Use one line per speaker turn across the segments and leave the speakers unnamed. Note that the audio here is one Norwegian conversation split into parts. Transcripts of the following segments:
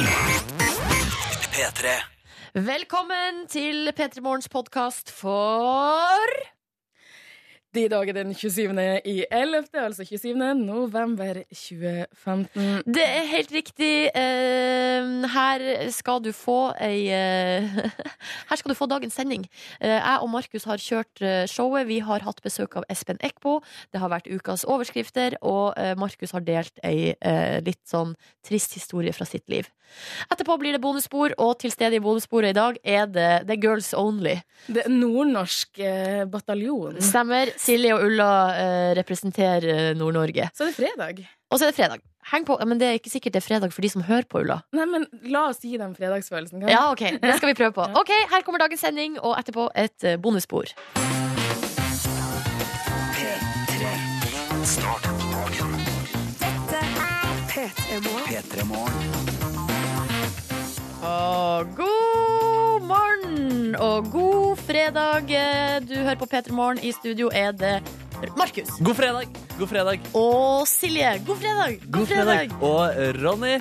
P3.
Velkommen til P3 Morgens podkast for
De dager den 27. i 11., altså 27. november 2015.
Det er helt riktig. Eh, her skal du få ei eh, Her skal du få dagens sending. Eh, jeg og Markus har kjørt showet. Vi har hatt besøk av Espen Eckbo. Det har vært ukas overskrifter, og Markus har delt ei litt sånn trist historie fra sitt liv. Etterpå blir det bonusspor, og til stede i bonussporet i dag er det, det er Girls Only.
Det er nordnorsk bataljon.
Stemmer. Silje og Ulla eh, representerer eh, Nord-Norge.
Så er det fredag.
Og så er det fredag. Heng på, men det er ikke sikkert det er fredag for de som hører på Ulla.
Nei, men la oss gi dem fredagsfølelsen. Kan?
Ja, ok, det skal vi prøve på. Ok, Her kommer dagens sending, og etterpå et eh, bonusspor.
P3. Start dagen. P3 Morgen.
Og god morgen og god fredag. Du hører på P3 Morgen. I studio er det Markus.
God fredag! God fredag.
Og Silje. God fredag.
God fredag. Og Ronny.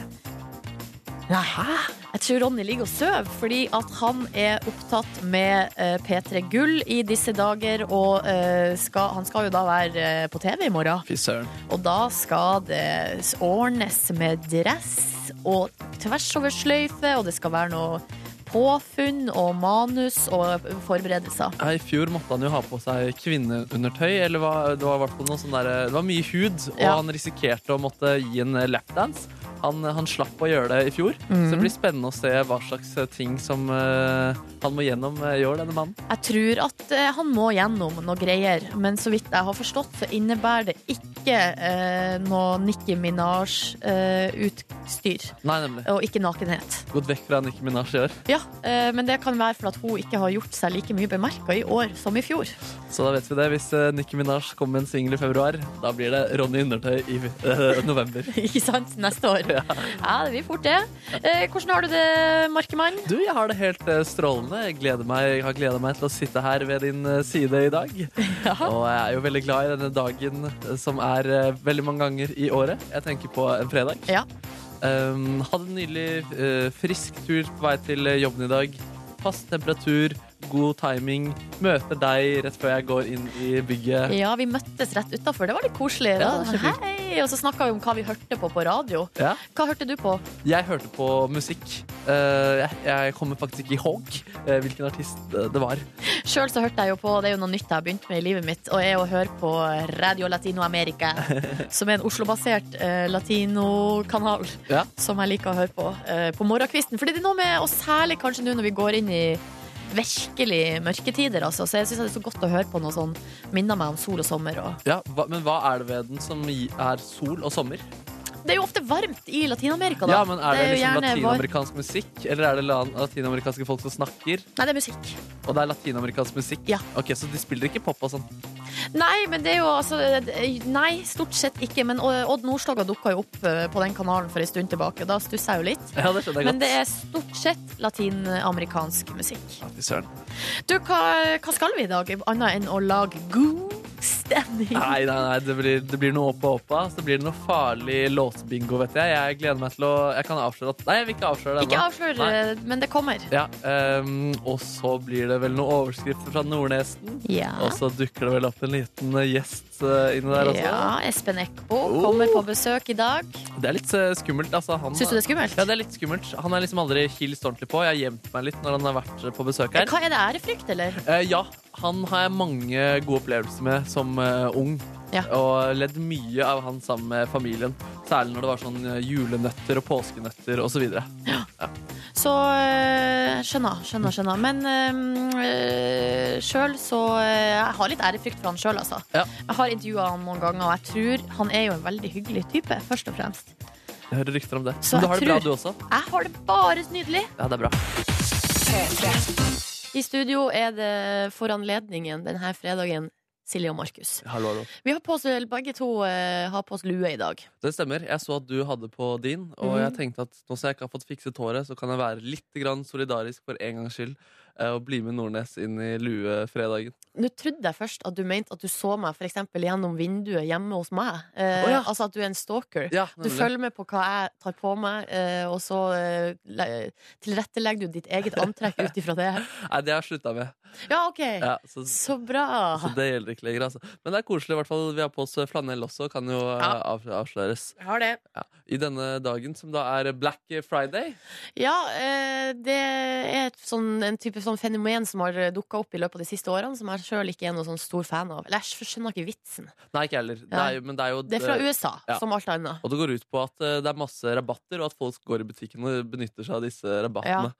Hæ? Jeg tror Ronny ligger og sover, fordi at han er opptatt med eh, P3 Gull i disse dager. Og eh, skal, han skal jo da være eh, på TV i morgen.
Fy søren.
Og da skal det ordnes med dress og tvers over sløyfe, og det skal være noe påfunn og manus og forberedelser.
Ja, I fjor måtte han jo ha på seg kvinneundertøy. Eller hva, det var sånn der, Det var mye hud, og
Ja.
han risikerte å måtte gi en lapdance. Han, han slapp å gjøre det i fjor, så
Mhm.
det blir spennende å se hva slags ting som uh, han må gjennom eh, i år, denne mannen.
Jeg tror at uh, han må gjennom noe greier, men så vidt jeg har forstått, så innebærer det ikke uh, noe Nicki Minaj-utstyr.
Nei, nemlig.
og ikke nakenhet.
Gått vekk fra Nicki Minaj i år.
Ja, eh, men det kan være for at hun ikke har gjort seg like mye bemerka i år som i fjor.
Så da vet vi det. Hvis Nikki Nicki Minaj kommer med en singel i februar, da blir det Ronny Undertøy i eh, november.
ikke sant? Neste år. Ja, det blir fort det. Eh, hvordan har du det, Markemann?
Du, jeg har det helt eh, strålende. Jeg, meg, jeg har gleda meg til å sitte her ved din eh, side i dag. Og jeg er jo veldig glad i denne dagen eh, som er eh, veldig mange ganger i året. Jeg tenker på en fredag.
Ja.
Um, hadde en nydelig uh, frisk tur på vei til jobben i dag. Fast temperatur, god timing. Møter deg rett før jeg går inn i bygget.
Ja, vi møttes rett utafor. Det var litt koselig.
Ja.
Hei! Og så snakka vi om hva vi hørte på på radio.
Ja.
Hva hørte du på?
Jeg hørte på musikk. Eh, jeg, kommer faktisk ikke ihåg hogg hvilken artist eh, det var.
Sjøl så hørte jeg jo på, det er jo noe nytt jeg har begynt med i livet mitt, og er å høre på Radio Latino America. Som er en Oslo-basert eh, latinokanal
Ja.
som jeg liker å høre på eh, på morgenkvisten. Fordi det er noe med, og særlig kanskje nå når vi går inn i virkelig mørketider, altså. Så jeg syns det er så godt å høre på noe sånn minner meg om sol og sommer. Og.
Ja, hva, men hva er det ved den som er sol og sommer?
Det er jo ofte varmt i Latin-Amerika, da.
Ja, men Er det,
jo
liksom
latinamerikansk var-
musikk, eller er det latinamerikanske folk som snakker?
Nei, det er musikk.
Og det er latinamerikansk musikk?
Ja.
Ok, Så de spiller ikke pop og sånn?
Nei, men det er jo altså Nei, stort sett ikke. Men Odd Nordstoga dukka jo opp eh, på den kanalen for en stund tilbake, og da stussa jeg jo litt.
Ja, det jeg
Men det er stort sett latinamerikansk musikk.
Ja.
Du, hva, hva skal vi i dag, annet enn å lage god stemning?
Nei, nei, nei, det blir, det blir noe opp og opp av. Så blir det noe farlig låtbingo, vet jeg. Jeg gleder meg til å Jeg kan avsløre at Nei, jeg vil ikke avsløre det
Ikke avslør, men det kommer.
Ja, um, og så blir det vel noen overskrifter fra Nordnesen.
Ja.
Og så dukker det vel opp en liten eh, gjest eh, inni der også.
ja Espen Eckbo
Oh.
kommer på besøk i dag.
Det er litt eh, skummelt. Altså, han,
Syns du det er skummelt?
Ja, det er litt skummelt. Han er liksom aldri hilst ordentlig på. Jeg har gjemt meg litt når han har vært på besøk her.
Hva Er det ærefrykt, eller?
Eh, ja, han har jeg mange gode opplevelser med som uh, ung.
Ja.
Og ledd mye av han sammen med familien. Særlig når det var sånn eh, julenøtter og påskenøtter osv.
Så videre. øh, skjønner, skjønner, skjønner. Men øh, sjøl så øh, Jeg har litt ærefrykt for han sjøl, altså.
Ja.
Jeg har intervjua han noen ganger, og jeg tror han er jo en veldig hyggelig type, først og fremst.
Jeg hører rykter om det.
Så
Men du har det bra, du også?
Jeg har det bare nydelig.
Ja, det er bra.
I studio er det for anledningen denne fredagen Silje og Markus.
Hallo, hallo.
Vi har på oss, begge to uh, har på oss lue i dag.
Det stemmer. Jeg så at du hadde på din, og
Mhm.
jeg tenkte at nå som jeg ikke har fått fikset håret, så kan jeg være litt grann solidarisk for en gangs skyld. Eh, og bli med Nordnes inn i luefredagen.
Nå trodde jeg først at du mente at du så meg for eksempel gjennom vinduet hjemme hos meg. Eh,
oh, ja.
Altså at du er en stalker.
Ja,
Du følger med på hva jeg tar på meg, eh, og så eh, tilrettelegger du ditt eget antrekk ut ifra det.
Nei, det har jeg slutta med.
Ja, OK.
Ja, så,
Så bra.
så det gjelder ikke lenger. Altså. Men det er koselig. i hvert fall Vi har på oss flanell også, kan jo eh,
Ja.
av, avsløres.
Jeg har det.
Ja. I denne dagen som da er Black Friday.
Ja, eh, det er sånn, en type sånn fenomen som har dukka opp i løpet av de siste årene, som jeg sjøl ikke er noen sånn stor fan av. Eller jeg skjønner ikke vitsen.
Nei, ikke heller. Det
Ja.
er, jo- men det er jo
Det er fra USA,
Ja.
som alt annet.
Og det går ut på at eh, det er masse rabatter, og at folk går i butikken og benytter seg av disse rabattene.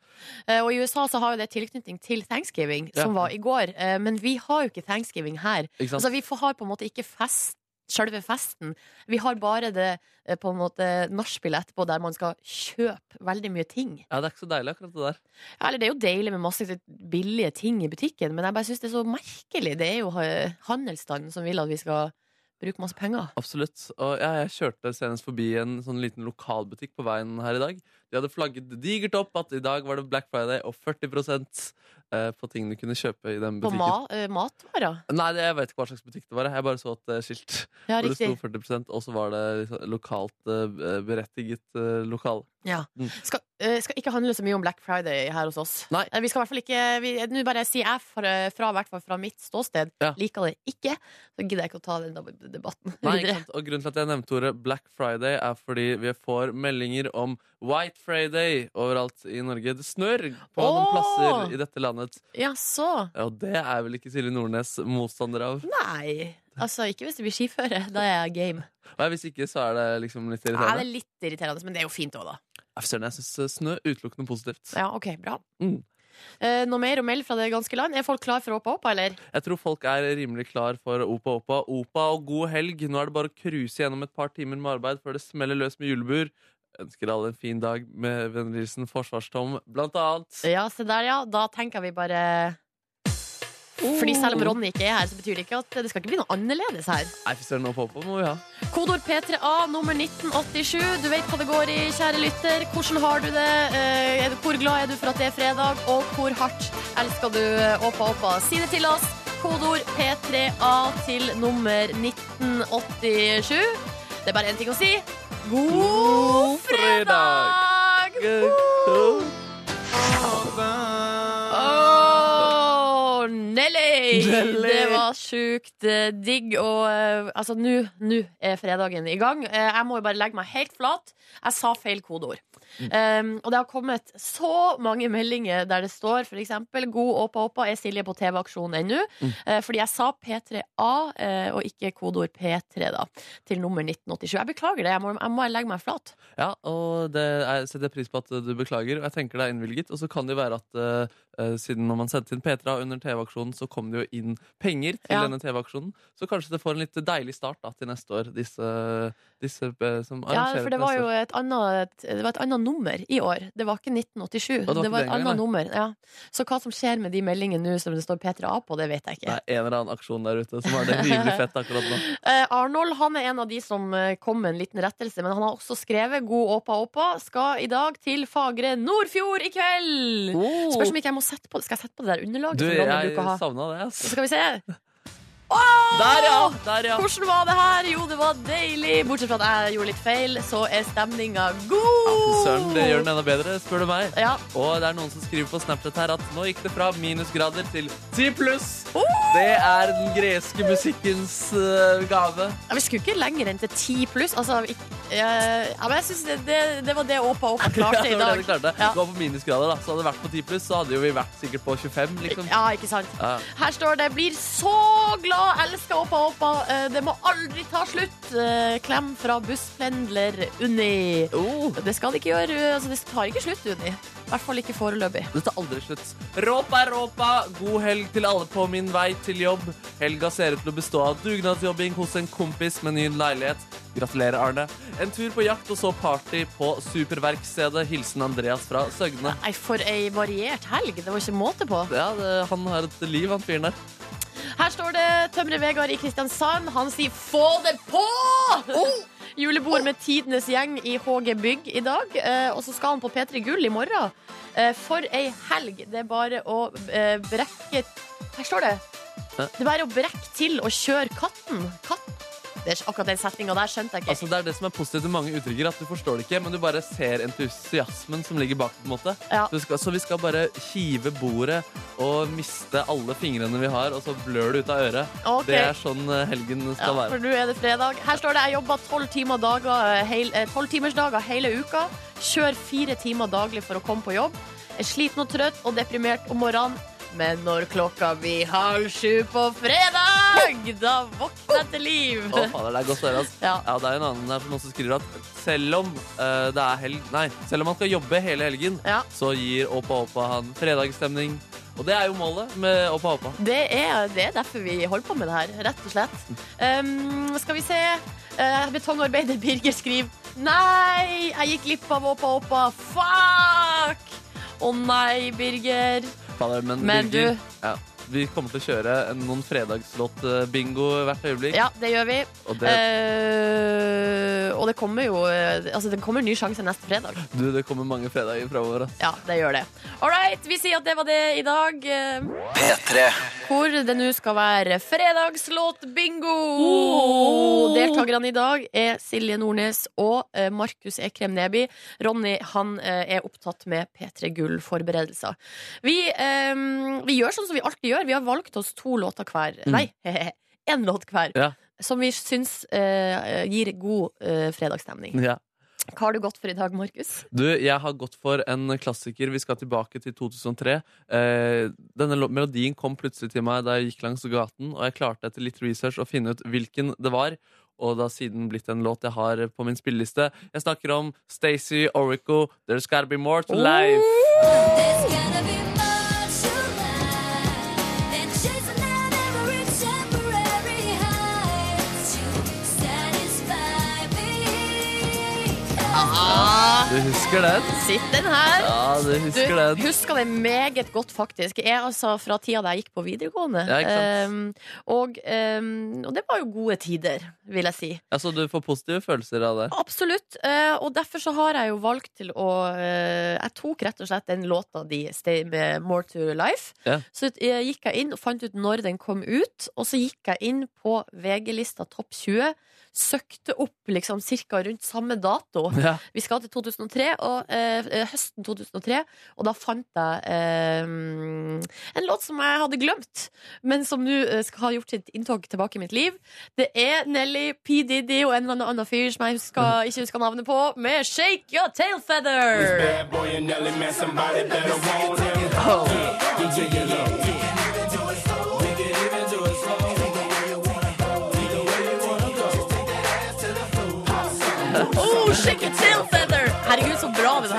Eh, Og i USA så har jo det tilknytning til thanksgiving,
Ja.
som var i går. Eh, Men vi har jo ikke thanksgiving her. Altså, vi får, har på en måte ikke fest, selve festen. Vi har bare det eh, på en måte nachspielet etterpå, der man skal kjøpe veldig mye ting.
ja, det er ikke så deilig, akkurat det der.
Ja, Eller det er jo deilig med masse billige ting i butikken, men jeg bare syns det er så merkelig. Det er jo eh, handelsstanden som vil at vi skal bruke masse penger.
Absolutt. Og ja, jeg kjørte senest forbi en sånn liten lokalbutikk på veien her i dag. De hadde flagget digert opp at i dag var det Black Friday og 40 eh, på ting du kunne kjøpe i den butikken.
På ma eh, matvarer.
Nei, jeg vet ikke hva slags butikk det var. Jeg bare så et eh, skilt
Ja,
hvor det sto 40% og så var det liksom lokalt eh, berettiget lokal.
Ja.
Mm.
Skal, eh, skal ikke handle så mye om Black Friday her hos oss.
Nei.
Eh, Vi skal i hvert fall ikke Nå bare sier jeg fra, fra, fra mitt ståsted.
Ja.
Liker det ikke. Så gidder jeg ikke å ta den debatten
Nei? Og grunnen til at jeg nevnte ordet Black Friday, er fordi vi får meldinger om White Friday overalt i Norge. Det snør på noen plasser i dette landet.
Ja, så.
Og det er vel ikke Silje Nordnes motstander av.
Nei. Altså, ikke hvis det blir skiføre. Da er jeg game.
Nei, hvis ikke, så er det liksom litt
Ja, det er litt irriterende, men det er jo fint òg, da.
Søren, Jeg syns snø er utelukkende positivt.
Ja, ok, bra.
Mm.
Eh, noe mer å melde fra det ganske land? Er folk klar for Opa Opa, eller?
Jeg tror folk er rimelig klar for Opa Opa. Opa og god helg. Nå er det bare å cruise gjennom et par timer med arbeid før det smeller løs med julebur. Ønsker alle en fin dag med vennligheten Forsvarstom, blant annet.
Ja, se der, ja. Da tenker vi bare Fordi selv om Ronny ikke er her, så betyr det ikke at det skal ikke bli noe annerledes her.
Nei, for søren, på, på må vi ha.
Kodord P3A nummer 1987. Du vet hva det går i, kjære lytter. Hvordan har du det? Eh, Hvor glad er du for at det er fredag? Og hvor hardt elsker du eh, Åpa Åpa? Si det til oss. Kodord P3A til nummer 1987. Det er bare én ting å si. God fredag!
God
fredag! Nelly! Det var sjukt eh, digg. Og uh, altså, nå er fredagen i gang. Uh, jeg må jo bare legge meg helt flat. Jeg sa feil kodeord. Um, og det har kommet så mange meldinger der det står eksempel 'God åpa åpa, er Silje på TV-aksjon ennå?' Eh, fordi jeg sa P3A eh, og ikke kodeord P3 da til nummer 1987. Jeg beklager det. Jeg må, jeg må legge meg flat.
Ja, og det jeg setter pris på at du beklager. Og jeg tenker det er innvilget. Og så kan det jo være at siden når man sendte inn P3 under TV-aksjonen, så kom det jo inn penger til
Ja.
denne TV-aksjonen. Så kanskje det får en litt deilig start da, til neste år, disse, disse som arrangerer Ja,
for det var jo et annet, det var et annet nummer i år. Det var ikke 1987.
Og det
Det
var
var,
det
et annet nummer. Ja. Så hva som skjer med de meldingene nå som det står P3A på, det vet jeg ikke.
Det er en eller annen aksjon der ute som har det rimelig fett akkurat nå.
Eh, Arnold han er en av de som eh, kom med en liten rettelse, men han har også skrevet 'God åpa åpa'. Skal i dag til fagre Nordfjord i kveld! Spørs om ikke jeg må sette på Skal jeg sette på det der underlaget
Du, jeg savna det, ass.
Skal vi se.
Der, ja! Der, ja.
Hvordan var det her? Jo, det var deilig. Bortsett fra at jeg gjorde litt feil, så er stemninga god.
Søren, det gjør den enda bedre, spør du meg.
Ja.
Og det er noen som skriver på Snapchat her at nå gikk det fra minusgrader til 10 pluss.
Oh!
Det er den greske musikkens eh, gave.
Ja, vi skulle ikke lenger enn til 10 pluss. Altså, eh, ja, men jeg synes det, det, det var det Åpa Åpa klarte i
det var det
dag.
de klarte.
Ja.
Gå på minusgrader, da. Så hadde det vært på 10 pluss, så hadde jo vi vært sikkert på 25, liksom.
Ja, ikke sant? Her står det 'Blir så glad, elsker Åpa Åpa'. Eh, Det må aldri ta slutt. Eh, Klem fra busspendler Unni.
Oh,
Det skal det ikke gjøre. Altså, det tar ikke slutt, Unni. I hvert fall ikke foreløpig.
det tar aldri slutt. Råpa råpa. God helg til alle på min vei til jobb. Helga ser ut til å bestå av dugnadsjobbing hos en kompis med ny leilighet. Gratulerer, Arne. En tur på jakt og så party på superverkstedet. Hilsen Andreas fra Søgne.
Nei, for ei variert helg. Det var ikke måte på.
Ja, det, han har et liv, han fyren der.
Her står det Tømrer Vegard i Kristiansand. Han sier 'få det på'! julebord med tidenes gjeng i HG Bygg i dag. Eh, og så skal han på P3 Gull i morgen. Eh, for ei helg. Det er bare å eh, brekke Her står det. Det er bare å brekke til og kjøre katten. Katten. Det er akkurat den setninga der skjønte jeg ikke.
Altså, det er det som er positivt med mange uttrykker, at du forstår det ikke, men du bare ser entusiasmen som ligger bak. på en måte.
Ja.
Så, vi skal, så vi skal bare kive bordet og miste alle fingrene vi har, og så blør det ut av øret.
Okay.
Det er sånn helgen helgen
Ja,
skal være.
for nå er det fredag. Her står det jeg jobber tolv timer dager, eh, heil- eh, 12 timersdager hele uka. Kjør fire timer daglig for å komme på jobb. Jeg sliten og trøtt og deprimert om morgenen. Men når klokka blir halv sju på fredag, da våkner jeg til liv.
Å, fader, det er godt å høre.
Ja.
Ja, det er en annen der som også skriver at selv om uh, det er helg Nei, selv om man skal jobbe hele helgen,
Ja.
så gir Åpa Åpa han fredagsstemning. Og det er jo målet med Åpa Åpa.
Det er, det er derfor vi holder på med det her, rett og slett. Um, skal vi se. Uh, betongarbeider Birger skriver Nei, jeg gikk glipp av Åpa Åpa. Fuck! Å nei, Birger.
Fader, men,
Men
Birger,
du-
ja, vi kommer til å kjøre noen fredagslåt-bingo hvert øyeblikk.
Ja, det gjør vi.
Og det,
uh, og det kommer jo eh, Altså, det kommer en ny sjanse neste fredag.
du, det kommer mange fredager framover. ass.
Ja, det gjør det. All right, vi sier at det var det i dag. eh,
P3.
Hvor det nå skal være fredagslåt-bingo!
Oh!
Deltakerne i dag er Silje Nordnes og eh, Markus Ekrem Neby. Ronny han er opptatt med P3 Gull-forberedelser. Vi, um, vi gjør sånn som vi alltid gjør. Vi har valgt oss to låter hver.
Mm.
Nei, én låt hver.
Ja.
Som vi syns eh, gir god eh, fredagsstemning.
Ja.
Hva har du gått for i dag, Markus?
Du, jeg har gått for en klassiker. Vi skal tilbake til 2003. Eh, denne melodien kom plutselig til meg da jeg gikk langs gaten, og jeg klarte etter litt research å finne ut hvilken det var. Og det har siden blitt en låt jeg har på min spilleliste. Jeg snakker om Stacey Orico, 'There's Gotta Be More to Life'.
There's
Du husker den?
Sitt den her!
Ja, du
Du
husker den.
husker det meget godt, faktisk. Jeg, altså, fra tida da jeg gikk på videregående.
Ja, ikke sant?
Um, og, um, og det var jo gode tider, vil jeg si.
Altså, du får positive følelser av det.
Absolutt. Uh, og derfor så har jeg jo valgt til å uh, Jeg tok rett og slett den låta di, Stay med More to Life.
Ja.
Så eh, gikk jeg inn og fant ut når den kom ut, og så gikk jeg inn på VG-lista Topp 20. Søkte opp liksom ca. rundt samme dato.
Ja.
Vi skal til 2003, og, eh, høsten 2003, og da fant jeg eh, en låt som jeg hadde glemt, men som nå eh, skal ha gjort sitt inntog tilbake i mitt liv. Det er Nelly, P. Diddy og en eller annen annen fyr som jeg husker, ikke husker navnet på, med Shake Your Tail Feather.
Bad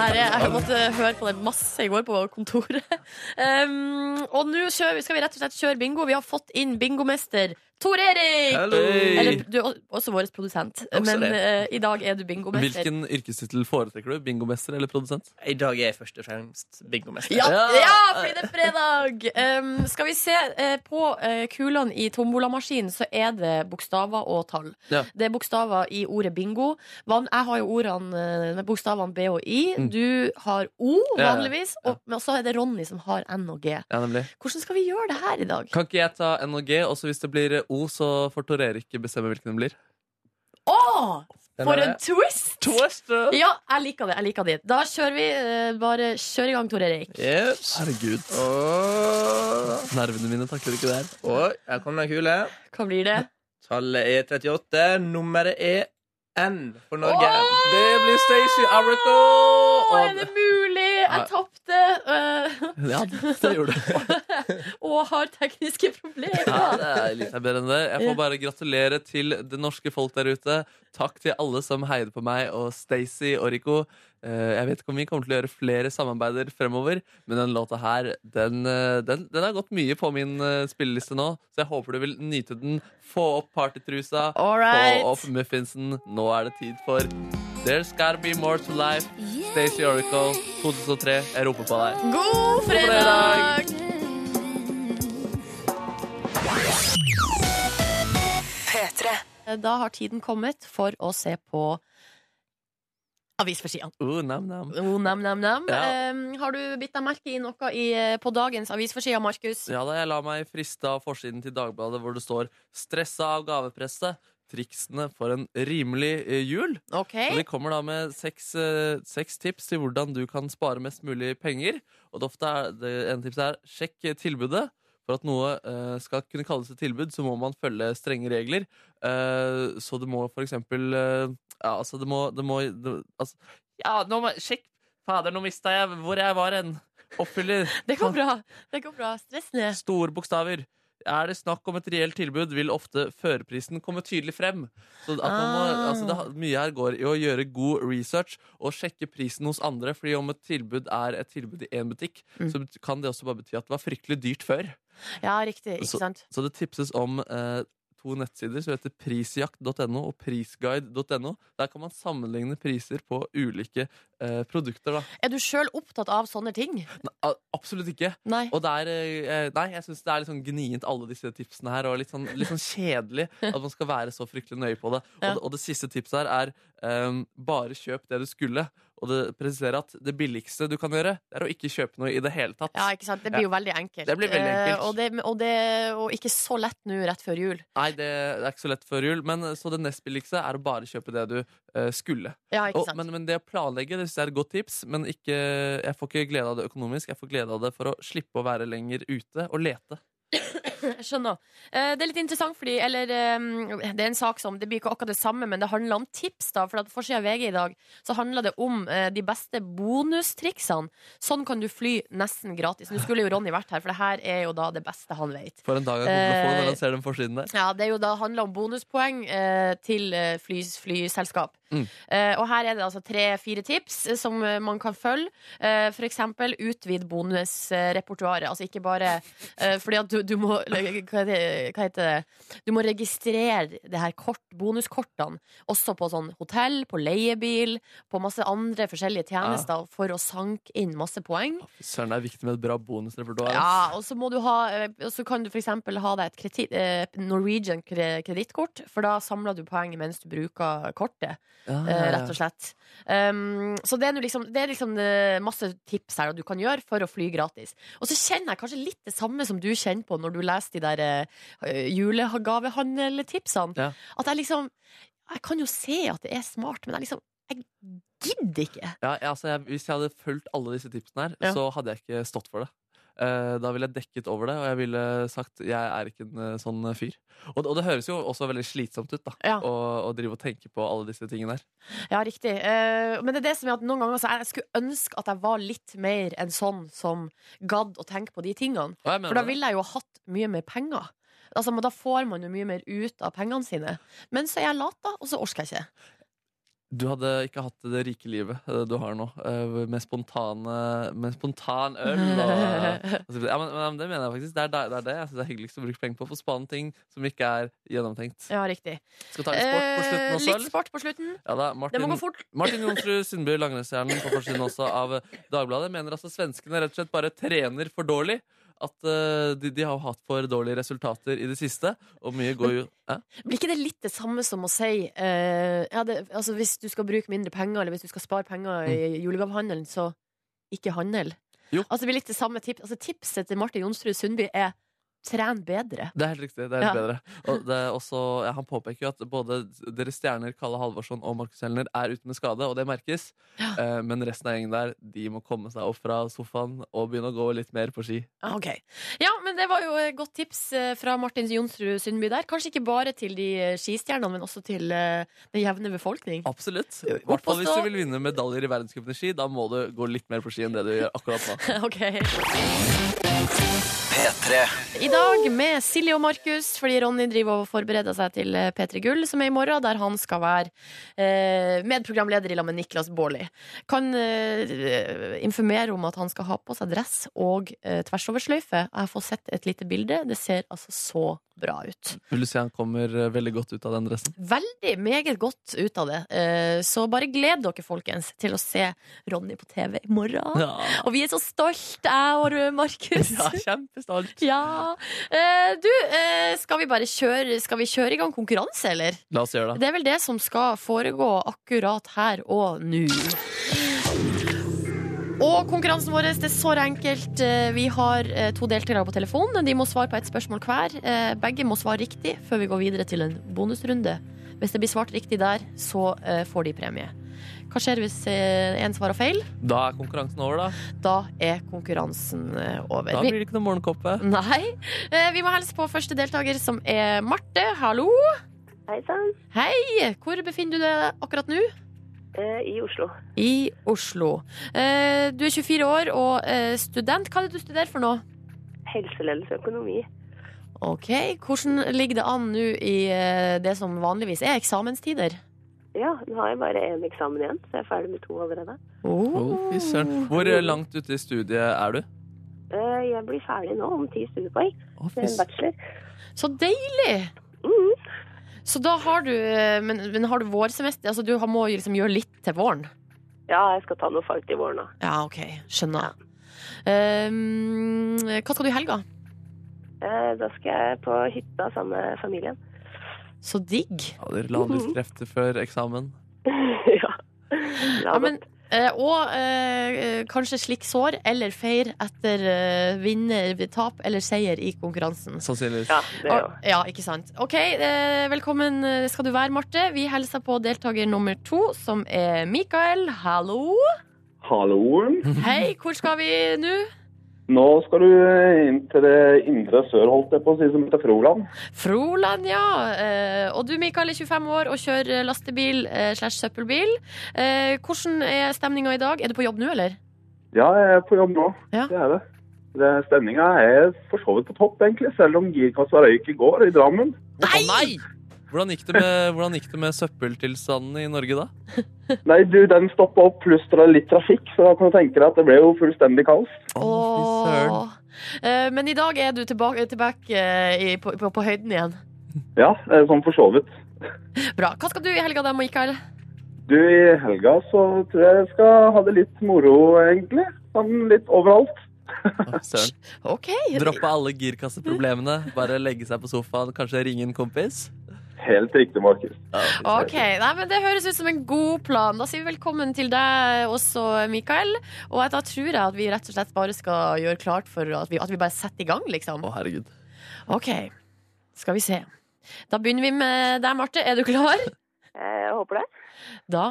her er. Jeg måtte høre på det masse i går på kontoret. Um, og nå kjører skal vi rett og slett kjøre bingo. Vi har fått inn bingomester Tor Erik! Eller du er også vår produsent,
Også
men eh, i dag er du bingomester.
Hvilken yrkestittel foretrekker du? Bingomester eller produsent?
I dag er jeg først og fremst bingomester.
Ja,
Ja.
fordi det er fredag! Um, skal vi se uh, på uh, kulene i tombolamaskinen, så er det bokstaver og tall.
Ja.
Det er bokstaver i ordet bingo. Jeg har jo ordene med bokstavene B og I.
Mm.
Du har O, vanligvis.
ja.
Og, men så er det Ronny som har N og G.
Ja, nemlig.
Hvordan skal vi gjøre det her i dag?
Kan ikke jeg ta N og G, og så hvis det blir O, så får Tor Erik bestemme hvilken det blir?
Å! For en
twist!
twist!
Twister!
Ja, jeg liker det. jeg liker det Da kjører vi. eh, Bare kjør i gang, Tor Erik.
Yes.
Herregud.
Og,
Nervene mine takler ikke det her.
og her kommer den kule.
Hva blir det?
Tallet er 38. Nummeret er N for Norge.
Åh!
Det blir Stacey Arico!
Og... er det mulig? Jeg tapte. Uh...
Ja, det gjorde du.
og har tekniske problemer.
Ja, det er litt bedre enn det. Jeg får bare gratulere til det norske folk der ute. Takk til alle som heide på meg og Stacey og Rico. Eh, Jeg vet ikke om vi kommer til å gjøre flere samarbeider fremover, men den låta her, den, eh, den, den har gått mye på min eh, spilleliste nå, så jeg håper du vil nyte den. Få opp partytrusa,
right.
få opp muffinsen. Nå er det tid for There's Gotta Be More To Life. Stacey Oracle, 2003. Jeg roper på deg.
God
fredag!
fredag! Da har tiden kommet for å se på avisforsidene.
Oh, nam, nam.
Oh, nam, nam, nam.
Ja.
Um, har du bitt deg merke i noe i, eh, på dagens avisforsider, Markus?
Ja da, jeg la meg friste av forsiden til Dagbladet hvor det står 'Stressa av gavepresset'. Triksene for en rimelig eh, jul.
Okay.
Og de kommer da med seks, eh, seks tips til hvordan du kan spare mest mulig penger. Og det ofte er, det ene tipset er sjekk tilbudet. For at noe uh, skal kunne kalles et tilbud, så må man følge strenge regler. Uh, så det må for eksempel uh, Ja, altså, det må, det må det, altså, Ja, nå må Sjekk! Fader, nå mista jeg hvor jeg var hen. Oppfyller
Det går bra. Det går bra. Stress ned.
store bokstaver. Er det snakk om et reelt tilbud, vil ofte førerprisen komme tydelig frem. Så at man må,
Ah.
altså det, mye her går i å gjøre god research og sjekke prisen hos andre. Fordi om et tilbud er et tilbud i én butikk,
Mm.
så kan det også bare bety at det var fryktelig dyrt før.
Ja, riktig. Ikke sant?
Så det tipses om eh, to nettsider som heter prisjakt.no og prisguide.no. Der kan man sammenligne priser på ulike eh, produkter. Da.
Er du sjøl opptatt av sånne ting?
Nei, absolutt ikke.
Nei.
Og det er, eh, nei, jeg syns det er litt sånn gnient, alle disse tipsene her. Og litt sånn, litt sånn kjedelig at man skal være så fryktelig nøye på det. Og,
Ja.
det, og det siste tipset her er um, bare kjøp det du skulle. Og det presiserer at det billigste du kan gjøre, er å ikke kjøpe noe i det hele tatt.
Ja, ikke sant? Det blir jo veldig enkelt.
Det blir veldig
Eh,
enkelt.
og, det, og, det, og ikke så lett nå rett før jul.
Nei, det, er ikke så lett før jul. Men så det nest billigste er å bare kjøpe det du uh, skulle.
Ja, ikke
Og,
sant?
men, men det å planlegge det synes det er et godt tips. Men ikke, jeg får ikke glede av det økonomisk. Jeg får glede av det for å slippe å være lenger ute og lete.
Jeg skjønner. Eh, Det er litt interessant, fordi Eller eh, det er en sak som Det blir ikke akkurat det samme, men det handler om tips. da For på Forsida av VG i dag så handler det om eh, de beste bonustriksene. Sånn kan du fly nesten gratis. Nå skulle jo Ronny vært her, for det her er jo da det beste han vet.
For en dag jeg kommer til å få når
Eh,
han ser den forsiden der.
Ja, Det er jo da handler om bonuspoeng eh, til flys, flyselskap.
Mm.
Eh, og her er det altså tre-fire tips eh, som eh, man kan følge. Eh, for eksempel utvid bonusrepertoaret. Altså ikke bare eh, fordi at du, du må Hva heter det-? Du må registrere det her kort, bonuskortene også på sånn hotell, på leiebil, på masse andre forskjellige tjenester for å sanke inn masse poeng.
Søren, det er viktig med et bra bonusrepertoar.
Ja, og så må du ha Og så kan du for eksempel ha deg et kredit, Norwegian kre- kredittkort, for da samler du poeng mens du bruker kortet, Eh,
ja.
rett og slett. Um, så det er, liksom, det er liksom eh, masse tips her du kan gjøre for å fly gratis. Og så kjenner jeg kanskje litt det samme som du kjenner på når du leser de der uh, julegavehandeltipsene.
Ja.
At jeg liksom Jeg kan jo se at det er smart, men jeg liksom Jeg gidder ikke.
Ja, ja, altså jeg, hvis jeg hadde fulgt alle disse tipsene her,
Ja.
så hadde jeg ikke stått for det. Eh, da ville jeg dekket over det, og jeg ville sagt jeg er ikke en eh, sånn eh, fyr. Og, og det høres jo også veldig slitsomt ut da
Ja.
å, å drive og tenke på alle disse tingene der.
Ja, riktig. Men det er det som er at noen ganger så jeg skulle ønske at jeg var litt mer enn sånn som gadd å tenke på de tingene. For da ville jeg jo hatt mye mer penger. Altså, men Da får man jo mye mer ut av pengene sine. Men så er jeg lat, da, og så orker jeg ikke.
Du hadde ikke hatt det rike livet eh, du har nå, eh, med spontane Med spontan øl og ja, men, men det mener jeg faktisk. Det er det, det, er det jeg synes er hyggeligst å bruke penger på. Få spane ting som ikke er gjennomtenkt.
Ja, riktig.
Skal ta litt sport på slutten
Eh,
også,
litt sport på slutten.
Ja da,
Det må
Martin,
gå fort.
Martin Jonsrud Sundby, langrennshjernen på forsiden også av Dagbladet, mener altså svenskene rett og slett bare trener for dårlig. At uh, de, de har hatt for dårlige resultater i det siste, og mye går jo eh?
Blir ikke det litt det samme som å si uh, ja, det, altså Hvis du skal bruke mindre penger, eller hvis du skal spare penger i julegavehandelen, så ikke handel?
Jo.
Altså, det blir litt det samme tips. Altså, tipset til Martin Jonsrud Sundby er tren bedre.
Det er helt riktig. det er helt bedre Og det er også, ja, Han påpeker jo at både deres stjerner Kalle Halvorsson og Markus Helner er ute med skade, og det merkes. Eh, men resten av gjengen der De må komme seg opp fra sofaen og begynne å gå litt mer på ski.
Ah, Ok. Ja, men det var jo et godt tips eh, fra Martin Jonsrud Sundby der. Kanskje ikke bare til de eh, skistjernene, men også til eh, den jevne befolkning.
Absolutt. I hvert fall hvis du vil vinne medaljer i verdenscupen i ski. Da må du gå litt mer på ski enn det du gjør akkurat nå.
ok.
P3.
I dag med Silje og Markus, fordi Ronny driver og forbereder seg til eh, P3 Gull, som er i morgen, der han skal være eh, medprogramleder i lag med Niklas Baarli. Kan eh, informere om at han skal ha på seg dress og tversoversløyfe. Jeg fått sett et lite bilde. Det ser altså så bra ut.
Vil du si han kommer eh, veldig godt ut av den dressen?
Veldig, meget godt ut av det. Eh, Så bare gled dere, folkens, til å se Ronny på TV i morgen.
Ja,
Og vi er så stolt, jeg og Markus.
ja kjempestolt.
Ja. Eh, Du, skal vi bare kjøre Skal vi kjøre i gang konkurranse, eller?
La oss gjøre det.
Det er vel det som skal foregå akkurat her og nå. Og konkurransen vår det er så enkelt. Eh, Vi har eh, to deltakere på telefonen. De må svare på ett spørsmål hver. Eh, Begge må svare riktig før vi går videre til en bonusrunde. Hvis det blir svart riktig der, så får de premie. Hva skjer hvis én svarer feil?
Da er konkurransen over, da.
Da er konkurransen over.
Da blir det ikke noe morgenkoppe.
Nei. Vi må hilse på første deltaker, som er Marte. Hallo.
Hei sann.
Hei. Hvor befinner du deg akkurat nå?
Eh, I Oslo.
I Oslo. Eh, Du er 24 år og eh, student. Hva er det du studerer for nå?
Helseledelse og økonomi.
Ok, Hvordan ligger det an nå i det som vanligvis er eksamenstider?
Ja, nå har jeg bare én eksamen igjen, så jeg er ferdig med to allerede.
Oh, søren. Hvor langt ute i studiet er du?
Eh, jeg blir ferdig nå om ti studiepoeng. Oh, en bachelor.
Så deilig!
Mhm.
Så da har du eh, Men, men har du vårsemester? Altså du må jo liksom gjøre litt til våren?
Ja, jeg skal ta noe fag til våren da.
Ja, OK. Skjønner. Um, hva skal du i helga?
Eh, da skal jeg på hytta sammen med familien.
Så digg.
Ja, dere la litt krefter før eksamen.
ja.
Ja, men, og eh, kanskje slik sår, eller feir etter eh, vinner, tap eller seier i konkurransen.
Sannsynligvis.
ja, det.
Og- Ja, ikke sant. OK, eh, velkommen eh, skal du være, Marte. Vi hilser på deltaker nummer to, som er Mikael. Hallo.
Hallo.
Hei, hvor skal vi nå?
Nå skal du inn til det indre sør, holdt jeg på å si, som heter Froland.
Froland, ja. Eh, og du, Mikael, er 25 år og kjører lastebil eh, slash søppelbil. Eh, hvordan er stemninga i dag? Er du på jobb nå, eller?
Ja, jeg er på jobb nå.
Ja.
Det er det. det Stemninga er for så vidt på topp, egentlig, selv om girkassa røyk i går i Drammen.
Nei! Hvordan gikk, det med, hvordan gikk det med søppeltilstanden i Norge da?
Nei, du, den stoppa opp, pluss det er litt trafikk, så da kan du tenke deg at det ble jo fullstendig kaos.
Åh. Eh, men i dag er du tilbake, tilbake eh, i, på, på, på høyden igjen.
Ja, eh, sånn for så vidt.
Bra. Hva skal du i helga da, Mikael?
Du, i helga så tror jeg jeg skal ha det litt moro, egentlig. Sånn litt overalt.
Søren.
OK.
Droppe alle girkasseproblemene. Bare legge seg på sofaen, kanskje ringe en kompis.
Helt riktig, Markus.
Ja.
Ok, Nei, men Det høres ut som en god plan. Da sier vi velkommen til deg også, Mikael. Og da tror jeg at vi rett og slett bare skal gjøre klart for at vi, at vi bare setter i gang, liksom.
Å, herregud.
Ok, skal vi se. Da begynner vi med deg, Marte. Er du klar?
Eh, Jeg håper det.
Da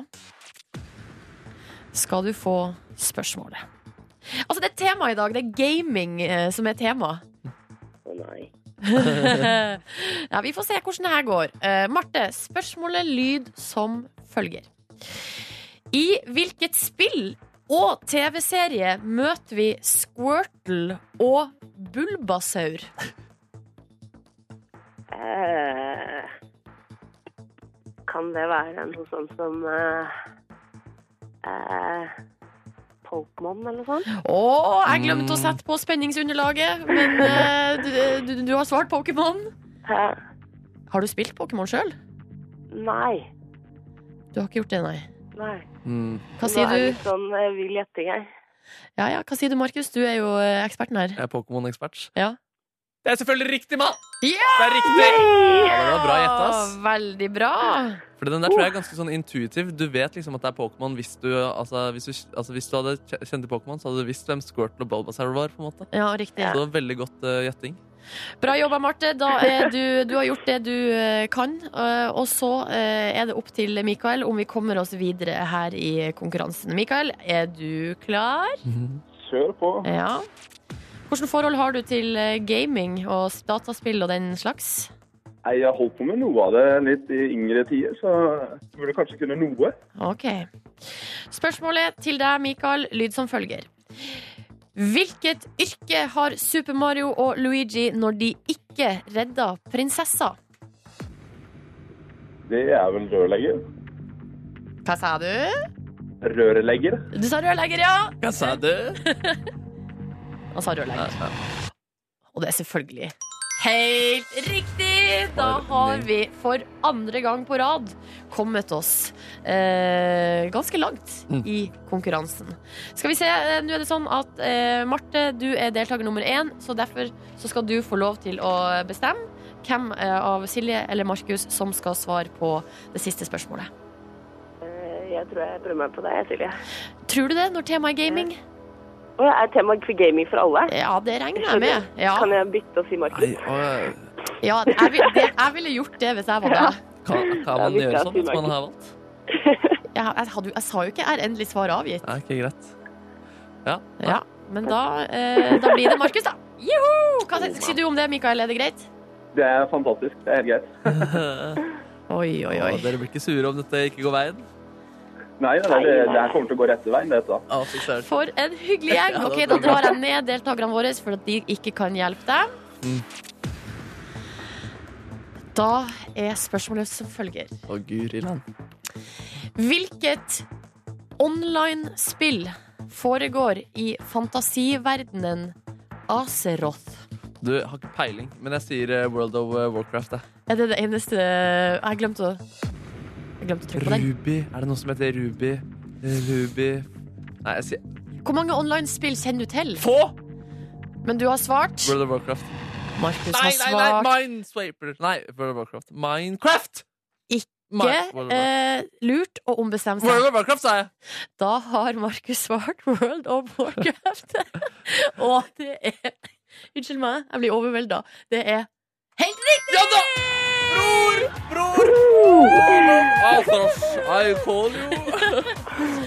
skal du få spørsmålet. Altså, det er tema i dag. Det er gaming eh, som er tema.
Å nei.
Ja, vi får se hvordan det her går. Uh, Marte, spørsmålet lyd som følger. I hvilket spill og TV-serie møter vi Squirtle og Bulbasaur?
Uh, kan det være noe sånt som uh, Pokémon eller noe sånt?
Å, jeg glemte å sette på spenningsunderlaget, men eh, du, du, du har svart Pokémon.
Hæ?
Har du spilt Pokémon sjøl?
nei.
Du har ikke gjort det, nei.
Nei.
Mm.
Hva
Nå
sier
er det
du?
litt sånn eh, vill gjetting her.
Ja, ja, hva sier du, Markus? Du er jo eh, eksperten her.
Jeg er Pokémon-ekspert.
Ja.
Det er selvfølgelig riktig, mann!
Yeah!
Det er riktig! Ja, det var bra gjetta, ass.
Veldig bra.
For den der tror jeg er ganske sånn intuitiv. Du vet liksom at det er Pokémon hvis du altså, hvis, du, altså, hvis du hadde kjent til Pokémon, så hadde du visst hvem Squirtle og Bulbasaur var. på en måte
Ja, riktig.
Så det var veldig godt uh, gjetting.
Bra jobba, Marte. Da er du, du har gjort det du eh, kan. eh, Og så er det opp til Mikael om vi kommer oss videre her i konkurransen. Mikael, er du klar?
Kjør på.
Ja. Hvilket forhold har du til eh, gaming og dataspill og den slags?
Nei, Jeg har holdt på med noe av det litt i yngre tider, så jeg burde kanskje kunne noe.
Ok. Spørsmålet til deg, Mikael, lyd som følger. Hvilket yrke har Super Mario og Luigi når de ikke redder prinsessa?
Det er vel rørlegger.
Hva sa du?
Rørlegger.
Du sa rørlegger, ja.
Hva sa du?
Han sa rørlegger. Og det er selvfølgelig Helt riktig! Da har vi for andre gang på rad kommet oss eh, ganske langt
Mm.
i konkurransen. Skal vi se, eh, nå er det sånn at eh, Marte, du er deltaker nummer én, så derfor så skal du få lov til å bestemme hvem eh, av Silje eller Markus som skal svare på det siste spørsmålet.
Eh, Jeg tror jeg prøver meg på deg, Silje.
Tror du det, når temaet er gaming?
Og er temaet for gaming for alle?
Ja, det regner jeg med. Ja,
Kan jeg bytte og si Markus?
Nei, og,
ja jeg, vil, det, jeg ville gjort det hvis jeg var deg.
kan, kan man gjøre sånn hvis man har valgt?
Jeg, jeg, hadde, jeg sa jo ikke er endelig svar avgitt.
Nei, ikke greit.
Ja, men da, eh, da blir det Markus, da. Juhu! Hva sier du om det, Mikael? Er det greit?
Det er fantastisk. Det er helt greit.
Oi, oi, oi.
Og dere blir ikke sure om dette ikke går veien?
Nei, nei, nei, det, det her kommer til å gå rette veien, dette.
Ja, fy søren.
For en hyggelig gjeng. Ok, Da drar jeg ned deltakerne våre for at de ikke kan hjelpe deg. Da er spørsmålet som følger.
Å, guri land.
Hvilket online-spill foregår i fantasiverdenen Azeroth?
Du jeg har ikke peiling, men jeg sier eh, World of eh, Warcraft. jeg.
Er det det eneste Jeg glemte å Jeg glemte å trykke på den.
Ruby. Er det noe som heter Ruby? Ruby Nei, jeg sier
Hvor mange online-spill kjenner du til?
Få!
Men du har svart.
World of Warcraft.
Markus har
svart. nei,
nei!
Minesweeper. Nei, World of Warcraft. Minecraft!
Ikke eh, lurt å ombestemme
World of Warcraft, sa jeg!
Da har Markus svart World of Warcraft. Og det er Unnskyld meg, jeg blir overvelda. Det er helt riktig!
Ja da! Bror! Bror! I call you.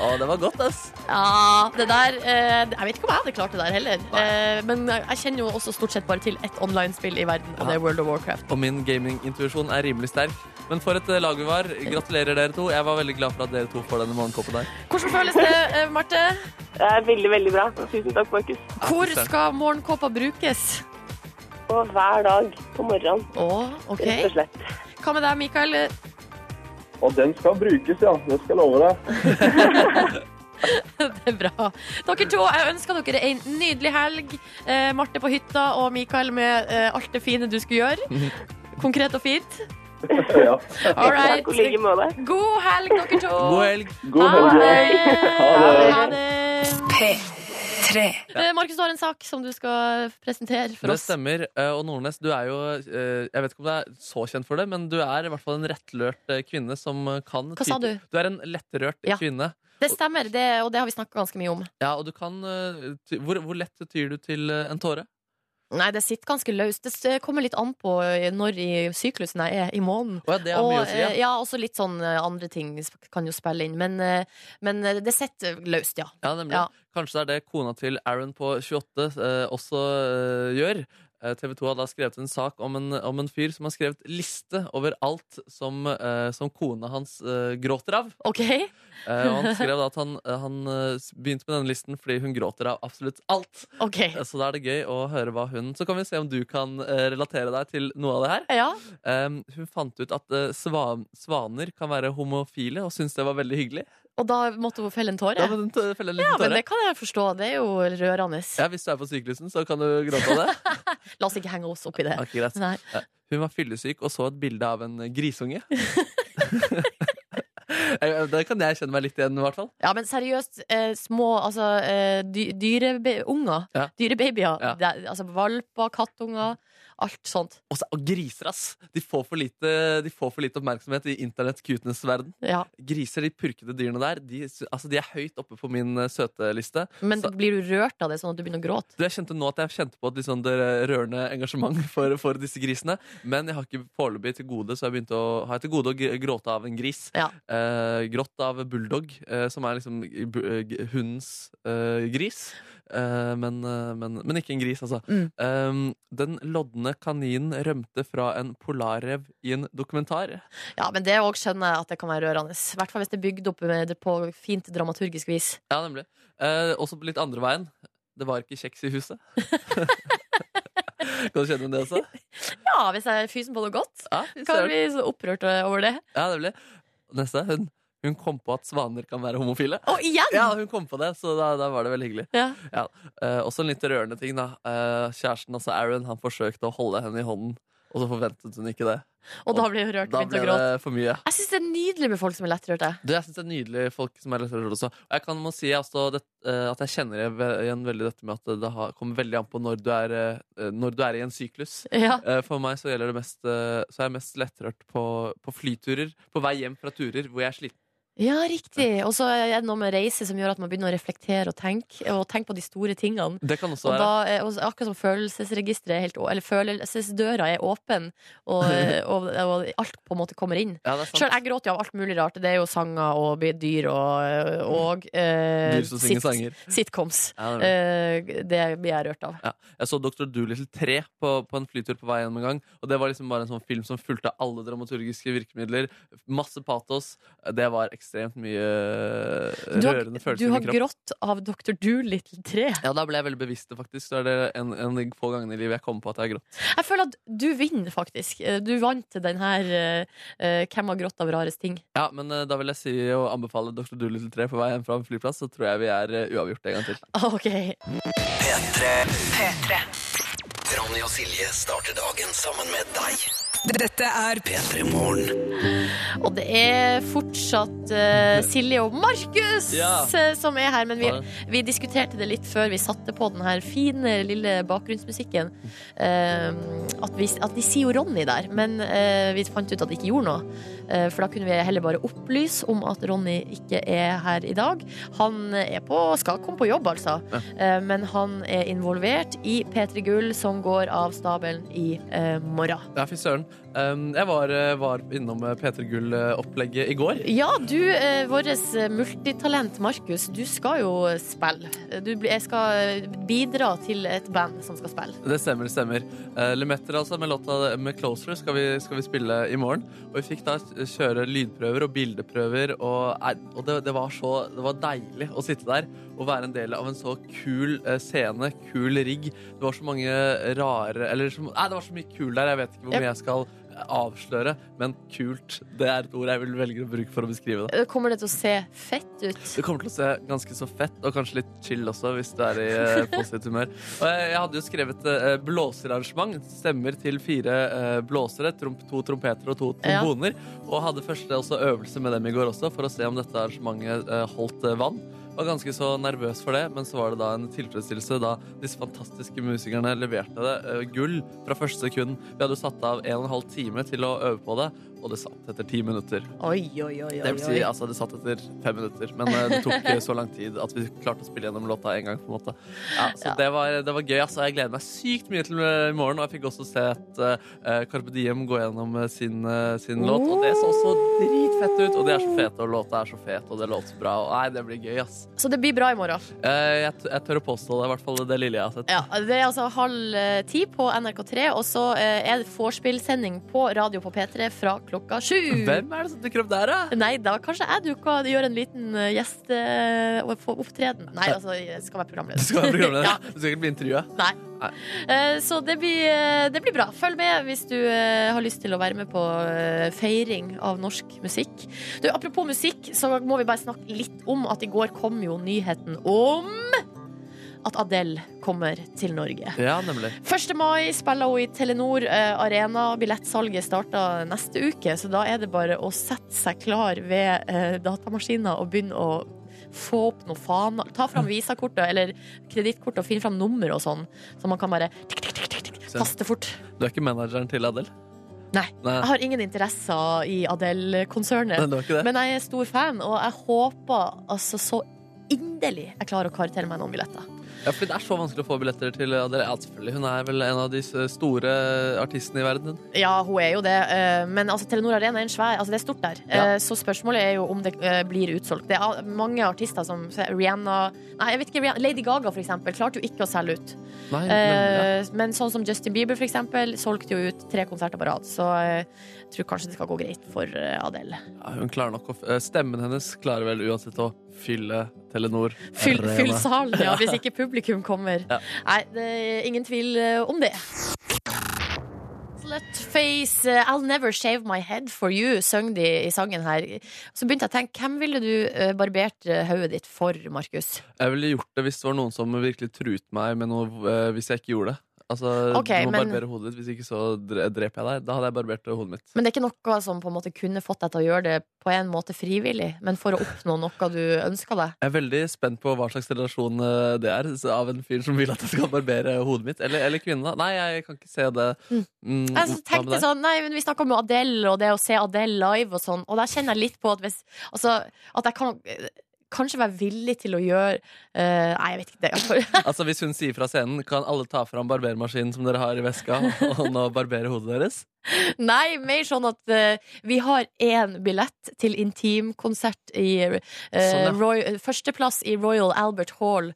Å, det var godt, ass.
Ja, det der eh, Jeg vet ikke om jeg hadde klart det der heller. Eh, men jeg kjenner jo også stort sett bare til ett online-spill i verden, og det er World of Warcraft.
Og min gamingintuisjon er rimelig sterk. Men for et eh, lag vi var. Gratulerer, dere to. Jeg var veldig glad for at dere to får denne morgenkoppen der.
Hvordan føles det, eh, Marte?
Det er veldig, veldig bra. Tusen takk, Markus.
Hvor skal morgenkåpa brukes?
Og hver dag på morgenen,
Å, OK.
rett og slett.
Hva med deg, Mikael?
Og den skal brukes, ja. Det skal jeg love deg.
Det er bra. Dere to, jeg ønsker dere en nydelig helg. Eh, Marte på hytta og Mikael med eh, alt det fine du skulle gjøre. Konkret og fint.
ja.
All right.
Takk og like måte.
God helg, dere to.
God helg.
God helg. ja. Ha det.
Ha det. Eh, Markus, du har en sak som du skal presentere for
Det
oss.
stemmer. eh, Og Nordnes, du er jo eh, Jeg vet ikke om du er så kjent for det, men du er i hvert fall en rettlørt kvinne som kan
Hva sa du?
Du er en lettrørt
Ja.
kvinne.
Det stemmer, det, og det har vi snakka ganske mye om.
Ja, og du kan hvor, hvor lett tyr du til en tåre?
Nei, det sitter ganske løst. Det kommer litt an på eh, når i syklusen jeg er i måneden.
Å ja,
Og,
si.
eh,
Ja.
ja, også litt sånn eh, andre ting kan jo spille inn. Men, men det sitter løst, ja.
Ja, nemlig. Kanskje det er det kona til Aaron på 28 eh, også eh, gjør. Eh, TV 2 har da skrevet en sak om en, om en fyr som har skrevet liste over alt som, eh, som kona hans eh, gråter av.
OK?
Eh, og han skrev da at han, eh, han eh, begynte med denne listen fordi hun gråter av absolutt alt.
ok
Så da er det gøy å høre hva hun Så kan vi se om du kan relatere deg til noe av det her.
Ja.
Hun fant ut at eh, sva, svaner kan være homofile, og syntes det var veldig hyggelig.
Og da måtte hun felle en tåre?
Ja, men, felle en
Ja, men det kan jeg forstå. Det er jo rørende.
Ja, Hvis du er på syklusen, så kan du gråte av det.
La oss ikke henge oss opp i det.
Ja, greit.
Nei.
Hun var fyllesyk og så et bilde av en grisunge. Eh, det kan jeg kjenne meg litt igjen i hvert fall.
Ja, men seriøst, eh, små altså, eh, dy Dyre
Ja.
dyrebabyer,
Ja.
altså valper, kattunger, alt sånt.
Og, så, og griser, ass! De får for lite, de får for lite oppmerksomhet i internett-cutenes verden.
Ja.
Griser, de purkete dyrene der, de, altså, de er høyt oppe på min eh, søteliste.
Men
Så-
blir du rørt av det sånn at du begynner å gråte?
Du, jeg kjente nå at jeg kjente på et sånn det rørende engasjement for, for disse grisene. Men jeg har ikke foreløpig til gode Så jeg begynte å, har jeg til gode å gråte av en gris.
Ja.
Eh, grått av bulldog, eh, som er liksom hundens gris. Eh, men, eh, men, men ikke en gris, altså.
Mm.
Den lodne kaninen rømte fra en polarrev i en dokumentar.
Ja, men det òg skjønner jeg at det kan være rørende. I hvert fall hvis det er bygd opp med det på fint dramaturgisk vis.
Ja, nemlig. Eh, også på litt andre veien. Det var ikke kjeks i huset. kan du kjenne igjen det også?
Ja, hvis jeg fysen på noe godt,
Ja,
kan jeg bli så opprørt over det.
Ja, nemlig. Neste. Hun, hun kom på at svaner kan være homofile.
Å, igjen!
Ja, hun kom på det, så da, da var det veldig hyggelig.
Ja.
Ja. Eh, også en litt rørende ting, da. Eh, kjæresten, altså Aaron, han forsøkte å holde henne i hånden, og så forventet hun ikke det.
Og da ble hun rørt og begynte å gråte.
det for mye.
Jeg syns det er nydelig med folk som er lettrørte.
Du, jeg synes det er nydelig folk som er lettrørte også. Og jeg kan må si altså, det, eh, at jeg kjenner igjen veldig dette med at det har, kommer veldig an på når du er, når du er i en syklus.
Ja.
For meg så gjelder det mest Så er jeg mest lettrørt på, på flyturer. På vei hjem fra turer hvor jeg er sliten.
Ja, riktig. Og så er det noe med reise som gjør at man begynner å reflektere og tenke, og tenke på de store tingene.
Det kan også
Og da, og akkurat som følelsesregisteret er helt Eller følelsesdøra er åpen, og, og, og alt på en måte kommer inn.
Ja.
Sjøl jeg gråter jo av alt mulig rart. Det er jo sanger og dyr og, og eh,
Dyr som sit, sanger.
sitcoms.
Ja, det det.
Eh, det blir jeg rørt av.
Ja. Jeg så Dr. Doolittle 3 på, på en flytur på vei hjem en gang. Og det var liksom bare en sånn film som fulgte alle dramaturgiske virkemidler. Masse patos. Det var ekstremt mye
Du har,
rørende
du
følelser i
har grått av Dr. Doolittle 3.
Ja, da ble jeg veldig bevisst det, faktisk. Så er det en, en få ganger i livet jeg kommer på at jeg har grått.
Jeg føler at du vinner, faktisk. Eh, Du vant den her eh, eh, Hvem har grått av rarest ting?
Ja, men uh, da vil jeg si og anbefale Dr. Doolittle 3 på vei hjem fra en flyplass, så tror jeg vi er uh, uavgjort en gang til.
OK.
P3. Ronny og Silje starter dagen sammen med deg.
Dette er
P3 Morgen.
Og det er fortsatt uh, Silje og Markus
Ja.
eh, som er her. Men vi, vi diskuterte det litt før vi satte på den her fine, lille bakgrunnsmusikken. Uh, at, vi, at de sier jo Ronny der, men vi fant ut at det ikke gjorde noe. Eh, for da kunne vi heller bare opplyse om at Ronny ikke er her i dag. Han er på, skal komme på jobb, altså. Eh, men han er involvert i P3 Gull, som går av stabelen i morgen.
Ja, fy søren. Um, jeg var, eh, var innom Peter P3 Gull-opplegget i går.
Ja, du, eh, vårt multitalent Markus, du skal jo spille. Du jeg skal bidra til et band som skal spille.
Det stemmer, det stemmer. Lemetter, altså, med låta med Closer skal vi, skal vi spille i morgen. Og vi fikk da kjøre lydprøver og bildeprøver, og, og det, det var så Det var deilig å sitte der og være en del av en så kul eh, scene, kul rigg. Det var så mange rare Eller så, nei, det var så mye kul der. Jeg vet ikke hvor mye jeg skal eh, avsløre, men kult. Det er et ord jeg vil velge å bruke for å beskrive det.
Eh, Kommer det til å se fett ut?
Det kommer til å se ganske så fett, og kanskje litt chill også, hvis du er i eh, positivt humør. Og jeg, jeg hadde jo skrevet eh, blåserarrangement. Stemmer til fire eh, blåsere, Trump, to trompeter og to
Ja.
Og hadde første også øvelse med dem i går også, for å se om dette arrangementet holdt vann. Var ganske så nervøs for det, men så var det da en tilfredsstillelse da disse fantastiske musikerne leverte det. eh, gull fra første sekund. Vi hadde jo satt av en og en halv time til å øve på det, og det satt etter ti minutter.
Oi, oi, oi.
Det vil si, altså, det satt etter fem minutter, men eh, det tok eh, så lang tid at vi klarte å spille gjennom låta en gang. på en måte ja, Så
Ja.
Det, var, det var gøy. altså Jeg gleder meg sykt mye til eh, i morgen. Og jeg fikk også sett uh, Carpe Diem gå gjennom eh, sin, uh, sin låt, og det så så dritfett ut. Og de er så fete, og låta er så fet, og det låter bra. Og nei, det blir gøy, ass.
Så det blir bra i morgen.
Uh, jeg, jeg tør å påstå det, i hvert fall det lille jeg har sett.
Ja, Det er altså halv eh, ti på NRK3, og så eh, er det vorspielsending på radio på P3 fra klokka sju.
Hvem er det som dukker opp der, da?
Nei, da kanskje jeg dukker gjør en liten eh, gjesteopptreden. Nei, altså, jeg skal være programleder.
Du skal være programleder.
ja.
Du skal ikke bli intervjua.
Nei.
Nei.
Eh, Så det blir, eh, det blir bra. Følg med hvis du eh, har lyst til å være med på eh, feiring av norsk musikk. Du, apropos musikk, så må vi bare snakke litt om at i går kom jo nyheten om at Adele kommer til Norge.
Ja, nemlig.
1. mai spiller hun i Telenor eh, Arena. Billettsalget starter neste uke, så da er det bare å sette seg klar ved eh, datamaskiner og begynne å få opp noe faen. Ta fram visakortet eller kredittkortet og finne fram nummer og sånn, så man kan bare tikk, tikk, tikk, tikk, taste fort.
Du er ikke manageren til Adele?
Nei.
Nei.
Jeg har ingen interesser i Adele-konsernet, men jeg er stor fan, og jeg håper altså så inderlig jeg klarer å kare meg noen billetter.
Ja, fordi det er så vanskelig å få billetter til Adele. Ja, selvfølgelig. Hun er vel en av de store artistene i verden.
Ja, hun er jo det. eh, Men altså, Telenor Arena er en svær Altså, det er stort der.
Ja.
Eh, Så spørsmålet er jo om det eh, blir utsolgt. Det er mange artister som Rihanna Nei, jeg vet ikke. Rihanna- Lady Gaga, for eksempel, klarte jo ikke å selge ut.
Nei, men, ja.
Men sånn som Justin Bieber, for eksempel, solgte jo ut tre konserter på rad. Så tror kanskje det skal gå greit for eh, Adele.
Ja, hun klarer nok å eh, Stemmen hennes klarer vel uansett å fylle Telenor.
Fyll, fyll salen, ja, hvis ikke publikum kommer.
Ja.
Nei, det er ingen tvil eh, om det. Face, I'll never shave my head for you, søng de i sangen her. Så begynte jeg å tenke, hvem ville du barbert hodet ditt for, Markus?
Jeg ville gjort det hvis det var noen som virkelig truet meg med noe hvis jeg ikke gjorde det. Altså,
okay,
Du må
men-
barbere hodet ditt, hvis ikke så dreper jeg deg. Da hadde jeg barbert hodet mitt.
Men det er ikke noe som på en måte kunne fått deg til å gjøre det på en måte frivillig, men for å oppnå noe du ønsker deg.
Jeg er veldig spent på hva slags relasjon eh, det er av en fyr som vil at jeg skal barbere hodet mitt. Eller, eller kvinne, da. Nei, jeg kan ikke se det. Mm,
Jeg tenkte sånn, nei, men Vi snakka om Adele og det å se Adele live og sånn, og der kjenner jeg litt på at hvis Altså, at jeg kan kanskje være villig til å gjøre uh, Nei, jeg vet ikke det.
Altså Hvis hun sier fra scenen, kan alle ta fram barbermaskinen som dere har i veska, og nå barbere hodet deres?
Nei, mer sånn at uh, vi har én billett til intimkonsert i uh,
Sånn.
Roy, Førsteplass i Royal Albert Hall.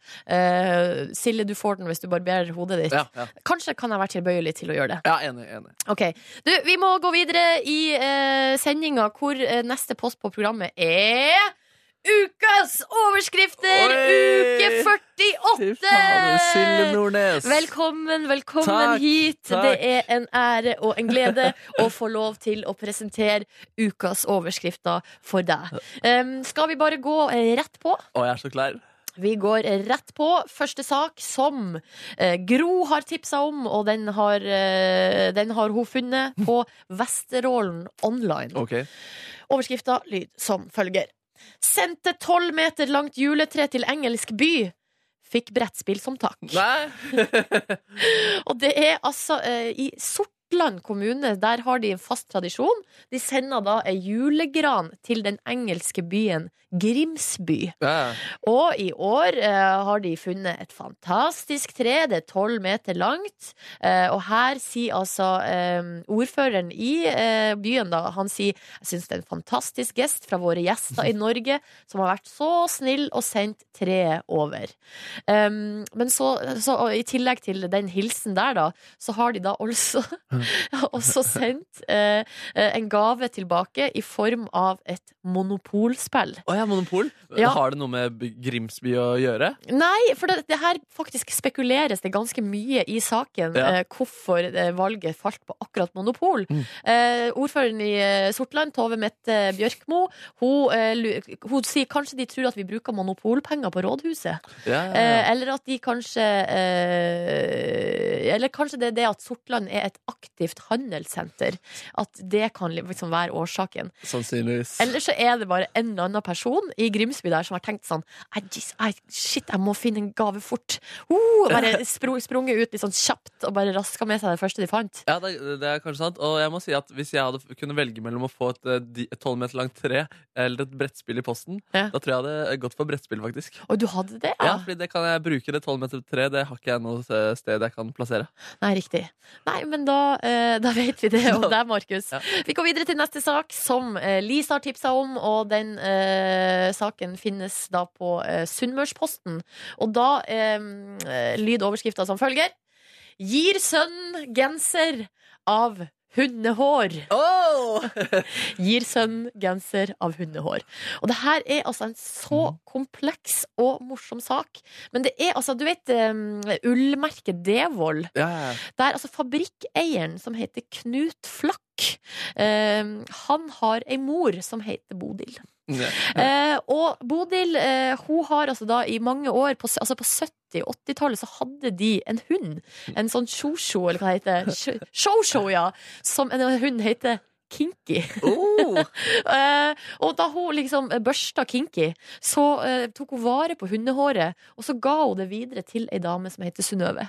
Silje, du får den hvis du barberer hodet ditt.
Ja, ja.
Kanskje kan jeg være tilbøyelig til å gjøre det.
ja enig. enig
Ok, du, Vi må gå videre i uh, sendinga hvor neste post på programmet er Ukas overskrifter!
Oi!
Uke 48!
Faen, Silje Nordnes.
Velkommen, velkommen
Takk,
hit.
takk.
Det er en ære og en glede å få lov til å presentere ukas overskrifter for deg. Um, skal vi bare gå eh, rett på?
Å, jeg er så klar.
Vi går rett på. Første sak som eh, Gro har tipsa om, og den har, eh, den har hun funnet på Vesterålen online.
Ok.
Overskrifta lyd som følger. Sendte tolv meter langt juletre til engelsk by. Fikk brettspill som takk.
Nei!
Og det er altså eh, i Sortland kommune, der har de en fast tradisjon. De sender da ei julegran til den engelske byen Grimsby.
Ja.
Og i år eh, har de funnet et fantastisk tre. Det er tolv meter langt. Eh, og her sier altså eh, ordføreren i eh, byen, da, han sier jeg syns det er en fantastisk gest fra våre gjester i Norge, som har vært så snill og sendt treet over. Um, men så, så i tillegg til den hilsen der, da, så har de da også, også sendt eh, en gave tilbake i form av et monopolspill.
Å ja, monopol?
Ja.
Har det noe med Grimsby å gjøre?
Nei, for det, det her faktisk spekuleres det ganske mye i saken
Ja.
eh, hvorfor eh, valget falt på akkurat monopol.
Mm.
Eh, ordføreren i eh, Sortland, Tove Mette Bjørkmo, hun, eh, hun sier kanskje de tror at vi bruker monopolpenger på rådhuset.
Ja,
Eh, eller at de kanskje eh, Eller kanskje det er det at Sortland er et aktivt handelssenter. At det kan liksom være årsaken.
Sannsynligvis.
Eller så er det bare en eller annen person i Grimsby der som har tenkt sånn I just, I, Shit, jeg må finne en gave fort. Uh, bare sprunget ut litt sånn kjapt og bare raska med seg det første de fant.
Ja, det, det er kanskje sant. Og jeg må si at hvis jeg hadde kunne velge mellom å få et eh, et tolv meter langt tre eller et brettspill i posten,
Ja.
da tror jeg jeg hadde gått for brettspill, faktisk.
Og du hadde det,
Ja,
ja?
fordi det kan jeg bruke. Det tolv meter tre Det har ikke jeg noe eh, sted jeg kan plassere.
Nei, riktig. Nei, men da, da vet vi det om deg, Markus.
Ja.
Vi går videre til neste sak, som eh, Lisa har tipsa om, og den eh, saken finnes da på eh, Sunnmørsposten. Og da eh, eh, lyder overskrifta som følger Gir sønn genser av hundehår. Gir sønn genser av hundehår. Og det her er altså en så kompleks og morsom sak. Men det er altså, du vet um, ullmerket Devold.
Ja, ja, ja.
Der altså fabrikkeieren som heter Knut Flakk, um, han har ei mor som heter Bodil. Eh, og Bodil eh, hun har altså da i mange år, på, altså på 70- 80-tallet, så hadde de en hund. En sånn shosho, eller hva det heter. Sh- Shosho, ja. Som en hund heter Kinky.
Oh,
Eh, og da hun liksom børsta Kinky, så eh, tok hun vare på hundehåret, og så ga hun det videre til ei dame som heter Synnøve.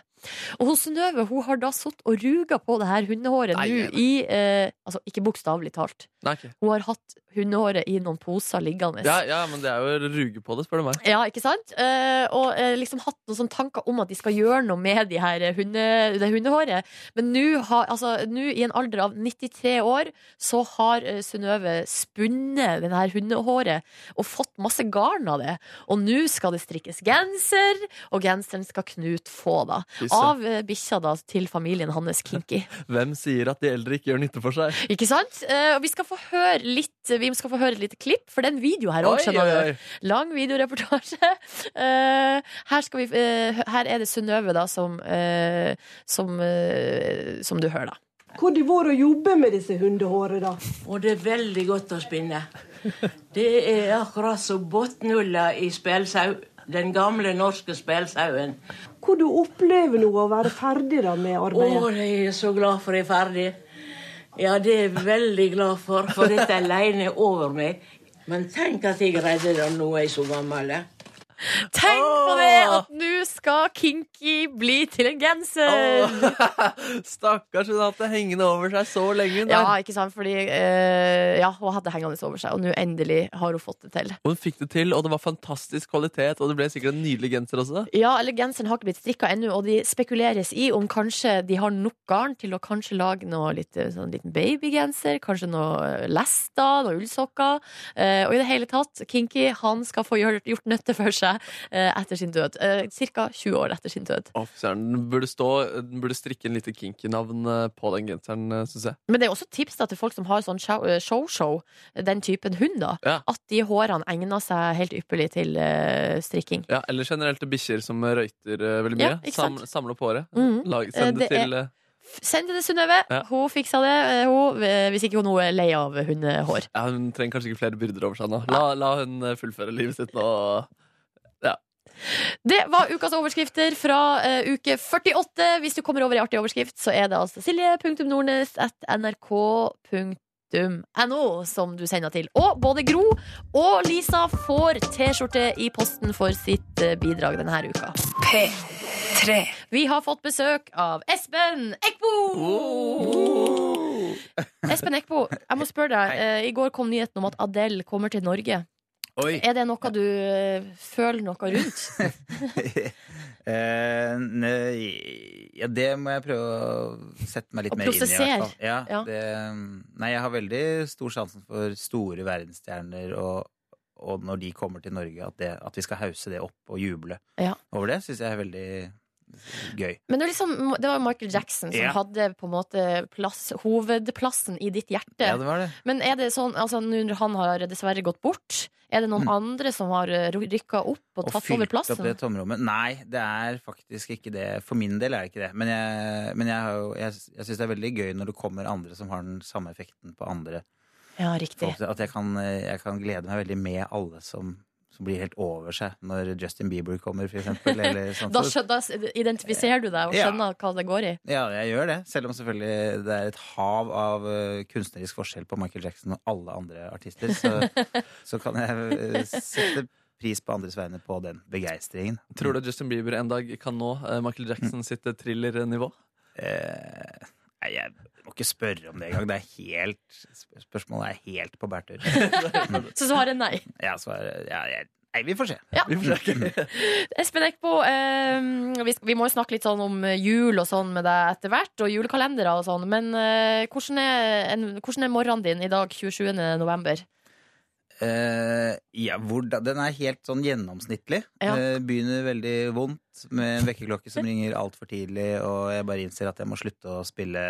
Og hun Synnøve hun har da sittet og ruga på det her hundehåret nå i eh, Altså ikke bokstavelig talt.
Nei, ok.
Hun har hatt hundehåret i noen poser liggende.
ja, ja, men det er jo å ruge på det, spør du meg.
Ja, ikke sant? Eh, og eh, liksom hatt noen sånne tanker om at de skal gjøre noe med de her hunde, det hundehåret. Men nå, altså, i en alder av 93 år, så har eh, Synnøve spunnet det her hundehåret og fått masse garn av det. Og nå skal det strikkes genser, og genseren skal Knut få, da. Av uh, bikkja da til familien hans Kinky.
Hvem sier at de eldre ikke gjør nytte for seg?
Ikke sant? Eh, og vi skal få høre litt Vi skal få høre et lite klipp, for det er en video her òg, skjønner du. Lang videoreportasje. Eh, her, skal vi, eh, her er det Synnøve, da, som, eh, som, eh, som du hører, da.
Hvor det vært å jobbe med disse hundehårene, da?
Og det er veldig godt å spinne. Det er akkurat som botnulla i spelsau. Den gamle norske spelsauen.
Hvor du opplever nå å være ferdig da med
Å,
arbeidet?
jeg er så glad for jeg er ferdig. Ja, det er jeg veldig glad for, for dette alene er over meg. Men tenk at jeg greide det nå er jeg så gammel. eh.
Tenk på det! At nå skal Kinky bli til en genser!
Stakkars, hun har hatt det hengende over seg så lenge. Der.
Ja, ikke sant? Fordi eh, ja, hun hadde hengende over seg, og nå endelig har hun fått det til.
Hun fikk det til, og det var fantastisk kvalitet, og det ble sikkert en nydelig genser også.
Ja, eller genseren har ikke blitt strikka ennå, og de spekuleres i om kanskje de har nok garn til å kanskje lage noe litt, eh, sånn liten babygenser, kanskje noe lester, noe ullsokker. Eh, og i det hele tatt, Kinky han skal få gjort, gjort nøtte for seg eh, etter sin død. Eh, Ca. 20 år etter sin død.
Offiseren, Den burde, stå, den burde strikke en lite kinky-navn eh, på den genseren, syns jeg.
Men det er også tips da, til folk som har sånn show- show-show, den typen hund, da,
Ja.
at de hårene egner seg helt ypperlig til strikking.
Ja, Eller generelt til bikkjer som røyter veldig mye.
Ja, ikke?
Sam, samle opp håret.
Mhm.
Lag, send det,
det
til er...
Send det til Synnøve.
Ja.
Hun fiksa det, hun, hvis ikke hun er lei av hundehår.
ja, Hun trenger kanskje ikke flere byrder over seg nå. La, la hun fullføre livet sitt nå.
Det var ukas overskrifter fra uh, uke 48. Hvis du kommer over i artig overskrift, så er det altså silje.nordnes.nrk.no som du sender til. Og både Gro og Lisa får T-skjorte i posten for sitt eh, bidrag denne uka.
P3.
Vi har fått besøk av Espen Eckbo! Espen Eckbo, jeg må spørre deg. Uh, I går kom nyheten om at Adele kommer til Norge.
Oi.
Er det noe du eh, føler noe rundt?
Eh, ne- ja, det må jeg prøve å sette meg litt
og
mer inn i. Ja,
Ja.
Det, nei, jeg har veldig stor sjansen for store verdensstjerner, og, og når de kommer til Norge, at, det, at vi skal hause det opp og juble
Ja.
over det, syns jeg er veldig gøy.
Men det liksom, det var Michael Jackson som
Ja.
hadde på en måte plass, hovedplassen i ditt hjerte.
Ja, det var det.
Men er det sånn, altså nå når han har dessverre gått bort, er det noen andre som har rykka opp og
Og
tatt over
fylt opp det tomrommet. Nei, det er faktisk ikke det. For min del er det ikke det. Men jeg, men jeg, jo- jeg, jeg syns det er veldig gøy når det kommer andre som har den samme effekten på andre.
Ja, riktig.
folk. At jeg kan, jeg kan glede meg veldig med alle som, som blir helt over seg når Justin Bieber kommer, for eksempel.
Da, da identifiserer du deg og
Ja.
skjønner hva det går i?
Ja, jeg gjør det. Selv om selvfølgelig det er et hav av eh, kunstnerisk forskjell på Michael Jackson og alle andre artister, så, så kan jeg eh, sette pris på andres vegne på den begeistringen.
Tror du Justin Bieber en dag kan nå eh, Michael Jackson sitt thriller-nivå?
Eh, nei, jeg må ikke spørre om det engang. Det er helt Spørsmålet er helt på bærtur.
Så svaret er nei.
Ja, svaret ja, jeg, Nei, vi får se.
Ja.
Vi får se.
Espen Eckbo, eh, vi, vi må jo snakke litt sånn om jul og sånn med deg etter hvert, og julekalendere og sånn, men eh, hvordan, er, en, hvordan er morgenen din i dag, 27. november?
Eh, ja, hvordan, den er helt sånn gjennomsnittlig.
Ja.
Uh, begynner veldig vondt med en vekkerklokke som ringer altfor tidlig, og jeg bare innser at jeg må slutte å spille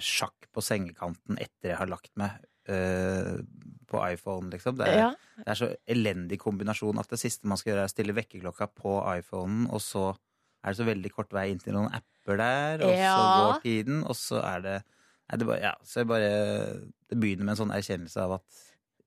sjakk på sengekanten etter jeg har lagt meg Uh, på iPhone, liksom. Det er,
Ja.
det er så elendig kombinasjon at det siste man skal gjøre, er å stille vekkerklokka på iPhonen, og så er det så veldig kort vei inn til noen apper der, og så går tiden, og så er det er det, bare, ja, så jeg bare, det begynner med en sånn erkjennelse av at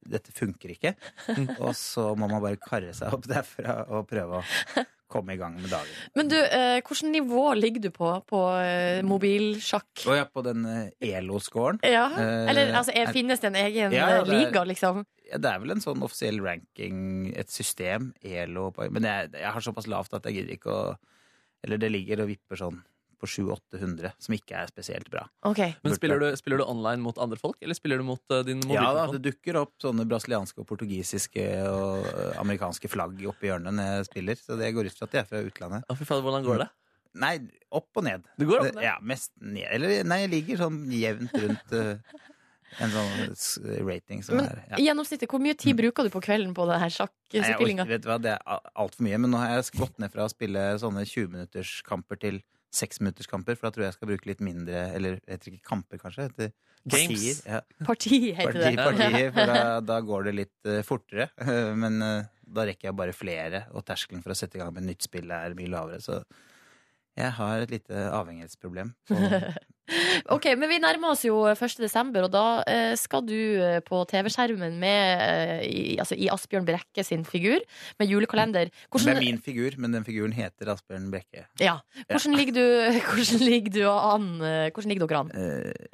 dette funker ikke. Og så må man bare karre seg opp derfra og prøve å komme i gang med dagen.
Men du, eh, hvilket nivå ligger du på på eh, mobilsjakk?
Og ja, på den eh, ELO-scoren.
Ja,
Eh,
eller altså, er, finnes det en egen
Ja, ja,
eh,
det er-
liga, liksom?
Ja, det er vel en sånn offisiell ranking, et system, ELO Men jeg, jeg har såpass lavt at jeg gidder ikke å Eller det ligger og vipper sånn på 700-800, som ikke er spesielt bra.
Men spiller du, spiller du online mot andre folk, eller spiller du mot uh, din
Ja da, det dukker opp sånne brasilianske og portugisiske og eh, amerikanske flagg oppi hjørnet når jeg spiller, så det går ut fra at de er fra utlandet.
Fy faen, hvordan går det?
Nei, opp og ned.
Det går opp og ned?
Ja, mest ned. Eller nei, jeg ligger sånn jevnt rundt uh, en sånn rating som
Men
er ja.
gjennomsnittet, hvor mye tid bruker du på kvelden på det her sjakkspillinga?
vet du hva, det er altfor mye, men nå har jeg gått ned fra å spille sånne 20-minutterskamper til 6-minutterskamper, for da tror jeg jeg skal bruke litt mindre Eller det heter ikke kamper, kanskje? Heter
Games.
partier. Ja.
Parti heter
Parti,
det.
partier, for da, da går det litt uh, fortere. Men uh, da rekker jeg bare flere, og terskelen for å sette i gang med nytt spill er mye lavere. Så jeg har et lite avhengighetsproblem.
Ok, men vi nærmer oss jo 1. desember, og da eh, skal du eh, på TV-skjermen med eh, i, altså, i Asbjørn Brekke sin figur, med julekalender.
Det er min figur, men den figuren heter Asbjørn Brekke.
Ja. Hvordan ligger du, hvordan ligger du an? eh, Hvordan ligger dere an?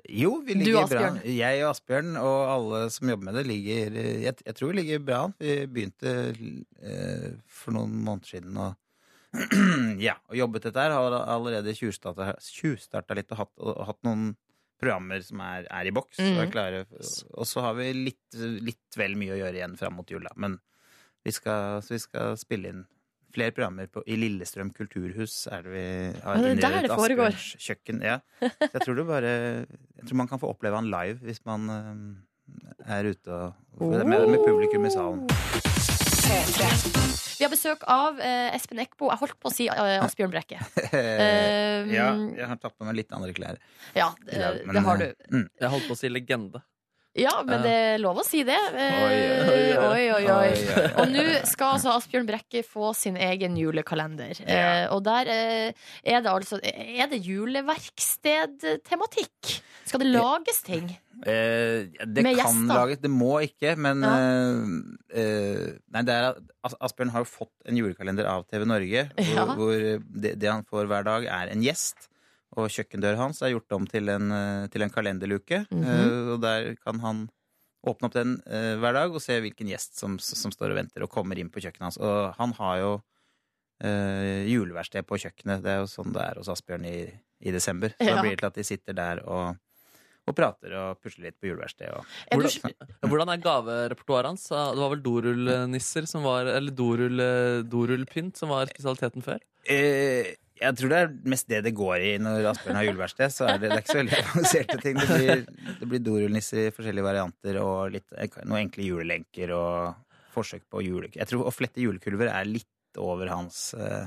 Jo, vi ligger
du,
bra. Jeg og Asbjørn og alle som jobber med det, ligger Jeg, jeg tror vi ligger bra an. Vi begynte eh, for noen måneder siden å ja, og jobbet dette her. Har allerede tjuvstarta litt og hatt, og hatt noen programmer som er, er i boks. Og, er
Mhm.
klare. og så har vi litt, litt vel mye å gjøre igjen fram mot jula. Men vi skal, vi skal spille inn flere programmer på, i Lillestrøm kulturhus. Er det vi har
Ja, det er der det foregår.
Kjøkken. Ja. Så jeg tror, det bare, jeg tror man kan få oppleve han live hvis man eh, er ute og med, med publikum i salen.
Vi har besøk av eh, Espen Eckbo. Jeg holdt på å si eh, Asbjørn Brekke. Um,
ja, jeg har tatt på meg litt andre klær.
Ja, det,
men,
det har du.
eh, mm.
Jeg holdt på å si legende.
Ja, men det er lov å si det. Eh,
Oi, oi, oi.
Og nå skal altså Asbjørn Brekke få sin egen julekalender. Eh, og der eh, er det altså Er det juleverksted-tematikk? Skal det lages ting?
Eh, det
Med
kan
gjester.
lages, det må ikke, men
Ja.
eh, eh, Nei, det er As- Asbjørn har jo fått en julekalender av TV Norge, hvor,
Ja.
hvor det, det han får hver dag, er en gjest. Og kjøkkendøra hans er gjort om til en, eh, til en kalenderluke.
Mhm.
eh, og der kan han åpne opp den eh, hver dag og se hvilken gjest som, som står og venter og kommer inn på kjøkkenet hans. Og han har jo juleverksted på kjøkkenet. Det er jo sånn det er hos Asbjørn i, i desember. Så
Ja.
da blir det til at de sitter der og, og prater og pusler litt på juleverkstedet. og-
Hvordan, hvordan er gaverepertoaret hans? Det var vel dorullnisser som var Eller dorull, dorullpynt som var spesialiteten før?
Eh, jeg tror det er mest det det går i når Asbjørn har juleverksted. Så er det, det er ikke så veldig avanserte ting. Det blir, det blir dorullnisser i forskjellige varianter og litt, noen enkle julelenker og forsøk på jule... Jeg tror å flette julekulver er litt over hans, eh,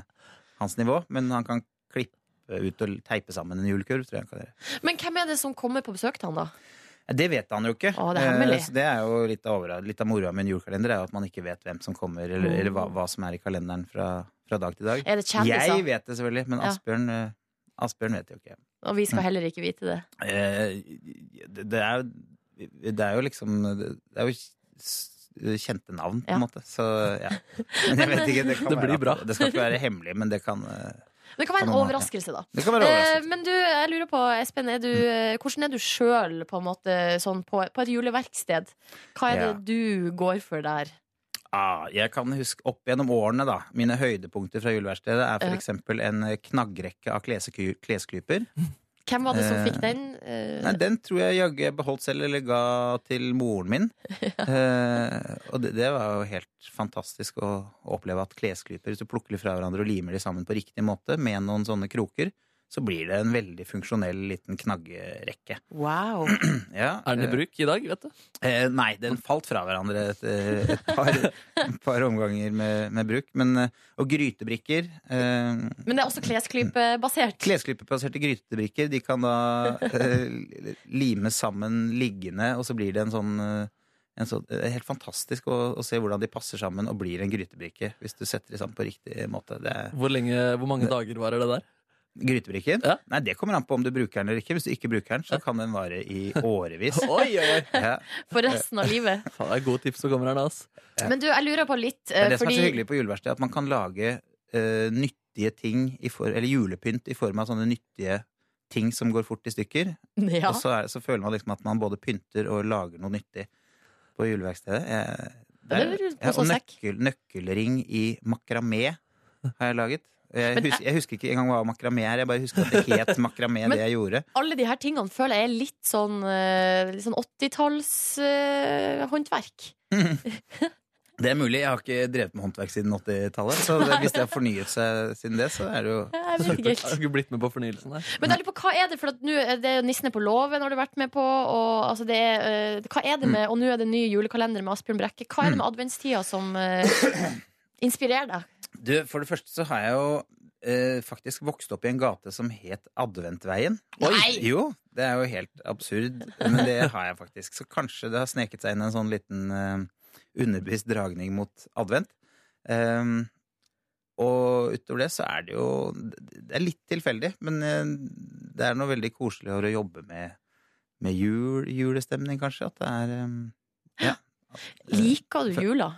hans nivå, men han kan klippe ut og teipe sammen en julekurv, tror jeg han kan gjøre.
Men hvem er det som kommer på besøk til han, da?
Det vet han jo ikke.
Å, det er.
Eh, Så det er jo litt av, litt av moroa med en julekalender, er jo at man ikke vet hvem som kommer, eller, eller hva, hva som er i kalenderen fra, fra dag til dag.
Er det kjendiser?
Jeg vet det selvfølgelig, men Asbjørn, ja. Asbjørn vet jo ikke.
Og vi skal
Mm.
heller ikke vite det.
Eh, det, det, er, det er jo liksom Det er jo kjente navn, på en måte. Så ja. Men jeg vet ikke. Det, kan
Det blir
være,
bra.
Det skal ikke være hemmelig, men det kan eh,
Det kan være en overraskelse, da.
Det kan være overraskelse.
Eh, men du, jeg lurer på, Espen, er du, eh, hvordan er du sjøl på, en måte, sånn på, på et juleverksted? Hva er
Ja.
det du går for der?
Ah, jeg kan huske opp gjennom årene, da. Mine høydepunkter fra juleverkstedet er eksempel en knaggrekke av klesklyper.
Hvem var det som
Eh,
fikk den? Eh,
Nei, den tror jeg jaggu jeg beholdt selv, eller ga til moren min. Eh, og det, det var jo helt fantastisk å, å oppleve at klesklyper, hvis du plukker dem fra hverandre og limer de sammen på riktig måte med noen sånne kroker, så blir det en veldig funksjonell liten knaggerekke.
Wow.
Ja,
Er den i
eh,
bruk i dag, vet du?
Eh, nei, den falt fra hverandre et, eh, et, par, et par omganger med, med bruk. Men, eh, og grytebrikker eh,
Men det er også klesklypebasert.
Klesklypebaserte grytebrikker De kan da eh, limes sammen liggende, og så blir det en sånn en sånn, det er helt fantastisk å, å se hvordan de passer sammen og blir en grytebrikke. Hvis du setter de sammen på riktig måte. Det er,
Hvor, lenge, hvor mange dager varer det der?
Grytebrikken? Nei, Det kommer an på om du bruker den eller ikke. Hvis du ikke bruker den, så kan den vare i årevis.
Oi, oi, oi.
Ja.
For resten av livet.
Faen, det er gode tips som kommer her nå, Ja.
Men du, jeg lurer på litt,
Det
eh,
er det som er så hyggelig på juleverkstedet, at man kan lage uh, nyttige ting, i for, eller julepynt, i form av sånne nyttige ting som går fort i stykker.
Ja.
Og så, er, så føler man liksom at man både pynter og lager noe nyttig på juleverkstedet. Jeg,
Ja, det er
og
og
nøkkel, nøkkelring i makramé har jeg laget. Jeg, hus, jeg husker ikke engang hva makramé er, jeg bare husker at det het makramé, det jeg gjorde.
alle de her tingene føler jeg er litt sånn, eh, litt sånn 80-tallshåndverk.
Det er mulig, jeg har ikke drevet med håndverk siden 80-tallet, så det, hvis det har fornyet seg siden det, så er det jo
Jeg vet ikke
har ikke blitt med på fornyelsen der.
Men jeg lurer på, hva er det for at nå er det jo Nissene på låven har du vært med på, og altså det er, eh, hva er det med, og nå er det ny julekalender med Asbjørn Brekke. Hva er det med adventstida som uh, inspirerer deg?
Du, for det første så har jeg jo eh, faktisk vokst opp i en gate som het Adventveien.
Nei!
Jo, det er jo helt absurd, men det har jeg faktisk. Så kanskje det har sneket seg inn en sånn liten eh, underbevisst dragning mot advent. Um, og utover det så er det jo Det er litt tilfeldig, men eh, det er noe veldig koselig å jobbe med, med jul, julestemning, kanskje. At det er um, Ja.
Liker du jula?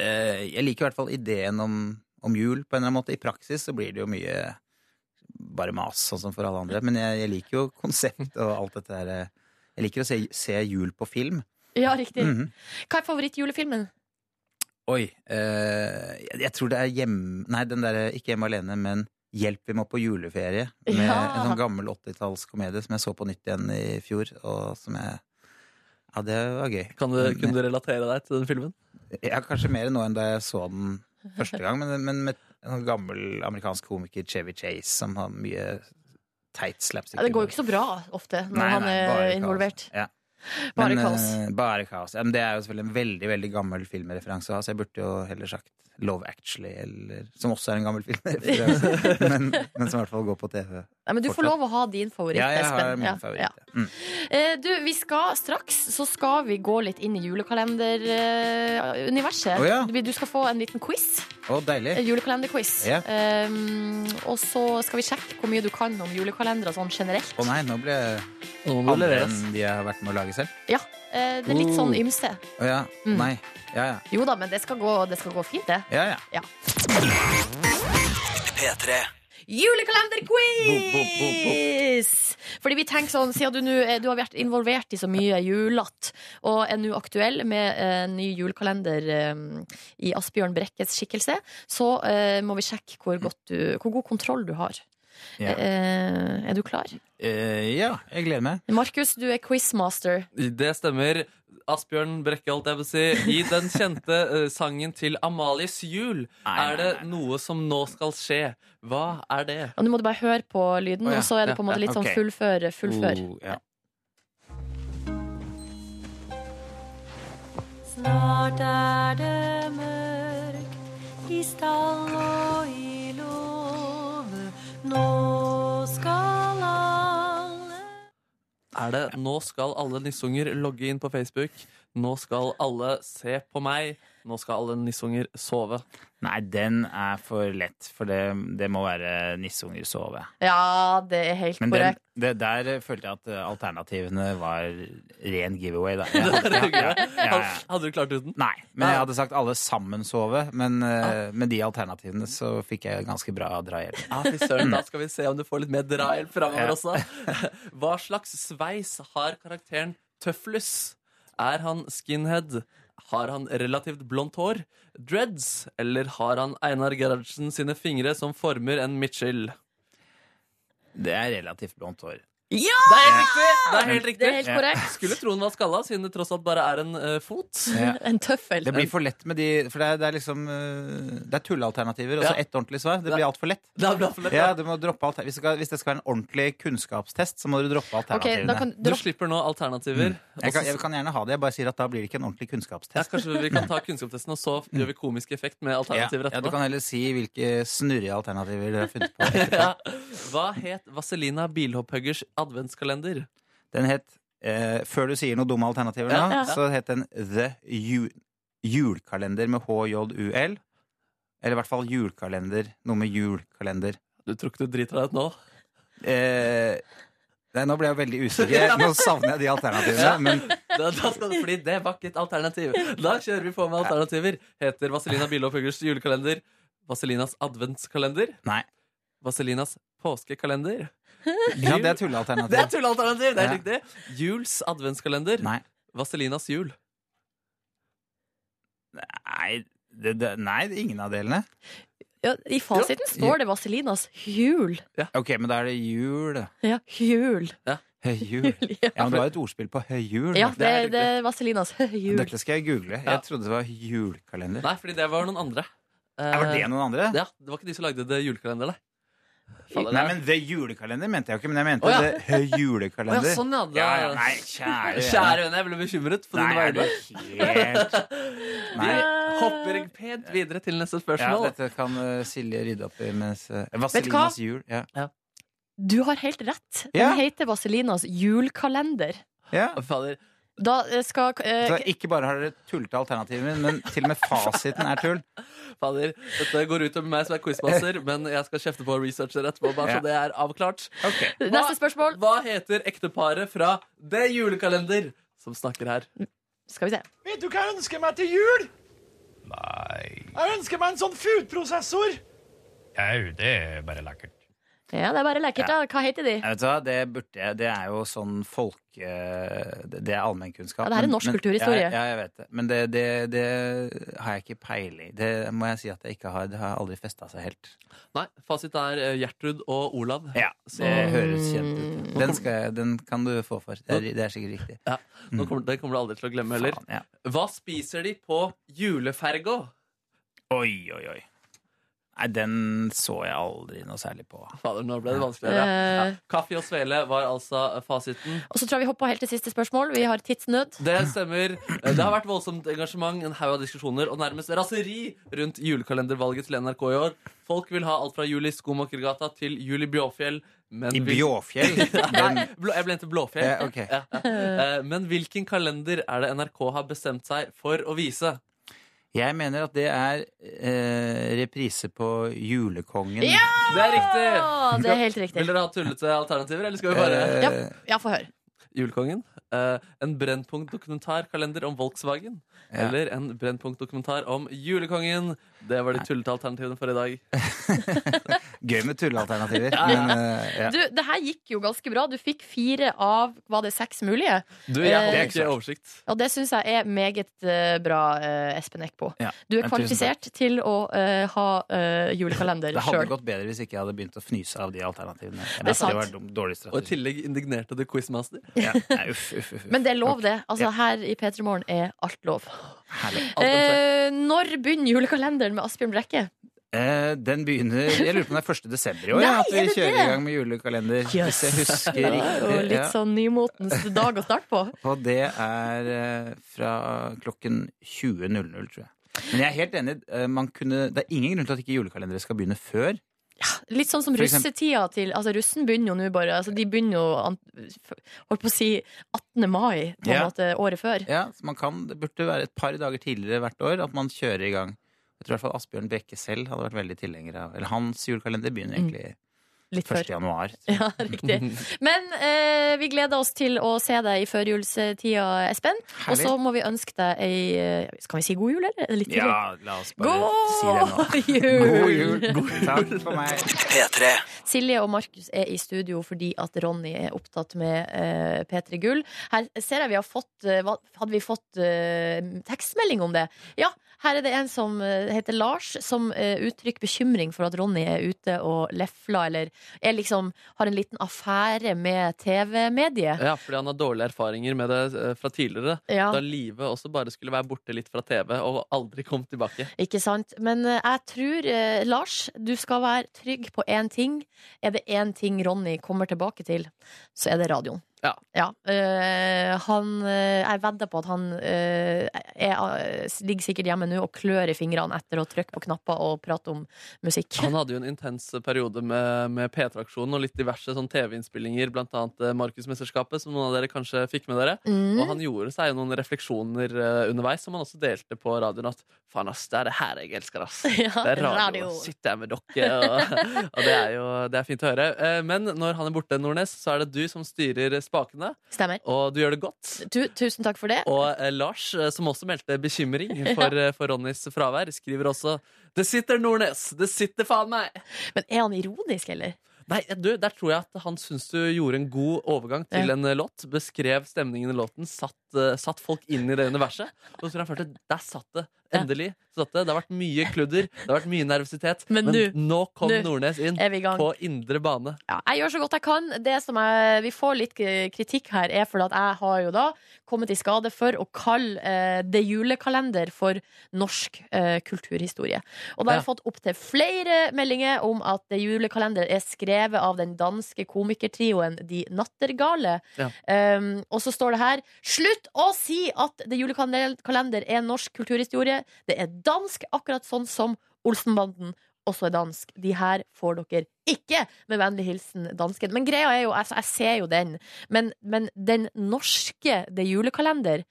Eh, jeg liker i hvert fall ideen om, om jul på en eller annen måte. I praksis så blir det jo mye bare mas, sånn som for alle andre. Men jeg, jeg liker jo konsept og alt dette der. eh, Jeg liker å se, se jul på film.
Ja, riktig.
Mhm.
Hva er favorittjulefilmen?
Oi. Eh, jeg, jeg tror det er hjem... Nei, den derre Ikke Hjemme alene, men Hjelp, vi må på juleferie. Med
Ja.
en sånn gammel 80-tallskomedie som jeg så på nytt igjen i fjor, og som jeg Ja, det var gøy.
Kan du, kunne du relatere deg til den filmen?
Ja, kanskje mer nå enn da jeg så den første gang, men, men med en sånn gammel amerikansk komiker, Chevy Chase, som har mye teit slapstick.
Ja, det går jo ikke så bra ofte når
Nei,
han
nei,
er
kaos.
involvert.
Ja.
Bare
Men,
kaos.
eh, bare kaos. Ja, men det er jo selvfølgelig en veldig veldig gammel filmreferanse. å ha, så jeg burde jo heller sagt Love Actually, eller, som også er en gammel film, men, men som i hvert fall går på TV.
Nei, men du får lov å ha din favoritt,
Ja, jeg har min
Ja,
favoritt.
ja.
ja. Mm.
Eh, Du, vi skal straks så skal vi gå litt inn i julekalenderuniverset.
Eh, oh, ja.
Du skal få en liten quiz.
Oh, deilig.
En julekalenderquiz.
Yeah.
Eh, og så skal vi sjekke hvor mye du kan om julekalendere sånn generelt.
Å nei, nå ble jeg
leveres.
enn de jeg har vært med å lage selv.
Ja, eh, det er litt sånn ymse.
Å ja.
Mm.
Nei. Ja ja.
Jo da, men det skal gå, det skal gå fint, det.
Ja ja.
Ja.
P3.
Julekalenderquiz! Fordi vi tenker sånn, Siden du, nå er- du har vært involvert i så mye julete, og er nå aktuell med en ny julekalender eh, i Asbjørn Brekkes skikkelse, så eh, må vi sjekke hvor, godt du, hvor god kontroll du har.
Ja.
Eh, er du klar?
Eh, ja, jeg gleder meg.
Markus, du er quizmaster.
Det stemmer. Asbjørn Brekke, alt jeg vil si. I den kjente eh, sangen til Amalies jul er det noe som nå skal skje. Hva er det?
Og Nå må du bare høre på lyden,
oh, ja.
og så er det på en måte litt sånn fullfør. fullfør.
Oh, ja.
Snart er det mørk i stall og i. Nå skal alle
Er det 'Nå skal alle nissunger logge inn på Facebook'? 'Nå skal alle se på meg'? 'Nå skal alle nissunger sove'?
Nei, den er for lett, for det, det må være 'Nisseunger sove.
Ja, det er helt
Men den,
korrekt.
det, der følte jeg at eh, alternativene var ren giveaway, da. Ja, ja, ja, ja, ja.
Hadde du klart uten?
Nei, men jeg hadde sagt alle sammen sove. Men eh, med de alternativene så fikk jeg ganske bra drahjelp.
Ja, fy søren, Da skal vi se om du får litt mer drahjelp framover
Ja.
også. Hva slags sveis har karakteren Tøflus? Er han skinhead? Har han relativt blondt hår? Dreads? Eller har han Einar Gerhardsen sine fingre som former en Mitchell?
Det er relativt blondt hår.
Ja!
Det er helt riktig! Det er helt, riktig.
Det er helt korrekt.
Skulle tro den var skalla, siden det tross alt bare er en uh, fot.
Ja.
En tøffel.
Det blir for lett med de For det er, det er liksom uh, Det er tullealternativer, og så
Ja.
ett ordentlig svar. Det blir altfor lett.
Det er bra for lett,
Ja,
ja.
du må droppe hvis, det skal, hvis det skal være en ordentlig kunnskapstest, så må du droppe alternativene.
da kan
Du slipper nå alternativer.
Mm. jeg, kan, jeg kan gjerne ha det, jeg bare sier at da blir det ikke en ordentlig kunnskapstest.
Ja, kanskje vi kan ta kunnskapstesten, og så gjør vi komisk effekt med alternativer
etterpå. ja, du kan heller si hvilke snurrige alternativer dere har funnet på.
Ja. Hva het Vazelina Bilhopphuggers adventskalender?
Den het eh, Før du sier noen dumme alternativer nå,
Ja, ja.
så het den The Ju Julekalender med HJUL. Eller i hvert fall julekalender. Noe med julekalender.
Du tror ikke du driter deg ut nå?
Eh, nei, nå ble jeg veldig usikker. Nå savner jeg de alternativene. Men
Da, da skal, det var ikke et alternativ. Da kjører vi på med alternativer. Heter Vaselina Bilhopphuggers julekalender Vaselinas adventskalender?
Nei.
Vaselinas påskekalender?
ja, det er tullealternativ.
Det er tullealternativ! Det er
Ja.
riktig. Jules adventskalender?
Nei.
Vaselinas jul?
Nei, det, det, nei, det er ingen av delene.
Ja, I fasiten står det Vaselinas jul.
Ok, men da er det jul.
Ja, jul.
Høyjul. Ja, men det var et ordspill på høyjul.
Ja, det, er- det er Vaselinas jul.
Dette skal jeg google.
Ja.
Jeg trodde det var julekalender.
Nei, fordi det var noen andre.
Ja, var det noen andre?
Ja, Det var ikke de som lagde det julekalender, nei. Fader,
Nei,
det
men The Julekalender mente jeg jo ikke, men jeg mente
oh, ja.
The Julekalender.
Oh, ja, sånn, ja, da-
ja, ja. Nei, kjære
Kjære venn, jeg ble bekymret. For
Nei,
jeg
er du helt Nei.
Hopper pent videre til neste
Ja,
spørsmål.
dette kan uh, Silje rydde opp i mens uh,
du hva?
Vaselinas jul. Ja.
Du har helt rett. Den
Ja.
heter Vaselinas julekalender.
Ja.
Fader,
Da eh, skal eh,
Så ikke bare har dere tullete alternativer, men til og med fasiten er tull.
Fader, dette går ut over meg som er quizmaster, men jeg skal kjefte på researcher etterpå, bare
Ja.
så det er avklart.
Neste spørsmål.
Hva heter ekteparet fra Det julekalender som snakker her?
Skal vi se.
Vet du hva jeg ønsker meg til jul? Nei Jeg ønsker meg en sånn foodprosessor.
Jau, det er bare lekkert.
Ja, det er bare lekkert. da. Hva heter de?
Jeg vet du hva, det, burde jeg, det er jo sånn folk... eh, Det er allmennkunnskap.
Ja, det her er norsk
men-
kulturhistorie.
Ja, ja, jeg vet det. Men det, det, det har jeg ikke peiling Det må jeg si at jeg ikke har. Det har aldri festa seg helt.
Nei, fasit er eh, Gjertrud og Olav.
Ja,
Så-
det høres kjent ut. Den, skal jeg, den kan du få for. Det er, det er sikkert riktig.
Ja, nå kommer, Det kommer du aldri til å glemme heller.
Faen, ja.
Hva spiser de på juleferga?
Oi, oi, oi. Nei, den så jeg aldri noe særlig på.
Fader, nå ble det vanskeligere. Ja.
Eh.
Kaffe og svele var altså fasiten.
Og så tror jeg vi hoppa helt til siste spørsmål. Vi har tidsnød.
Det stemmer. Det har vært voldsomt engasjement, en haug av diskusjoner og nærmest raseri rundt julekalendervalget til NRK i år. Folk vil ha alt fra Juli Skomakergata til Juli Bjåfjell. Men
I Bjåfjell?
Nei, jeg ble til Blåfjell.
Ja, okay.
Ja, ja. Eh, Men hvilken kalender er det NRK har bestemt seg for å vise?
Jeg mener at det er eh, reprise på Julekongen.
Ja!
Det er riktig!
Det er helt riktig.
Vil dere ha tullete alternativer, eller skal vi bare
Eh,
Ja, ja få høre.
Julekongen. Eh, en Brennpunkt-dokumentarkalender om Volkswagen.
Ja.
Eller en Brennpunkt-dokumentar om Julekongen. Det var de tullete alternativene for i dag.
Gøy med tullealternativer.
Ja, ja.
Men, uh, ja.
Du, det her gikk jo ganske bra. Du fikk fire av var det seks mulige.
Du, jeg
Eh,
har ikke oversikt.
Og det syns jeg er meget eh, bra, eh, Espen Eckbo.
Ja.
Du er kvalifisert til å uh, ha uh, julekalender
Det hadde
sjøl.
gått bedre hvis ikke jeg hadde begynt å fnyse av de alternativene.
Det er sant.
det var dum, dårlig
Og i tillegg indignerte du quizmaster.
Ja. Nei, uff, uff, uff, uff.
Men det er lov, det. Altså,
Ja.
Her i P3 Morgen er alt lov.
Herlig.
Eh, når begynner julekalenderen med Asbjørn Brekke?
Eh, den begynner Jeg lurer på om det er 1. desember i år.
Nei,
at vi
er
kjører
det?
i gang med julekalender. Hvis jeg husker
Det er jo litt sånn nymotens dag å starte på.
Og det er eh, fra klokken 20.00, tror jeg. Men jeg er helt enig. eh, Man kunne, det er ingen grunn til at ikke julekalendere skal begynne før.
Litt sånn som russetida til Altså, russen begynner jo nå bare altså, De begynner jo Holdt på å si 18. mai, på en
Ja.
måte, året før.
Ja, så man kan, Det burde være et par dager tidligere hvert år at man kjører i gang. Jeg tror i hvert fall Asbjørn Brekke selv hadde vært veldig tilhenger av Eller hans julekalender begynner egentlig
Mm. Litt
1.
før.
januar.
Ja, riktig. Men eh, vi gleder oss til å se deg i førjulstida, Espen. Og så må vi ønske deg ei eh, Skal vi si god jul, eller? Er Litt tidlig?
Ja, la oss bare si det nå.
God jul!
God jul! Takk for meg.
P3.
Silje og Markus er i studio fordi at Ronny er opptatt med eh, P3 Gull. Her ser jeg vi har fått eh, Hadde vi fått eh, tekstmelding om det? Ja, her er det en som eh, heter Lars, som eh, uttrykker bekymring for at Ronny er ute og lefler, eller er liksom, har en liten affære med TV-mediet.
Ja, fordi han har dårlige erfaringer med det eh, fra tidligere.
Ja.
Da livet også bare skulle være borte litt fra TV og aldri kom tilbake.
Ikke sant? Men jeg tror, Lars, du skal være trygg på én ting. Er det én ting Ronny kommer tilbake til, så er det radioen.
Ja.
eh, han eh, Jeg vedder på at han uh, er, ligger sikkert hjemme nå og klør i fingrene etter å trykke på knapper og prate om musikk.
Han hadde jo en intens periode med, med P3-aksjonen og litt diverse sånn TV-innspillinger, blant annet Markusmesterskapet, som noen av dere kanskje fikk med dere.
Mm.
Og han gjorde seg jo noen refleksjoner underveis, som han også delte på radioen. At faen, ass, det er det her jeg elsker, ass.
Ja,
det er radio.
radio.
Sitte her med dere. Og, og det er jo det er fint å høre. Uh, Men når han er borte, Nordnes, så er det du som styrer spakene.
Stemmer.
Og du gjør det godt.
Tu, tusen takk for det.
Og eh, Lars, eh, som også meldte bekymring for, ja. for Ronnys fravær, skriver også Det sitter Nordnes! Det sitter faen meg!
Men er han ironisk, eller?
Nei, du, Der tror jeg at han syns du gjorde en god overgang til
Ja.
en eh, låt. Beskrev stemningen i låten, satt, eh, satt folk inn i det universet. Og så tror jeg han følte der satt det. Endelig. satt det. det har vært mye kludder, det har vært mye nervøsitet.
Men
Men,
nå-
nå kom
nu,
Nordnes inn på indre bane.
Ja, jeg gjør så godt jeg kan. Det som jeg, vi får litt kritikk her, er fordi at jeg har jo da kommet i skade for å kalle uh, det julekalender for norsk uh, kulturhistorie. Og da har jeg
Ja.
fått opptil flere meldinger om at det julekalender er skrevet av den danske komikertrioen De Nattergale.
Ja.
Um, og så står det her Slutt å si at det julekalender er norsk kulturhistorie. Det er dansk, akkurat sånn som Olsenbanden også er dansk. De her får dere ikke! Med vennlig hilsen dansken. Men greia er jo, altså, jeg ser jo den, men, men den norske Det julekalender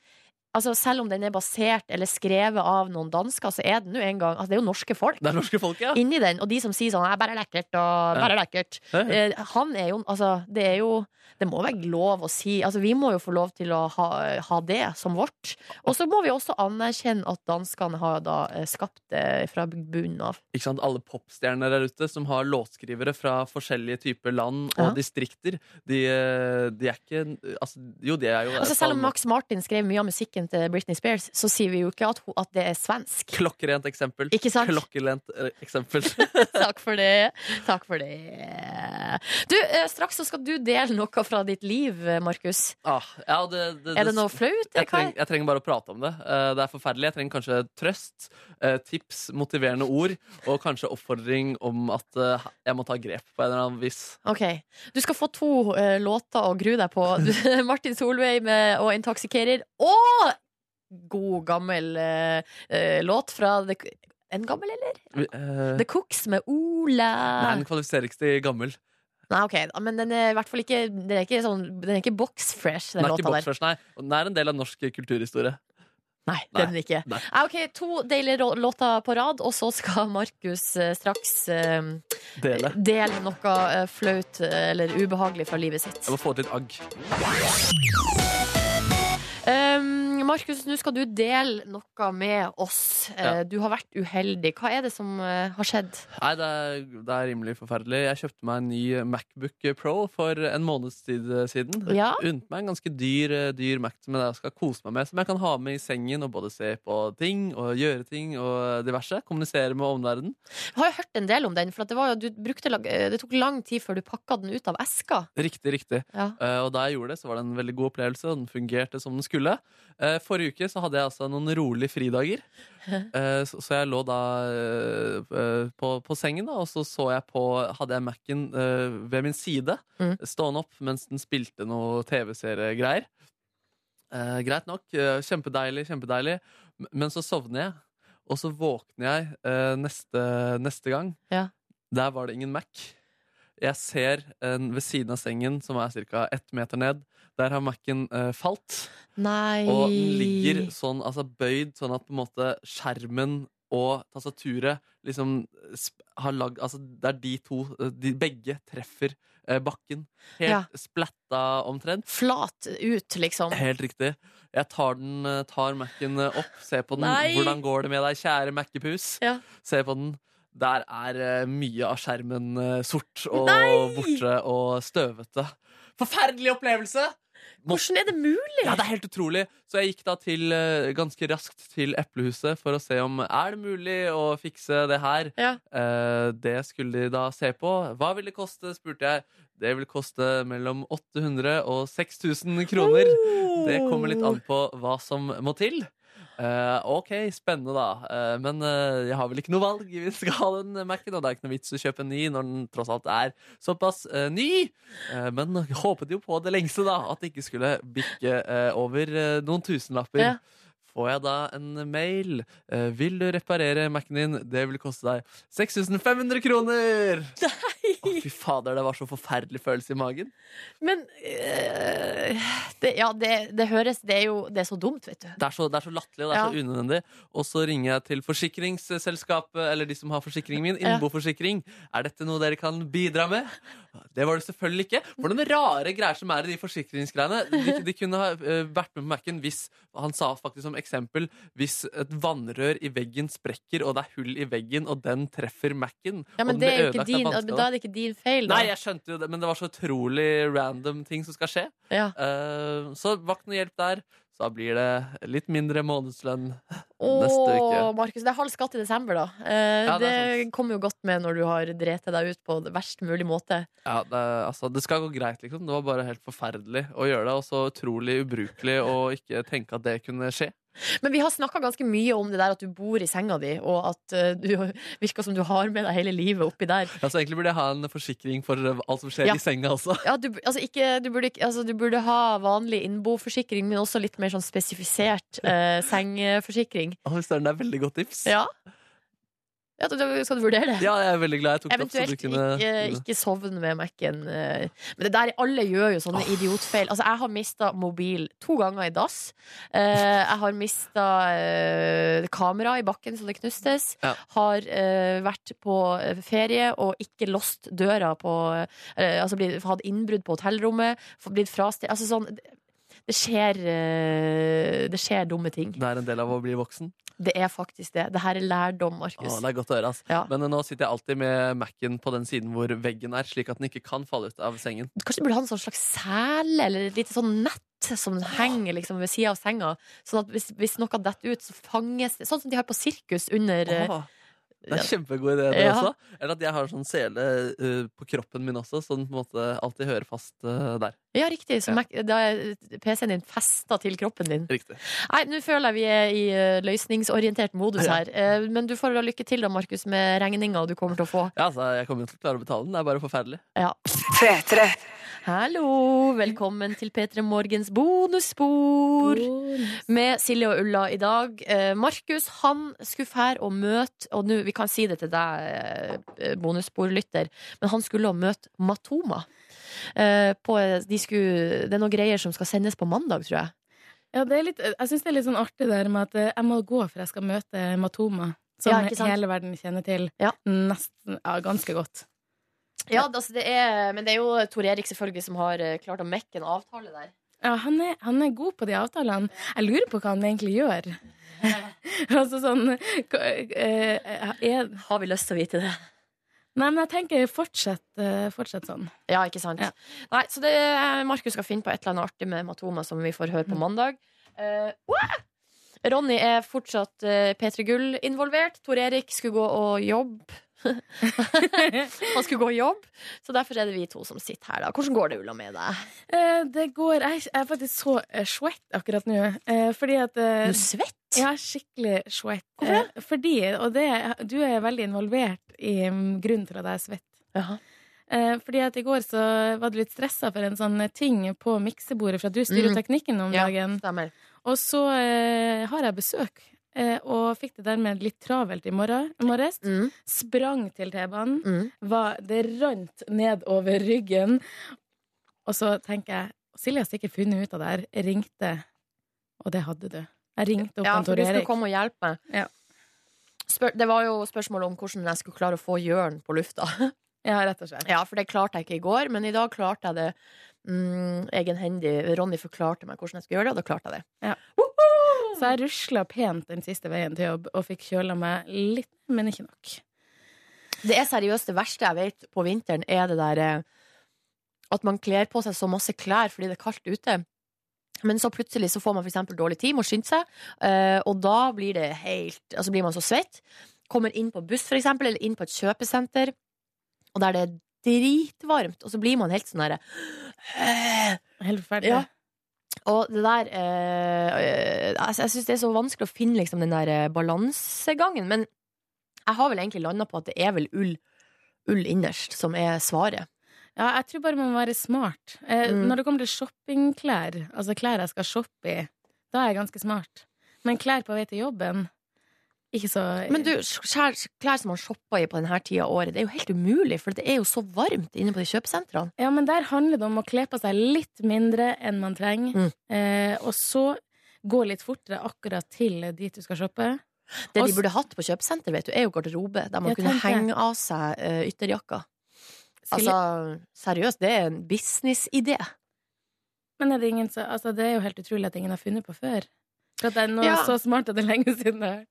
Altså, selv om den er basert eller skrevet av noen dansker, så er den jo en gang altså, Det er jo norske folk
Det er norske folk, ja.
inni den. Og de som sier sånn bare lekkert' og 'bare lekkert'. Eh, han er jo Altså, det er jo Det må være lov å si Altså, vi må jo få lov til å ha, ha det som vårt. Og så må vi også anerkjenne at danskene har da eh, skapt det fra bunnen av.
Ikke sant? Alle popstjerner der ute som har låtskrivere fra forskjellige typer land og
Ja.
distrikter. De, eh, de er ikke altså, Jo, de er jo
Altså, selv om Max Martin skrev mye av musikken til Britney Spears, så sier vi jo ikke at, hun, at det er svensk.
Klokkerent eksempel.
Ikke sant?
Klokkerent eh, eksempel.
Takk for det. Takk for det. Du, eh, straks så skal du dele noe fra ditt liv, Markus.
Ah, ja, det, det,
Er det noe flaut?
Jeg, treng, jeg trenger bare å prate om det. Eh, Det er forferdelig. Jeg trenger kanskje trøst, tips, motiverende ord og kanskje oppfordring om at jeg må ta grep på en eller annen vis.
Ok. Du skal få to låter å grue deg på. Martin Solveig med, 'Å Intoxicated. Og god, gammel eh, eh, låt fra The, En gammel, eller?
Uh,
The Cooks med Ola.
Nei, den kvalifiserer ikke til gammel.
Nei, ok, men den er i hvert fall ikke Den er ikke, sånn, den er ikke box-fresh, den,
Den ikke
låta der.
boxfresh, nei. Den er en del av norsk kulturhistorie.
Nei, det er den ikke.
Nei.
Ok, To deilige låter på rad, og så skal Markus eh, straks eh,
Dele.
dele noe flaut eller ubehagelig fra livet sitt.
Jeg må få til litt agg.
Um, Markus, nå skal du dele noe med oss. Eh,
Ja.
Du har vært uheldig. Hva er det som eh, har skjedd?
Nei, det er, det er rimelig forferdelig. Jeg kjøpte meg en ny Macbook Pro for en måneds tid siden.
Ja.
Unnet meg en ganske dyr, eh, dyr Mac som jeg skal kose meg med. Som jeg kan ha med i sengen og både se på ting og gjøre ting og diverse. Kommunisere med omverdenen.
Jeg har jo hørt en del om den, for at det, var du brukte, eh, det tok lang tid før du pakka den ut av eska.
Riktig, riktig.
Ja.
Uh, og da jeg gjorde det, så var det en veldig god opplevelse, og den fungerte som den skulle. Eh, forrige uke så hadde jeg altså noen rolige fridager. Eh, så, jeg lå da eh, på, på sengen, da, og så, så jeg på Hadde jeg Mac-en ved min side,
Mm.
stående opp mens den spilte noe TV-seriegreier. Greit nok. kjempedeilig, kjempedeilig. Men så sovner jeg, og så våkner jeg neste, neste gang.
Ja.
Der var det ingen Mac. Jeg ser en ved siden av sengen, som er ca. ett meter ned. Der har Mac-en uh, falt.
Nei
Og den ligger sånn, altså bøyd, sånn at på en måte skjermen og tastaturet liksom har lagd altså Det er de to, eh, de begge treffer eh, bakken. Helt
Ja.
splatta omtrent.
Flat ut, liksom.
Helt riktig. Jeg tar, den, eh, tar Mac-en eh, opp, ser på den.
Nei!
Hvordan går det med deg, kjære Mac-pus?
Ja.
Ser på den. Der er eh, mye av skjermen eh, sort og
Nei!
borte og støvete. Forferdelig opplevelse!
Hvordan er det mulig?
Ja, det er helt utrolig. Så jeg gikk da til, eh, ganske raskt til Eplehuset for å se om er det mulig å fikse det her.
Ja.
Eh, det skulle de da se på. Hva vil det koste, spurte jeg. Det vil koste mellom 800 og 6000 kroner. Det kommer litt an på hva som må til. Eh, ok, spennende da. Uh, men uh, jeg har vel ikke noe valg. Vi skal ha den Mac-en, og det er ikke noe vits å kjøpe en ny når den tross alt er såpass ny. Men håpet jo på det lengste, da. At det ikke skulle bikke over noen tusenlapper.
Ja.
Får jeg da en mail? Eh, vil du reparere Mac-en din? Det vil koste deg 6500 kroner! Å, fy fader, det var så forferdelig følelse i magen.
Men øh, det, Ja, det, det høres Det er jo det er så dumt, vet du.
Det er så, det er så latterlig og det er så unødvendig. Og så ringer jeg til forsikringsselskapet, eller de som har forsikringen min,
Ja.
Innboforsikring. Er dette noe dere kan bidra med? Det var det selvfølgelig ikke. For noen rare greier som er i de forsikringsgreiene. De, de kunne ha eh, vært med på Mac-en hvis Han sa faktisk som eksempel hvis et vannrør i veggen sprekker, og det er hull i veggen, og den treffer Mac-en.
Ja, men det er din,
vannskade.
da er det ikke din feil, da.
Nei, jeg skjønte jo det, men det var så utrolig random ting som skal skje.
Ja.
Uh, så ikke noe hjelp der. Så da blir det litt mindre månedslønn neste uke.
Markus, det er halv skatt i desember, da. Eh,
Ja, det
det
er
kommer jo godt med når du har drept deg ut på verst mulig måte.
Ja, det, altså, det skal gå greit, liksom. Det var bare helt forferdelig å gjøre det. Og så utrolig ubrukelig å ikke tenke at det kunne skje.
Men vi har snakka ganske mye om det der at du bor i senga di, og at eh, du virker som du har med deg hele livet oppi der.
Ja, så egentlig burde jeg ha en forsikring for alt som skjer
Ja.
i senga også.
Ja, du, altså ikke, du, burde, altså du burde ha vanlig innboforsikring, men også litt mer sånn spesifisert eh, sengeforsikring.
Å, det er veldig godt tips.
Ja. Ja, skal du vurdere det?
Ja, jeg er veldig glad opp.
Eventuelt
du kunne,
ikke, ikke sovne med Mac-en. eh. Men det der, alle gjør jo sånne idiotfeil. Altså, jeg har mista mobil to ganger i dass. Eh, jeg har mista eh, kamera i bakken så det knustes.
Ja.
Har eh, vært på eh, ferie og ikke låst døra på eh, Altså blitt, hatt innbrudd på hotellrommet. Blitt frasted Altså sånn det- skjer, eh, det skjer dumme ting.
Det er en del av å bli voksen.
Det er faktisk det. Det her er lærdom, Markus.
Å, det er godt å høre. ass. Men eh, nå sitter jeg alltid med Mac-en på den siden hvor veggen er, slik at den ikke kan falle ut av sengen.
Kanskje du burde ha en sånn slags sele eller et lite sånn nett som henger liksom ved sida av senga. Sånn at hvis, hvis noe detter ut, så fanges det. Sånn som de har på sirkus under eh,
Åh, det er en kjempegod idé, det
Ja.
også. Eller at jeg har sånn sele uh, på kroppen min også, så den på en måte alltid hører fast uh, der.
Ja, riktig. Så ja. da er PC-en din festa til kroppen din.
Riktig.
Nei, nå føler jeg vi er i uh, løsningsorientert modus
Ja.
her. Men du får da lykke til da, Markus, med regninga du kommer til å få.
Ja, altså, Jeg kommer til å klare å betale den. Det er bare forferdelig.
Ja. Hallo! Velkommen til P3 Morgens bonusspor med Silje og Ulla i dag. Eh, Markus han skulle fære og møte Og nå, vi kan si det til deg, eh, bonussporlytter, men han skulle å møte Matoma. Eh, på, de skulle, det er noen greier som skal sendes på mandag, tror jeg.
Ja, det litt, jeg syns det er litt sånn artig der med at jeg må gå for jeg skal møte Matoma. Som
Ja,
hele verden kjenner til nesten, ja, ganske godt.
Ja, altså det er, men det er jo Tor Erik selvfølgelig som har eh, klart å mekke en avtale der.
Ja, han er, han er god på de avtalene. Jeg lurer på hva han egentlig gjør. altså sånn eh, er,
Har vi lyst til å vite det?
Nei, men jeg tenker fortsett, eh, fortsett sånn.
Ja, ikke sant? Nei, så det Markus skal finne på et eller annet artig med Matoma som vi får høre på mandag. Uh! Ronny er fortsatt uh, P3 Gull involvert. Tor Erik skulle gå og jobbe. Han skulle gå jobb, så derfor er det vi to som sitter her. da Hvordan går det, Ulla, med deg?
Eh, det går Jeg er faktisk så uh, svett akkurat nå. eh, fordi at uh,
Du svett?
Ja, skikkelig svett. Hvorfor det? fordi, og det, du er veldig involvert i mm, grunnen til at jeg er svett. Eh, fordi at i går så var du litt stressa for en sånn ting på miksebordet, for at du styrer
Mm.
teknikken om
Ja,
dagen.
stemmer.
Og så eh, har jeg besøk, eh, og fikk det dermed litt travelt i morgen, morges.
Mm.
Sprang til T-banen. Mm. Det rant ned over ryggen. Og så tenker jeg Silje har sikkert funnet ut av det her. Ringte, og det hadde du. Jeg ringte opp
Ja,
han
for
Tor
du skulle
Erik.
komme og hjelpe meg. Spør, det var jo spørsmålet om hvordan jeg skulle klare å få Jørn på lufta.
Ja, rett og slett.
Ja, for det klarte jeg ikke i går, men i dag klarte jeg det mm, egenhendig. Ronny forklarte meg hvordan jeg skulle gjøre det, og da klarte jeg det.
Ja. Så jeg rusla pent den siste veien til jobb og fikk kjøla meg litt, men ikke nok.
Det er seriøst det verste jeg vet på vinteren, er det der eh, at man kler på seg så masse klær fordi det er kaldt ute. Men så plutselig så får man for eksempel dårlig tid, må skynde seg, eh, og da blir det helt Altså blir man så svett. Kommer inn på buss, for eksempel, eller inn på et kjøpesenter, og der det er dritvarmt, og så blir man helt sånn derre
Helt forferdelig.
Ja. Og det der eh, eh, altså, Jeg syns det er så vanskelig å finne liksom, den der eh, balansegangen. Men jeg har vel egentlig landa på at det er vel ull, ull innerst som er svaret.
Ja, jeg tror bare man må være smart. Eh,
Mm.
Når det kommer til shoppingklær, altså klær jeg skal shoppe i, da er jeg ganske smart. Men klær på vei til jobben ikke så
Men du, klær som man shopper i på denne tida av året, det er jo helt umulig, for det er jo så varmt inne på de kjøpesentrene.
Ja, men der handler det om å kle på seg litt mindre enn man trenger,
Mm.
eh, og så gå litt fortere akkurat til dit du skal shoppe.
Det de burde hatt på kjøpesenter, vet du, er jo garderobe, der man kunne henge av seg uh, ytterjakka. Altså, seriøst, det er en businessidé.
Men er det, ingen som altså, det er jo helt utrolig at ingen har funnet på før. For at det er noe
Ja.
så smart at det er lenge siden det er.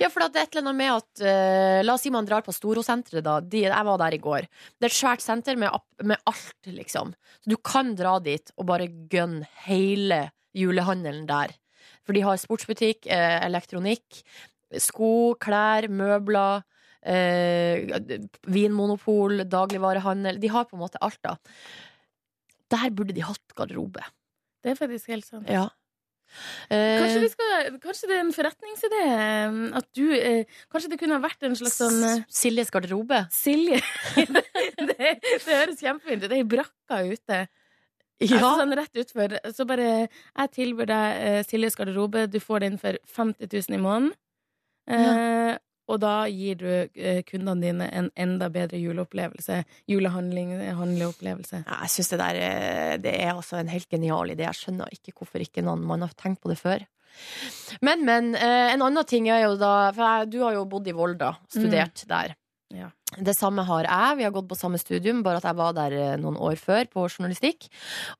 Ja, for det er et eller annet med at uh, La oss si man drar på Storosenteret, da. De, jeg var der i går. Det er et svært senter med, med alt, liksom. Så du kan dra dit og bare gønne hele julehandelen der. For de har sportsbutikk, uh, elektronikk, sko, klær, møbler. Uh, vinmonopol, dagligvarehandel. De har på en måte alt, da. Der burde de hatt garderobe.
Det er faktisk helt sant.
Ja. Eh,
Kanskje, vi skal, kanskje det er en forretningsidé? eh, At du eh, Kanskje det kunne ha vært en slags sånn eh,
Siljes garderobe?
Silje. det, det, det høres kjempefint ut. Det er i brakka ute.
Ja.
Altså, sånn rett utfor. Så bare Jeg tilbyr deg eh, Siljes garderobe. Du får den for 50 000 i måneden. Eh, og da gir du eh, kundene dine en enda bedre juleopplevelse. Julehandleopplevelse.
Ja, jeg syns det der eh, Det er altså en helt genial idé. Jeg skjønner ikke hvorfor ikke noen man har tenkt på det før. Men, men. eh, En annen ting er jo da For jeg, du har jo bodd i Volda, studert der.
Ja.
Det samme har jeg. Vi har gått på samme studium, bare at jeg var der eh, noen år før, på journalistikk.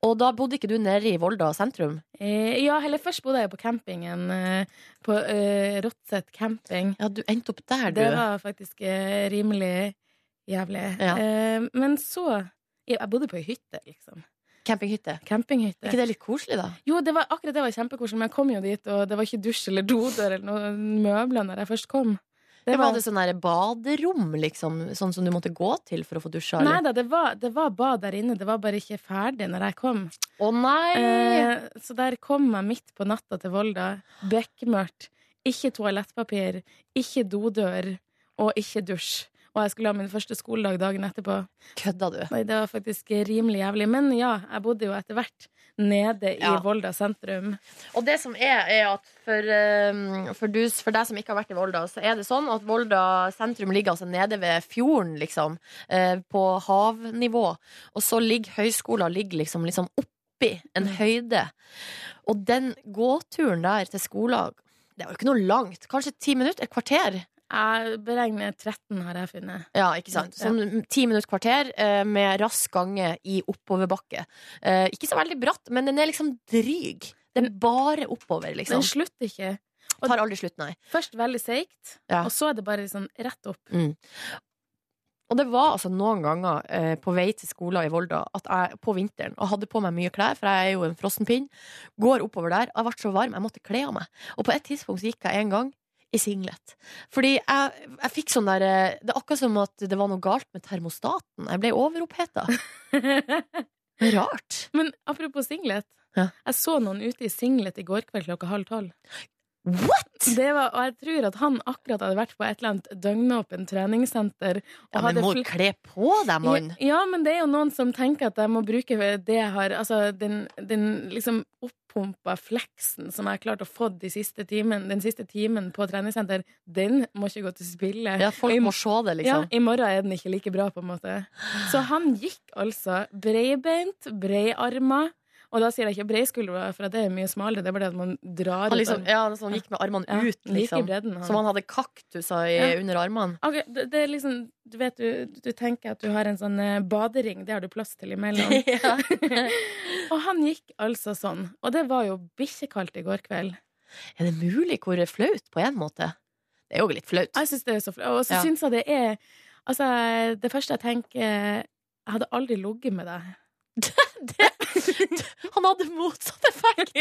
Og da bodde ikke du nede i Volda sentrum?
Eh, ja, heller først bodde jeg på campingen. Eh, på eh, Rotset camping.
Ja, du endte opp der, du.
Det var faktisk eh, rimelig jævlig.
Ja.
Eh, men så Jeg bodde på ei hytte, liksom.
Campinghytte.
Campinghytte.
Ikke det litt koselig, da?
Jo, det var, akkurat det var kjempekoselig, men jeg kom jo dit, og det var ikke dusj eller dodør eller noen møbler når jeg først kom.
Det var det sånn der baderom, liksom? Sånn som du måtte gå til for å få dusja?
Nei da, det var, det var bad der inne. Det var bare ikke ferdig når jeg kom.
Å nei!
Eh, så der kom jeg midt på natta til Volda. Bekmørkt. Ikke toalettpapir, ikke dodør og ikke dusj. Og jeg skulle ha min første skoledag dagen etterpå.
Kødda du?
Nei, det var faktisk rimelig jævlig. Men ja, jeg bodde jo etter hvert nede i
Ja.
Volda sentrum.
Og det som er, er at for, eh, for, du, for deg som ikke har vært i Volda, så er det sånn at Volda sentrum ligger altså nede ved fjorden, liksom. eh, På havnivå. Og så ligger høyskolen ligger liksom, liksom oppi en høyde. Og den gåturen der til skolen, det var jo ikke noe langt. Kanskje ti minutter? Et kvarter?
Jeg beregner 13, har jeg funnet.
Ja, ikke sant. Sånn ti minutter kvarter eh, med rask gange i oppoverbakke. Eh, ikke så veldig bratt, men den er liksom dryg. Den er bare oppover, liksom.
Den slutter ikke.
Tar aldri slutt, nei.
Først veldig seigt,
Ja.
og så er det bare liksom rett opp.
Mm. Og det var altså noen ganger eh, på vei til skolen i Volda at jeg på vinteren og hadde på meg mye klær, for jeg er jo en frossenpinn, går oppover der, og jeg ble så varm, jeg måtte kle av meg. Og på et tidspunkt så gikk jeg en gang i singlet. Fordi jeg, jeg fikk sånn der eh, Det er akkurat som at det var noe galt med termostaten. Jeg ble overoppheta. Rart.
Men apropos singlet. Jeg så noen ute i singlet i går kveld klokka halv tolv.
What?!
Det var, og jeg tror at han akkurat hadde vært på et eller annet døgnåpent treningssenter.
Ja, men må kle på deg, mann!
Ja, ja, men det er jo noen som tenker at jeg må bruke det jeg har Altså den, den liksom oppumpa fleksen som jeg har klart å få de siste timen, den siste timen på treningssenter, den må ikke gå til spille.
Ja, folk
i-
må se det, liksom.
Ja, I morgen er den ikke like bra, på en måte. Så han gikk altså breibeint, breiarma. Og da sier jeg ikke breiskuldre, for det er mye smalere. Det er bare det at man drar
liksom, ja, så han gikk med armene
Ja,
ut, liksom.
bredden, han.
Som han hadde kaktuser i,
Ja.
under armene.
Okay, det, det er liksom Du vet, du, du tenker at du har en sånn eh, badering, det har du plass til imellom. og han gikk altså sånn. Og det var jo bikkjekaldt i går kveld.
Er det mulig hvor flaut, på en måte? Det er jo litt flaut.
Jeg syns det er så flaut. Og så
Ja.
syns jeg det er Altså, det første jeg tenker Jeg hadde aldri ligget med deg.
Han hadde motsatt effekt!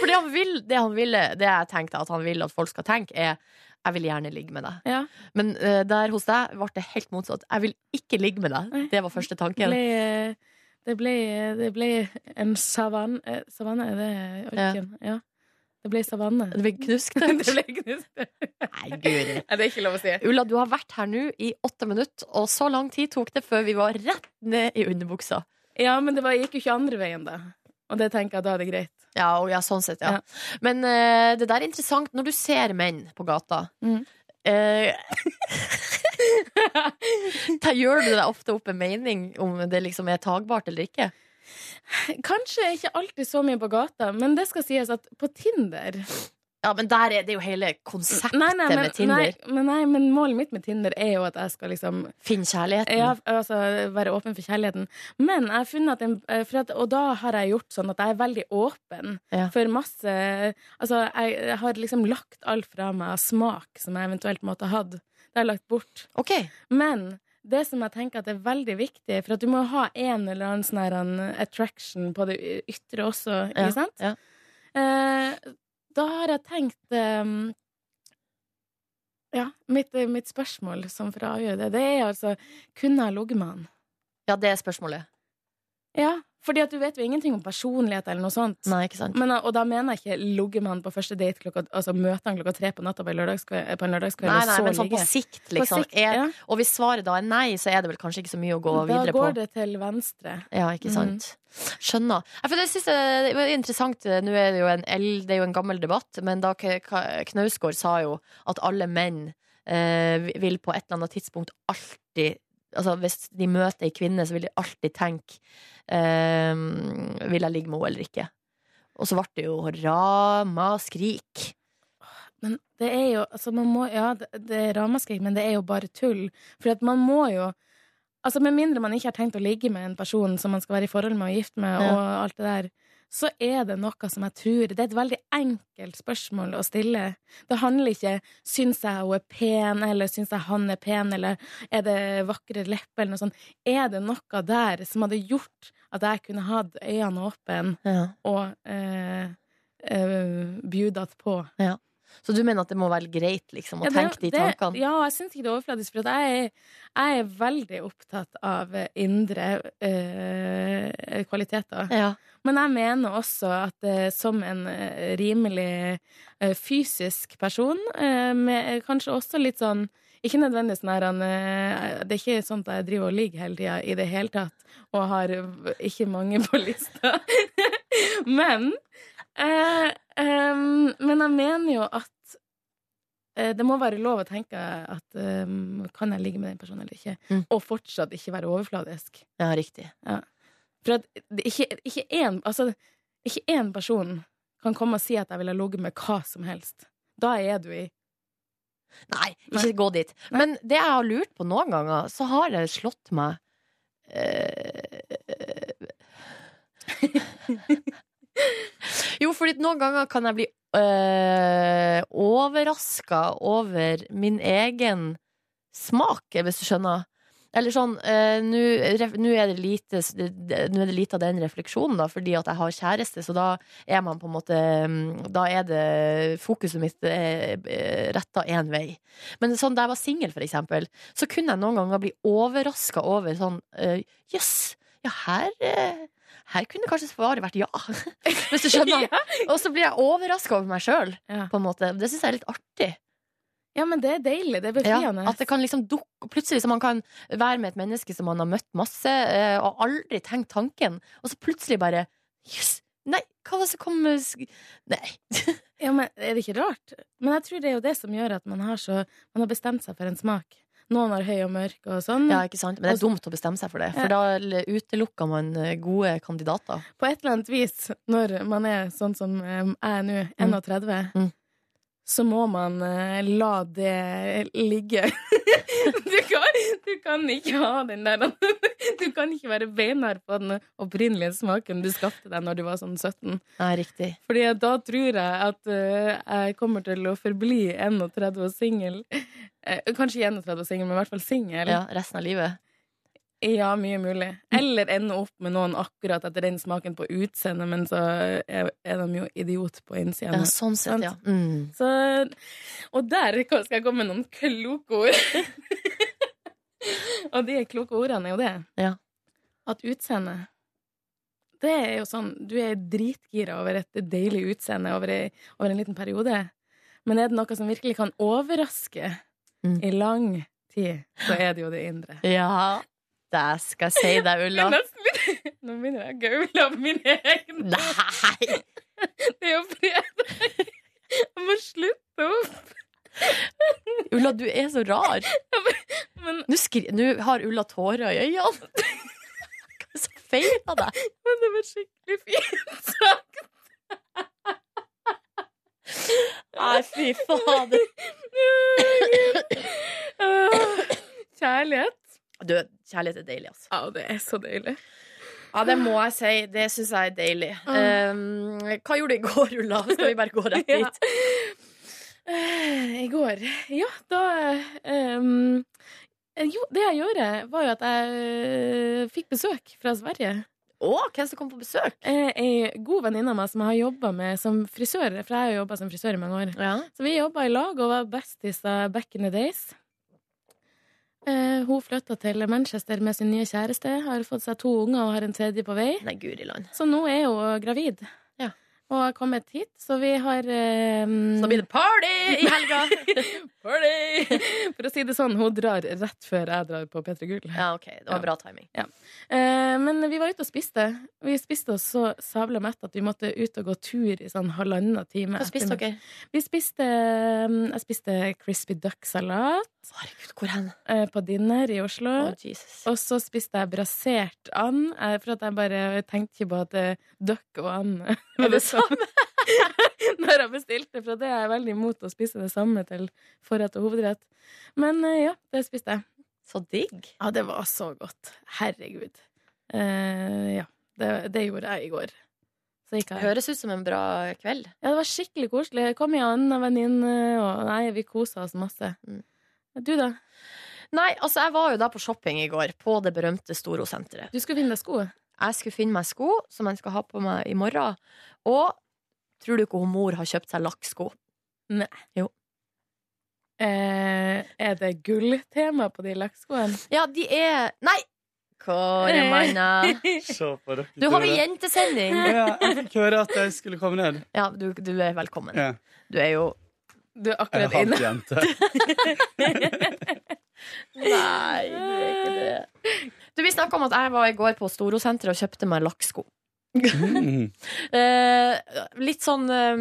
Fordi han vil, det han ville, det jeg tenkte at han vil at folk skal tenke, er jeg vil gjerne ligge med deg.
Ja.
Men uh, der hos deg ble det helt motsatt. Jeg vil ikke ligge med deg. Det var første
Det
tanken.
ble, det ble, det ble en savanne eh, Savanne, er det ørken? Ja. Det ble savanne.
Det ble knuskete.
det ble knusktørt.
Nei, guri.
Det er ikke lov å si.
Ulla, du har vært her nå i åtte minutter, og så lang tid tok det før vi var rett ned i underbuksa.
Ja, men det var, gikk jo ikke andre veien, da. Og det tenker jeg da er det greit.
Ja, og ja, sånn sett, ja. Men uh, det der er interessant når du ser menn på gata.
Mm.
uh, gjør du deg ofte opp en mening om det liksom er tagbart eller ikke?
Kanskje ikke alltid så mye på gata, men det skal sies at på Tinder
Ja, men der er det jo hele konseptet
Nei, nei, men,
med Tinder.
Nei, nei, men målet mitt med Tinder er jo at jeg skal liksom
Finn kjærligheten.
Ja, altså være åpen for kjærligheten. Men jeg har funnet at, en, eh, for at Og da har jeg gjort sånn at jeg er veldig åpen
Ja.
for masse Altså, jeg, har liksom lagt alt fra meg av smak som jeg eventuelt måtte ha hatt. Det har jeg lagt bort. Men det som jeg tenker at er veldig viktig, for at du må ha en eller annen sånn en attraction på det ytre også,
Ja,
ikke sant?
ja.
Eh, da har jeg tenkt um, Ja, mitt, mitt spørsmål som for å avgjøre det, det er altså Kunne jeg ligget med han?
Ja, det er spørsmålet.
Ja, fordi at du vet jo ingenting om personlighet eller noe sånt.
Nei, ikke sant.
Men, og da mener jeg ikke ligge med han på første date klokka Altså møte han klokka tre på natta på en lørdagskveld, på en lørdagskveld
Nei, nei,
så
men sånn på
sikt,
sikt,
På
liksom.
sikt,
er,
ja.
Og hvis svaret da er nei, så er det vel kanskje ikke så mye å gå
Da
videre på.
Da går det til venstre.
Ja, ikke sant. Skjønner. Ja, for det jeg det var interessant. Nå er det jo en, det er jo en gammel debatt, men da Knausgård sa jo at alle menn eh, vil på et eller annet tidspunkt alltid Altså Hvis de møter ei kvinne, så vil de alltid tenke eh, Vil jeg ligge med henne eller ikke? Og så ble det jo ramaskrik.
Men det er jo altså man må, Ja, det, det er ramaskrik, men det er jo bare tull. For at man må jo Altså Med mindre man ikke har tenkt å ligge med en person som man skal være i forhold med og gifte med,
Ja.
og alt det der, så er det noe som jeg tror Det er et veldig enkelt spørsmål å stille. Det handler ikke syns jeg hun er pen, eller syns jeg han er pen, eller er det vakre lepper, eller noe sånt. Er det noe der som hadde gjort at jeg kunne hatt øynene åpne og eh, eh, bjudet på?
Ja. Så du mener at det må være greit liksom, å
Ja, det-
tenke de
det-
tankene?
Ja, jeg syns ikke det er overfladisk, for jeg, jeg er veldig opptatt av eh, indre øh, kvaliteter.
Ja.
Men jeg mener også at øh, som en rimelig øh, fysisk person, med kanskje også litt sånn ikke nødvendigvis sånn han, Det er ikke sånn at jeg driver og ligger hele tida i det hele tatt, og har ikke mange på lista. men eh, em, Men jeg mener jo at eh, det må være lov å tenke at um, kan jeg ligge med den personen eller ikke,
Mm.
og fortsatt ikke være overfladisk.
Ja, riktig.
Ja. For at ikke, ikke, én, altså, ikke én person kan komme og si at jeg ville ligget med hva som helst. Da er du i
Nei, ikke gå dit. Men det jeg har lurt på noen ganger, så har det slått meg eh, Jo, fordi noen ganger kan jeg bli øh, overraska over min egen smak, hvis du skjønner. Eller sånn, øh, nå er, er det lite av den refleksjonen, da, fordi at jeg har kjæreste, så da er man på en måte mm, Da er det fokuset mitt eh, retta én vei. Men sånn da jeg var singel, for eksempel, så kunne jeg noen ganger bli overraska over sånn Jøss, øh, yes, ja, her eh, her kunne kanskje svaret vært ja, hvis du skjønner. Og så blir jeg overraska over meg sjøl, Ja. Det syns jeg er litt artig.
Ja, men det er deilig. Det er
Ja, at det kan liksom dukke Plutselig så man kan være med et menneske som man har møtt masse, eh, og aldri tenkt tanken, og så plutselig bare Jøss! nei, hva var det som kom Nei.
Ja, men Er det ikke rart? Men jeg tror det er jo det som gjør at man har, så, man har bestemt seg for en smak. Noen har høy og mørk og sånn.
Ja, ikke sant? Men det er dumt å bestemme seg for det, for
Ja.
da utelukker man eh, gode kandidater.
På et eller annet vis, når man er sånn som eh, jeg er nå, 31, så må man uh, la det ligge. du, kan, du kan ikke ha den der Du kan ikke være beinhard på den opprinnelige smaken du skapte deg når du var sånn 17.
Nei, riktig.
Fordi da tror jeg at uh, jeg kommer til å forbli 31 og singel. Uh, kanskje ikke 31 og singel, men i hvert fall singel.
Ja, resten av livet.
Ja, mye mulig. Eller ende opp med noen akkurat etter den smaken på utseendet, men så er, de jo idiot på innsiden.
Ja, sånn sett, ja. Mm.
Så, og der skal jeg komme med noen kloke ord. og de kloke ordene er jo det.
Ja.
At utseende Det er jo sånn Du er dritgira over et deilig utseende over, over en liten periode. Men er det noe som virkelig kan overraske
Mm.
i lang tid, så er det jo det indre.
Ja, det skal jeg si deg, Ulla.
Nå begynner jeg å gaule av mine egne.
Nei!
Det er jo fredag. Jeg må slutte opp.
Ulla, du er så rar.
Men,
Nå, skri Nå har Ulla tårer i øynene. Hva er det som feiler deg?
men det var skikkelig fint sagt.
Nei, fy fader.
Kjærlighet.
Du, kjærlighet er deilig, altså.
Ja, det er så deilig.
Ja, det må jeg si. Det syns jeg er deilig. Um, hva gjorde du i går, Ulla? Skal vi bare gå rett
Ja.
dit?
Eh, I går Ja, da um, Jo, det jeg gjorde, var jo at jeg fikk besøk fra Sverige.
Å, hvem som kom på besøk?
Eh, Ei god venninne av meg som jeg har jobba med som frisør. For jeg har jo jobba som frisør i mange år. Så vi jobba i lag og var bestiser back in the days. Eh, hun flytta til Manchester med sin nye kjæreste, har fått seg to unger og har en tredje på vei.
Nei, guri land.
Så nå er hun gravid.
Ja.
og har kommet hit, så vi har um...
Så blir det party i helga!
party! For å si det sånn, hun drar rett før jeg drar på P3 Gull.
Ja, ok, det var bra timing.
Ja. uh, men vi var ute og spiste. Vi spiste oss så sabla mett at vi måtte ut og gå tur i sånn halvannen time.
Hva spiste dere?
Vi spiste um, Jeg spiste crispy duck-salat.
Herregud, hvor hen?
Uh, på Dinner i Oslo.
Oh, Jesus.
og så spiste jeg brasert and, uh, for at jeg bare tenkte ikke på at duck og and Er det samme. Når jeg bestilte, for det er jeg veldig imot å spise det samme til forrett og hovedrett. Men eh, ja, det spiste jeg.
Så digg.
Ja, det var så godt. Herregud. Eh, ja, det, det gjorde jeg i går. Så gikk jeg.
Høres ut som en bra kveld.
Ja, det var skikkelig koselig. Jeg kom med en venninne, og nei, vi kosa oss masse. Du, da?
Nei, altså jeg var jo da på shopping i går, på det berømte Storo-senteret.
Du skulle finne deg sko?
Jeg skulle finne meg sko som jeg skal ha på meg i morgen. Og tror du ikke hun mor har kjøpt seg lakksko?
Nei.
Jo.
Eh, er det gulltema på de lakkskoene?
Ja, de er Nei! Kåre manna.
Se på dere.
Du har vi jentesending.
Ja, jeg fikk høre at jeg skulle komme ned.
Ja, du, du er velkommen.
Ja.
Du er jo
Du er
Jeg er
akkurat
halvt jente.
Nei, du er ikke det. Du, Vi snakka om at jeg var i går på Storosenteret og kjøpte meg lakksko.
Mm.
Eh, litt sånn eh,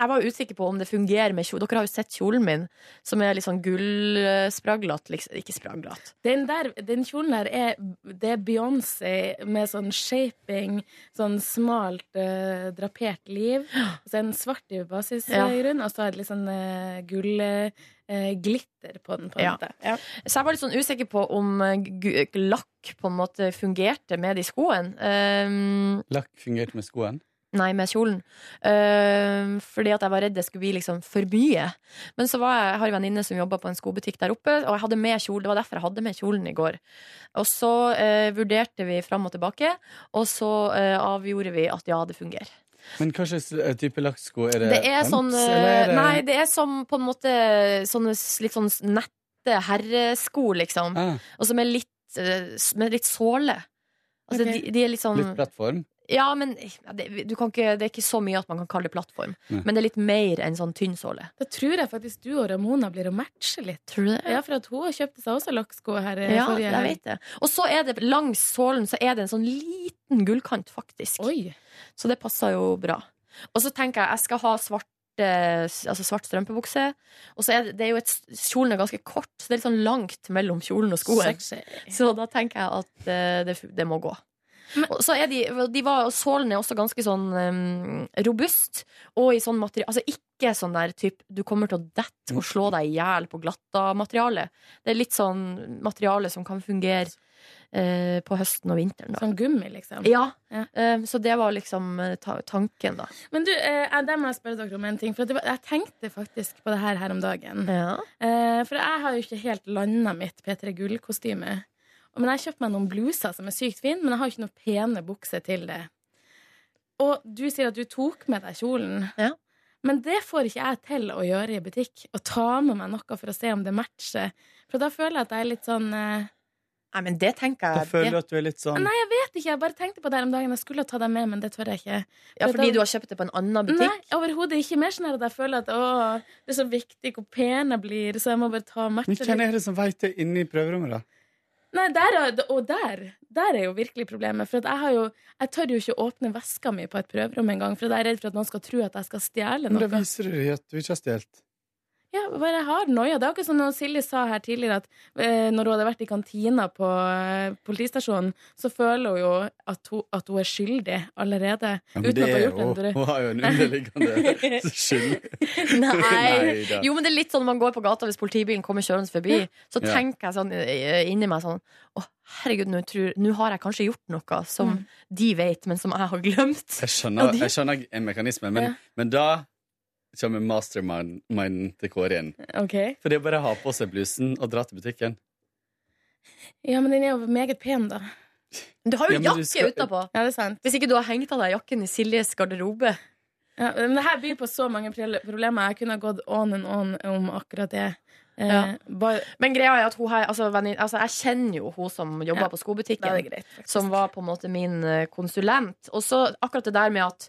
Jeg var usikker på om det fungerer med kjole. Dere har jo sett kjolen min, som er litt sånn gullspraglete. Liksom. Ikke spraglete.
Den, der, den kjolen der er, det er Beyoncé med sånn shaping, sånn smalt eh, drapert liv. Og så er den svart i
Ja.
basisgrunn, og så er det litt sånn uh, gullglitter på den. På en
Ja.
måte. Ja.
Så jeg var litt sånn usikker på om eh, lakk på en måte fungerte med de skoene. Um,
Lakk fungerte med skoene?
Nei, med kjolen. Uh, fordi at jeg var redd det skulle bli liksom for mye. Men så var jeg, jeg har en venninne som jobba på en skobutikk der oppe, og jeg hadde med kjole. Det var derfor jeg hadde med kjolen i går. Og så uh, vurderte vi fram og tilbake, og så uh, avgjorde vi at ja, det fungerer.
Men hva slags eh, type lakksko? Er det,
Det er
pumps,
sånn eh,
eller er det-
Nei, det er som på en måte sånne litt sånn nette herresko, liksom.
Ah.
Og som er litt eh, med litt såle. Altså,
okay.
de, de er litt sånn
Litt plattform?
Ja, men ja, det, du kan ikke, det er ikke så mye at man kan kalle det plattform.
Nei.
Men det er litt mer enn sånn tynn såle.
Da tror jeg faktisk du og Ramona blir å matche litt.
Tror du det?
Ja, for at hun kjøpte seg også lakksko her eh,
Ja,
forrige
jeg vet det. Og så er det langs sålen så er det en sånn liten gullkant, faktisk. Oi. Så det passer jo bra. Og så tenker jeg jeg skal ha svart Altså svart strømpebukse. Og så er det, det er jo et, kjolen er ganske kort, så det er litt sånn langt mellom kjolen og skoen.
Sexy.
Så da tenker jeg at eh, det, det må gå. Så er de, de var, Sålen er også ganske sånn um, robust. Og i sånn materiale Altså ikke sånn der typ du kommer til å dette og slå deg i hjel på glatta-materiale. Det er litt sånn materiale som kan fungere uh, på høsten og vinteren. Da.
Sånn gummi, liksom.
Ja. eh, så det var liksom eh, ta tanken, da.
Men du, uh, jeg- der må jeg spørre dere om en ting. For var- jeg tenkte faktisk på det her her om dagen. Eh, for jeg har jo ikke helt landa mitt P3 Gull-kostyme. Men jeg har kjøpt meg noen bluser som er sykt fine, men jeg har ikke noen pene bukser til det. Og du sier at du tok med deg kjolen. Ja. Men det får ikke jeg til å gjøre i butikk. Å ta med meg noe for å se om det matcher. For da føler jeg at jeg er litt sånn eh,
Nei, men det tenker jeg
Da føler du at du er litt sånn
Nei, jeg vet ikke. Jeg bare tenkte på det her om dagen. Jeg skulle ta dem med, men det tør jeg ikke.
Ja, fordi
da-
du har kjøpt det på en annen butikk?
Nei, overhodet ikke. Mer sånn at jeg føler at å, det er så viktig hvor pen jeg blir, så jeg må bare ta og matche
Men hvem er det som veit det inne i prøverommet, da?
Nei, der, er- og der, der er jo virkelig problemet. For at jeg, har jo, jeg tør jo ikke åpne veska mi på et prøverom engang, for jeg er redd for at noen skal tro at jeg skal stjele noe.
Men da viser du at du ikke har stjålet.
Ja, bare jeg har noia. Det er akkurat som når Silje sa her tidligere at eh, når hun hadde vært i kantina på eh, politistasjonen, så føler hun jo at hun, at hun er skyldig allerede.
Ja,
uten at hun har gjort
jo,
en
hun har jo en underliggende skyld.
Nei.
Nei
Jo, men det er litt sånn når man går på gata hvis politibilen kommer kjørende forbi. Så
Ja.
tenker jeg sånn eh, inni meg sånn Å, herregud, nå tror- nå har jeg kanskje gjort noe som
Mm.
de vet, men som jeg har glemt.
Jeg skjønner,
ja, de-
jeg skjønner en mekanisme, men,
Ja.
men da kommer mastermind til Kåre inn.
Ok.
For det er bare å ha på seg blusen og dra til butikken.
Ja, men den er jo meget pen, da.
Du har jo
Ja,
jakke
skal-
utapå.
Ja, det er sant.
Hvis ikke du har hengt av deg jakken i Siljes garderobe.
Ja, men det her byr på så mange problemer. Jeg kunne ha gått on and on om akkurat det. Eh,
Ja.
bare,
Men greia er at hun her, altså, venn, altså, jeg kjenner jo hun som jobber
Ja,
på skobutikken.
er greit,
som var på en måte min eh, konsulent. Og så akkurat det der med at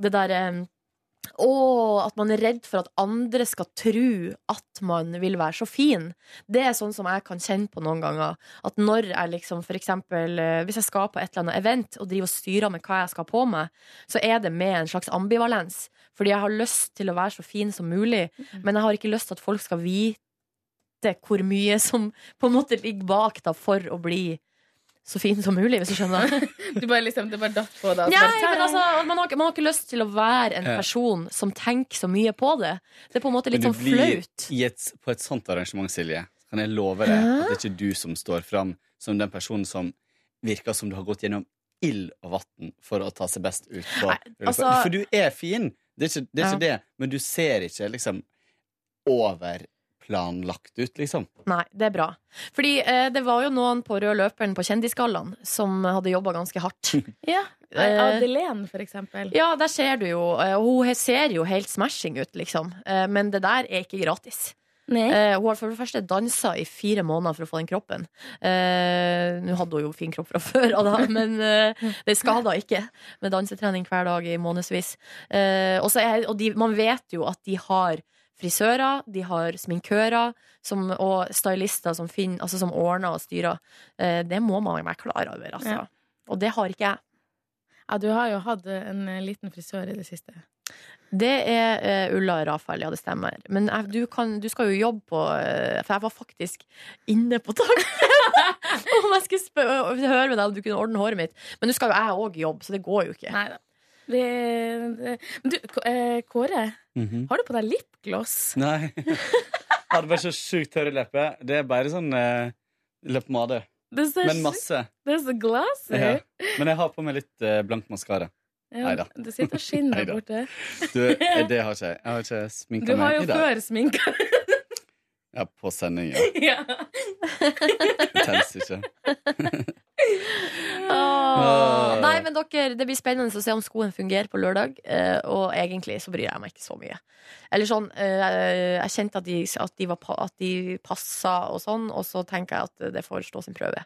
det der å, at man er redd for at andre skal tro at man vil være så fin. Det er sånn som jeg kan kjenne på noen ganger. At når jeg liksom, for eksempel, eh, hvis jeg skal på et eller annet event og driver og styrer med hva jeg skal ha på meg, så er det med en slags ambivalens. Fordi jeg har lyst til å være så fin som mulig, men jeg har ikke lyst til at folk skal vite hvor mye som på en måte ligger bak da, for å bli så fin som mulig, hvis du skjønner.
Du bare liksom, det bare datt på deg.
Nei, men altså, man, har, man har ikke lyst til å være en
Ja.
person som tenker så mye på det. Det er på en måte litt
Men
sånn
du blir i et, på et sånt arrangement, Silje, kan jeg love deg at det er ikke du som står fram som den personen som virker som du har gått gjennom ild og vann for å ta seg best ut på
altså-
For du er fin, det er ikke det, er ikke
Ja.
det men du ser ikke liksom overplanlagt ut, liksom.
Nei, det er bra. Fordi eh, det var jo noen på rød løperen på Kjendisgallaen som hadde jobba ganske hardt.
Ja.
Eh,
Adelén, for eksempel.
Ja, der ser du jo. eh, Hun ser jo helt smashing ut, liksom. Eh, Men det der er ikke gratis. Eh, hun har for det første dansa i fire måneder for å få den kroppen. Eh, Nå hadde hun jo fin kropp fra før, da, men eh, det skada ikke med dansetrening hver dag i månedsvis. Eh, og så er, og de, man vet jo at de har frisører, de har sminkører som, og stylister som, finner, altså som ordner og styrer. Eh, det må man være klar over, altså.
Ja.
Og det har ikke jeg.
Ja, du har jo hatt en eh, liten frisør i det siste.
Det er uh, Ulla Rafael, ja, det stemmer. Men jeg, du, kan, du skal jo jobbe på uh, For jeg var faktisk inne på tanken om jeg skulle høre med deg om du kunne ordne håret mitt. Men nå skal jo jeg òg jobbe, så det går jo ikke.
Nei da. Det, det. Men du, eh, Kåre,
Mhm.
har du på deg lipgloss?
Nei. Jeg hadde bare så sjukt tørre lepper. Det er bare sånn uh, leppepomade.
Så-
Men masse.
Det er så glassy.
Ja. Men jeg har på meg litt eh, blank maskara.
Ja,
Neida.
Du sitter og skinner borte.
Du, eh, det har ikke jeg. Jeg har ikke
Du
sminka
har
meg
jo
i dag.
før sminka
Ja, på sending, ja.
ja.
Det telles ikke.
Åh. Nei, men dere, Det blir spennende å se om skoen fungerer på lørdag. eh, Og egentlig så bryr jeg meg ikke så mye. Eller sånn, eh, Jeg kjente at de, at de, var, at de passa og sånn, og så tenker jeg at det får stå sin prøve.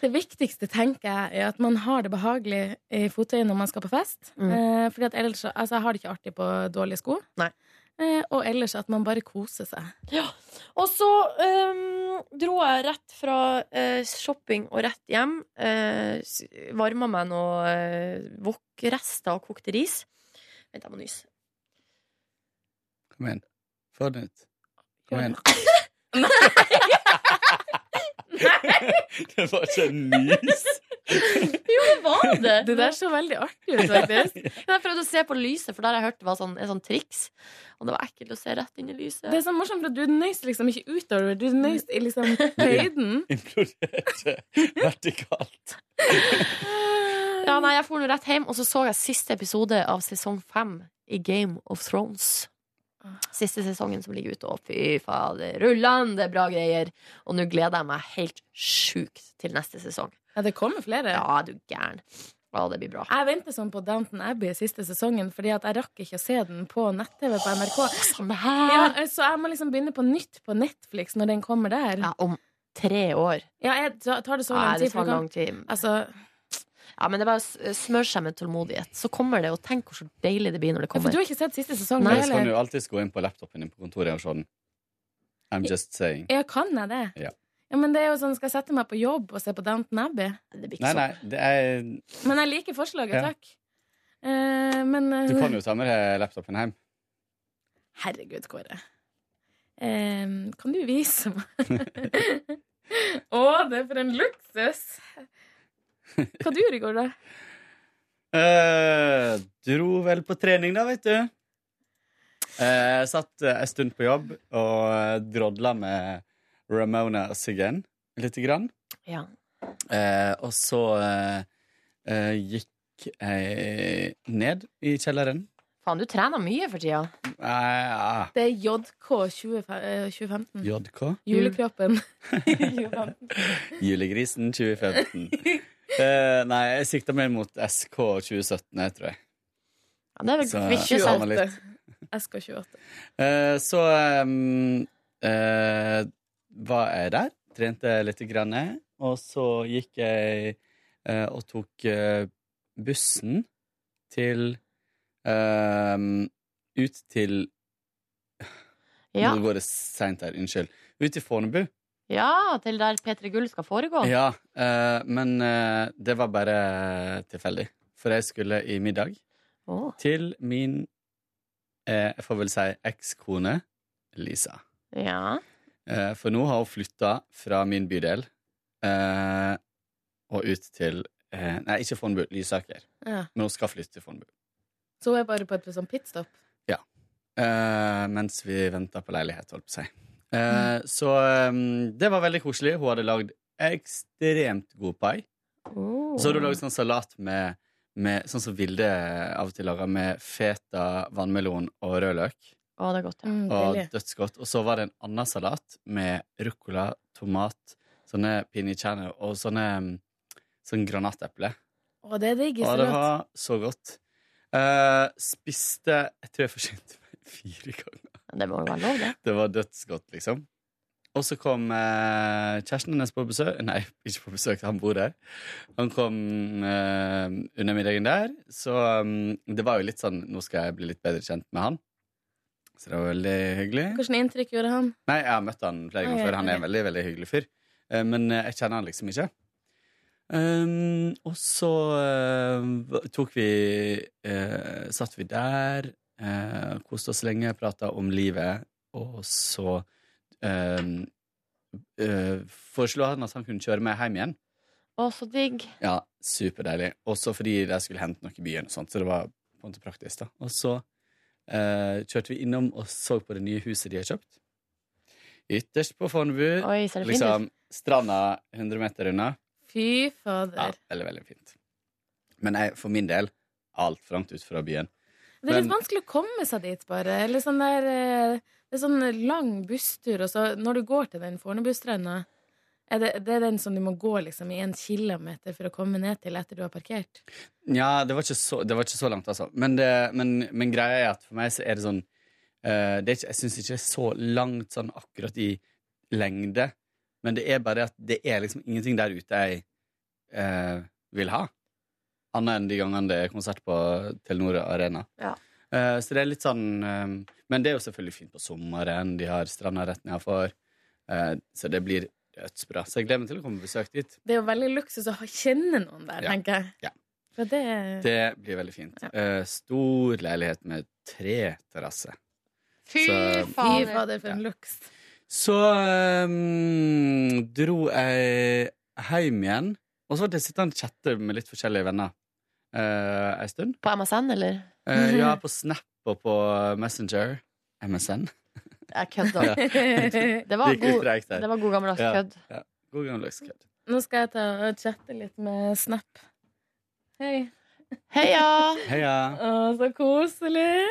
Det viktigste tenker jeg er at man har det behagelig i fottøyet når man skal på fest.
Mm.
Eh, fordi at ellers, altså, Jeg har det ikke artig på dårlige sko. Eh, og ellers at man bare koser seg.
Ja. Og så um, dro jeg rett fra uh, shopping og rett hjem. Uh, Varma meg noe uh, wokrester og kokte ris. Vent, jeg må nyse.
Kom igjen. Få den ut. Kom igjen. Nei Det var ikke en nys.
Jo, det var det!
Det der så veldig artig ut, faktisk.
Jeg prøvde å se på lyset, for der har jeg hørt det var sånn, en sånn triks. Og det var ekkelt å se rett inn i lyset.
Det er så morsomt, for du nøys liksom ikke utover, du nøys i liksom høyden.
Imploderte vertikalt.
Ja, nei, jeg for nå rett hjem, og så så jeg siste episode av sesong fem i Game of Thrones. Siste sesongen som ligger ute, og fy fader, rullende bra greier. Og nå gleder jeg meg helt sjukt til neste sesong.
Ja, det kommer flere.
Ja, du gæren. Å, det blir bra.
Jeg venter sånn på Downton Abbey siste sesongen, fordi at jeg rakk ikke å se den på nett-TV på NRK. Ja, så jeg må liksom begynne på nytt på Netflix når den kommer der.
Ja, om tre år.
Ja, jeg tar det så lang tid.
Ja,
det
tar lang tid.
Altså,
Ja, men det er bare smør seg med tålmodighet. Så kommer det, og tenk hvor så deilig det blir når det kommer.
ja, for du har ikke sett siste sesong?
Nei, så kan du alltids gå inn på laptopen din på kontoret og se den. I'm just saying.
Ja, kan jeg det?
Ja.
Ja, men det er jo sånn, Skal jeg sette meg på jobb og se på Downton Abbey?
Nei, nei, det er
Men jeg liker forslaget,
Ja.
takk. Eh, men eh,
Du kan jo ta med deg laptopen hjem.
Herregud, Kåre. Eh, kan du vise meg? Å, det er for en luksus! Hva du gjorde i går, da?
Eh, dro vel på trening, da, vet du. Eh, satt en stund på jobb og drodla med Ramona Siggen lite grann.
Ja.
Eh, og så eh, eh, gikk jeg ned i kjelleren.
Faen, du trener mye for tida.
Eh, ja.
Det er JK 20, eh, 2015.
JK.
Julekroppen.
Julegrisen 2015. Eh, nei, jeg sikta mer mot SK 2017, jeg tror jeg.
Ja, det er vel
Så- sant litt.
SK28.
Eh, så ehm, eh, var jeg der, trente litt, grann, og så gikk jeg eh, og tok eh, bussen til Ehm, ut til
Ja.
Nå går det seint her, unnskyld. Ut til Fornebu.
Ja, til der P3 Gull skal foregå.
Ja, eh, men eh, det var bare tilfeldig. For jeg skulle i middag
oh.
til min eh, Jeg får vel si ekskone Lisa.
Ja.
Eh, for nå har hun flytta fra min bydel eh, og ut til eh, Nei, ikke Fornebu, Lysaker.
Ja.
Men hun skal flytte til Fornebu.
Så hun er bare på et sånn pitstop.
Ja. Mens vi venter på leilighet, holdt på å si. Mm. så det var veldig koselig. Hun hadde lagd ekstremt god pai.
Oh.
Så hadde hun lagd sånn salat med, med Sånn som Vilde av og til lager, med feta, vannmelon og rødløk.
Å, det er godt, ja.
Mm,
og
deilig.
dødsgodt. Og så var det en annen salat med ruccola, tomat, sånne pinicciano og sånne mm, sånn granateple.
Å, det er digg
Og det var så godt. Uh, spiste Jeg tror jeg forsynte meg fire ganger.
Det må jo være lov, det.
Det var dødsgodt, liksom. Og så kom eh, kjæresten hennes på besøk Nei, ikke på besøk, han bor der. Han kom eh, under middagen der, så um, det var jo litt sånn Nå skal jeg bli litt bedre kjent med han. Så det var veldig hyggelig.
Hvilket inntrykk gjorde han?
Nei, jeg har møtt han flere ganger før. Han er en veldig, veldig hyggelig fyr. Eh, Men eh, jeg kjenner han liksom ikke. Um, og så uh, tok vi uh, Satt vi der, uh, koste oss lenge, prata om livet, og så foreslo han at han kunne kjøre meg hjem igjen.
Å, så digg.
Ja, superdeilig. Også fordi de skulle hente noe i byen, og sånt, så det var på en måte praktisk. da. Og så eh, kjørte vi innom og så på det nye huset de har kjøpt. Ytterst på Fornebu.
Oi, ser det fint
liksom stranda 100 meter unna.
Fy fader.
Ja, veldig, veldig fint. Men jeg, for min del alt langt ut fra byen.
Det er litt
Men-
vanskelig å komme seg dit, bare. Eller sånn der eh, Det er sånn lang busstur, og så når du går til den Fornebustranda er det, det er den som du må gå liksom i en kilometer for å komme ned til etter du har parkert?
Ja, det var ikke så, det var ikke så langt, altså. Men, det, men, men greia er at for meg så er det sånn uh, det er ikke, Jeg syns ikke det er så langt sånn akkurat i lengde. Men det er bare at det er liksom ingenting der ute jeg uh, vil ha. Annet enn de gangene det er konsert på Telenor Arena.
Ja.
Uh, så det er litt sånn Men det er jo selvfølgelig fint på sommeren. De har stranda rett nedafor. uh, så det blir dødsbra. Så jeg gleder meg til å komme på besøk dit.
Det er jo veldig luksus å kjenne noen der,
Ja.
tenker jeg.
Ja.
For det,
Det blir veldig fint. Eh, stor leilighet med tre terrasser.
Fy fader. For en luks.
Så um, dro jeg hjem igjen, og så ble jeg sittende og chatte med litt forskjellige venner uh, en stund.
På MSN, eller?
Uh, ja, på Snap og på Messenger. MSN.
Jeg kødda.
Ja.
Det var god- det var god gammeldags
Ja,
kødd.
Ja, god gammeldags kødd.
Nå skal jeg ta og chatte litt med Snap. Hei.
Heia!
Heia.
Å, så koselig.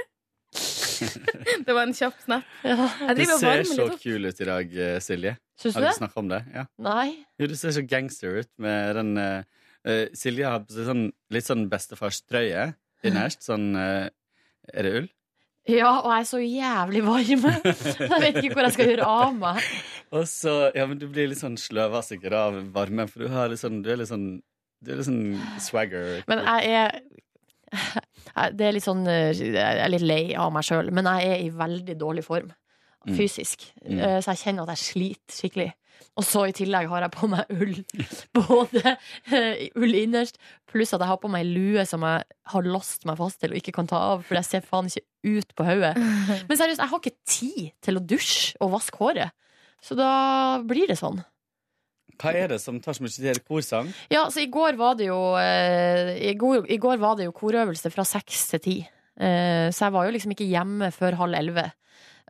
det var en kjapp snap. Ja.
Du ser så kul ut i dag, eh, Silje.
Syns du
Har du snakka om det? Ja.
Nei.
Jo, du ser så gangster ut med den eh, eh, Silje har på seg sånn, litt sånn bestefarstrøye innerst. Sånn uh, Er det ull?
Ja, og jeg er så jævlig varm. Jeg vet ikke hvor jeg skal gjøre av meg.
Og så, ja, men Du blir litt sånn sløva sikkert av varmen, for du, litt sånn, du er litt sånn Du er litt sånn swagger.
Men jeg er Det er litt sånn Jeg er litt lei av meg sjøl, men jeg er i veldig dårlig form
Mm.
fysisk.
Mm.
Mm. Så jeg kjenner at jeg sliter skikkelig. Og så i tillegg har jeg på meg ull. Både eh, ull innerst, pluss at jeg har på meg lue som jeg har låst meg fast til og ikke kan ta av, for jeg ser faen ikke ut på hodet. Men seriøst, jeg har ikke tid til å dusje og vaske håret. Så da blir det sånn.
Hva er det som tar så mye tid? Korsang?
Ja, så i går var det jo eh, i, går, I går var det jo korøvelse fra seks til ti. Eh, så jeg var jo liksom ikke hjemme før halv elleve.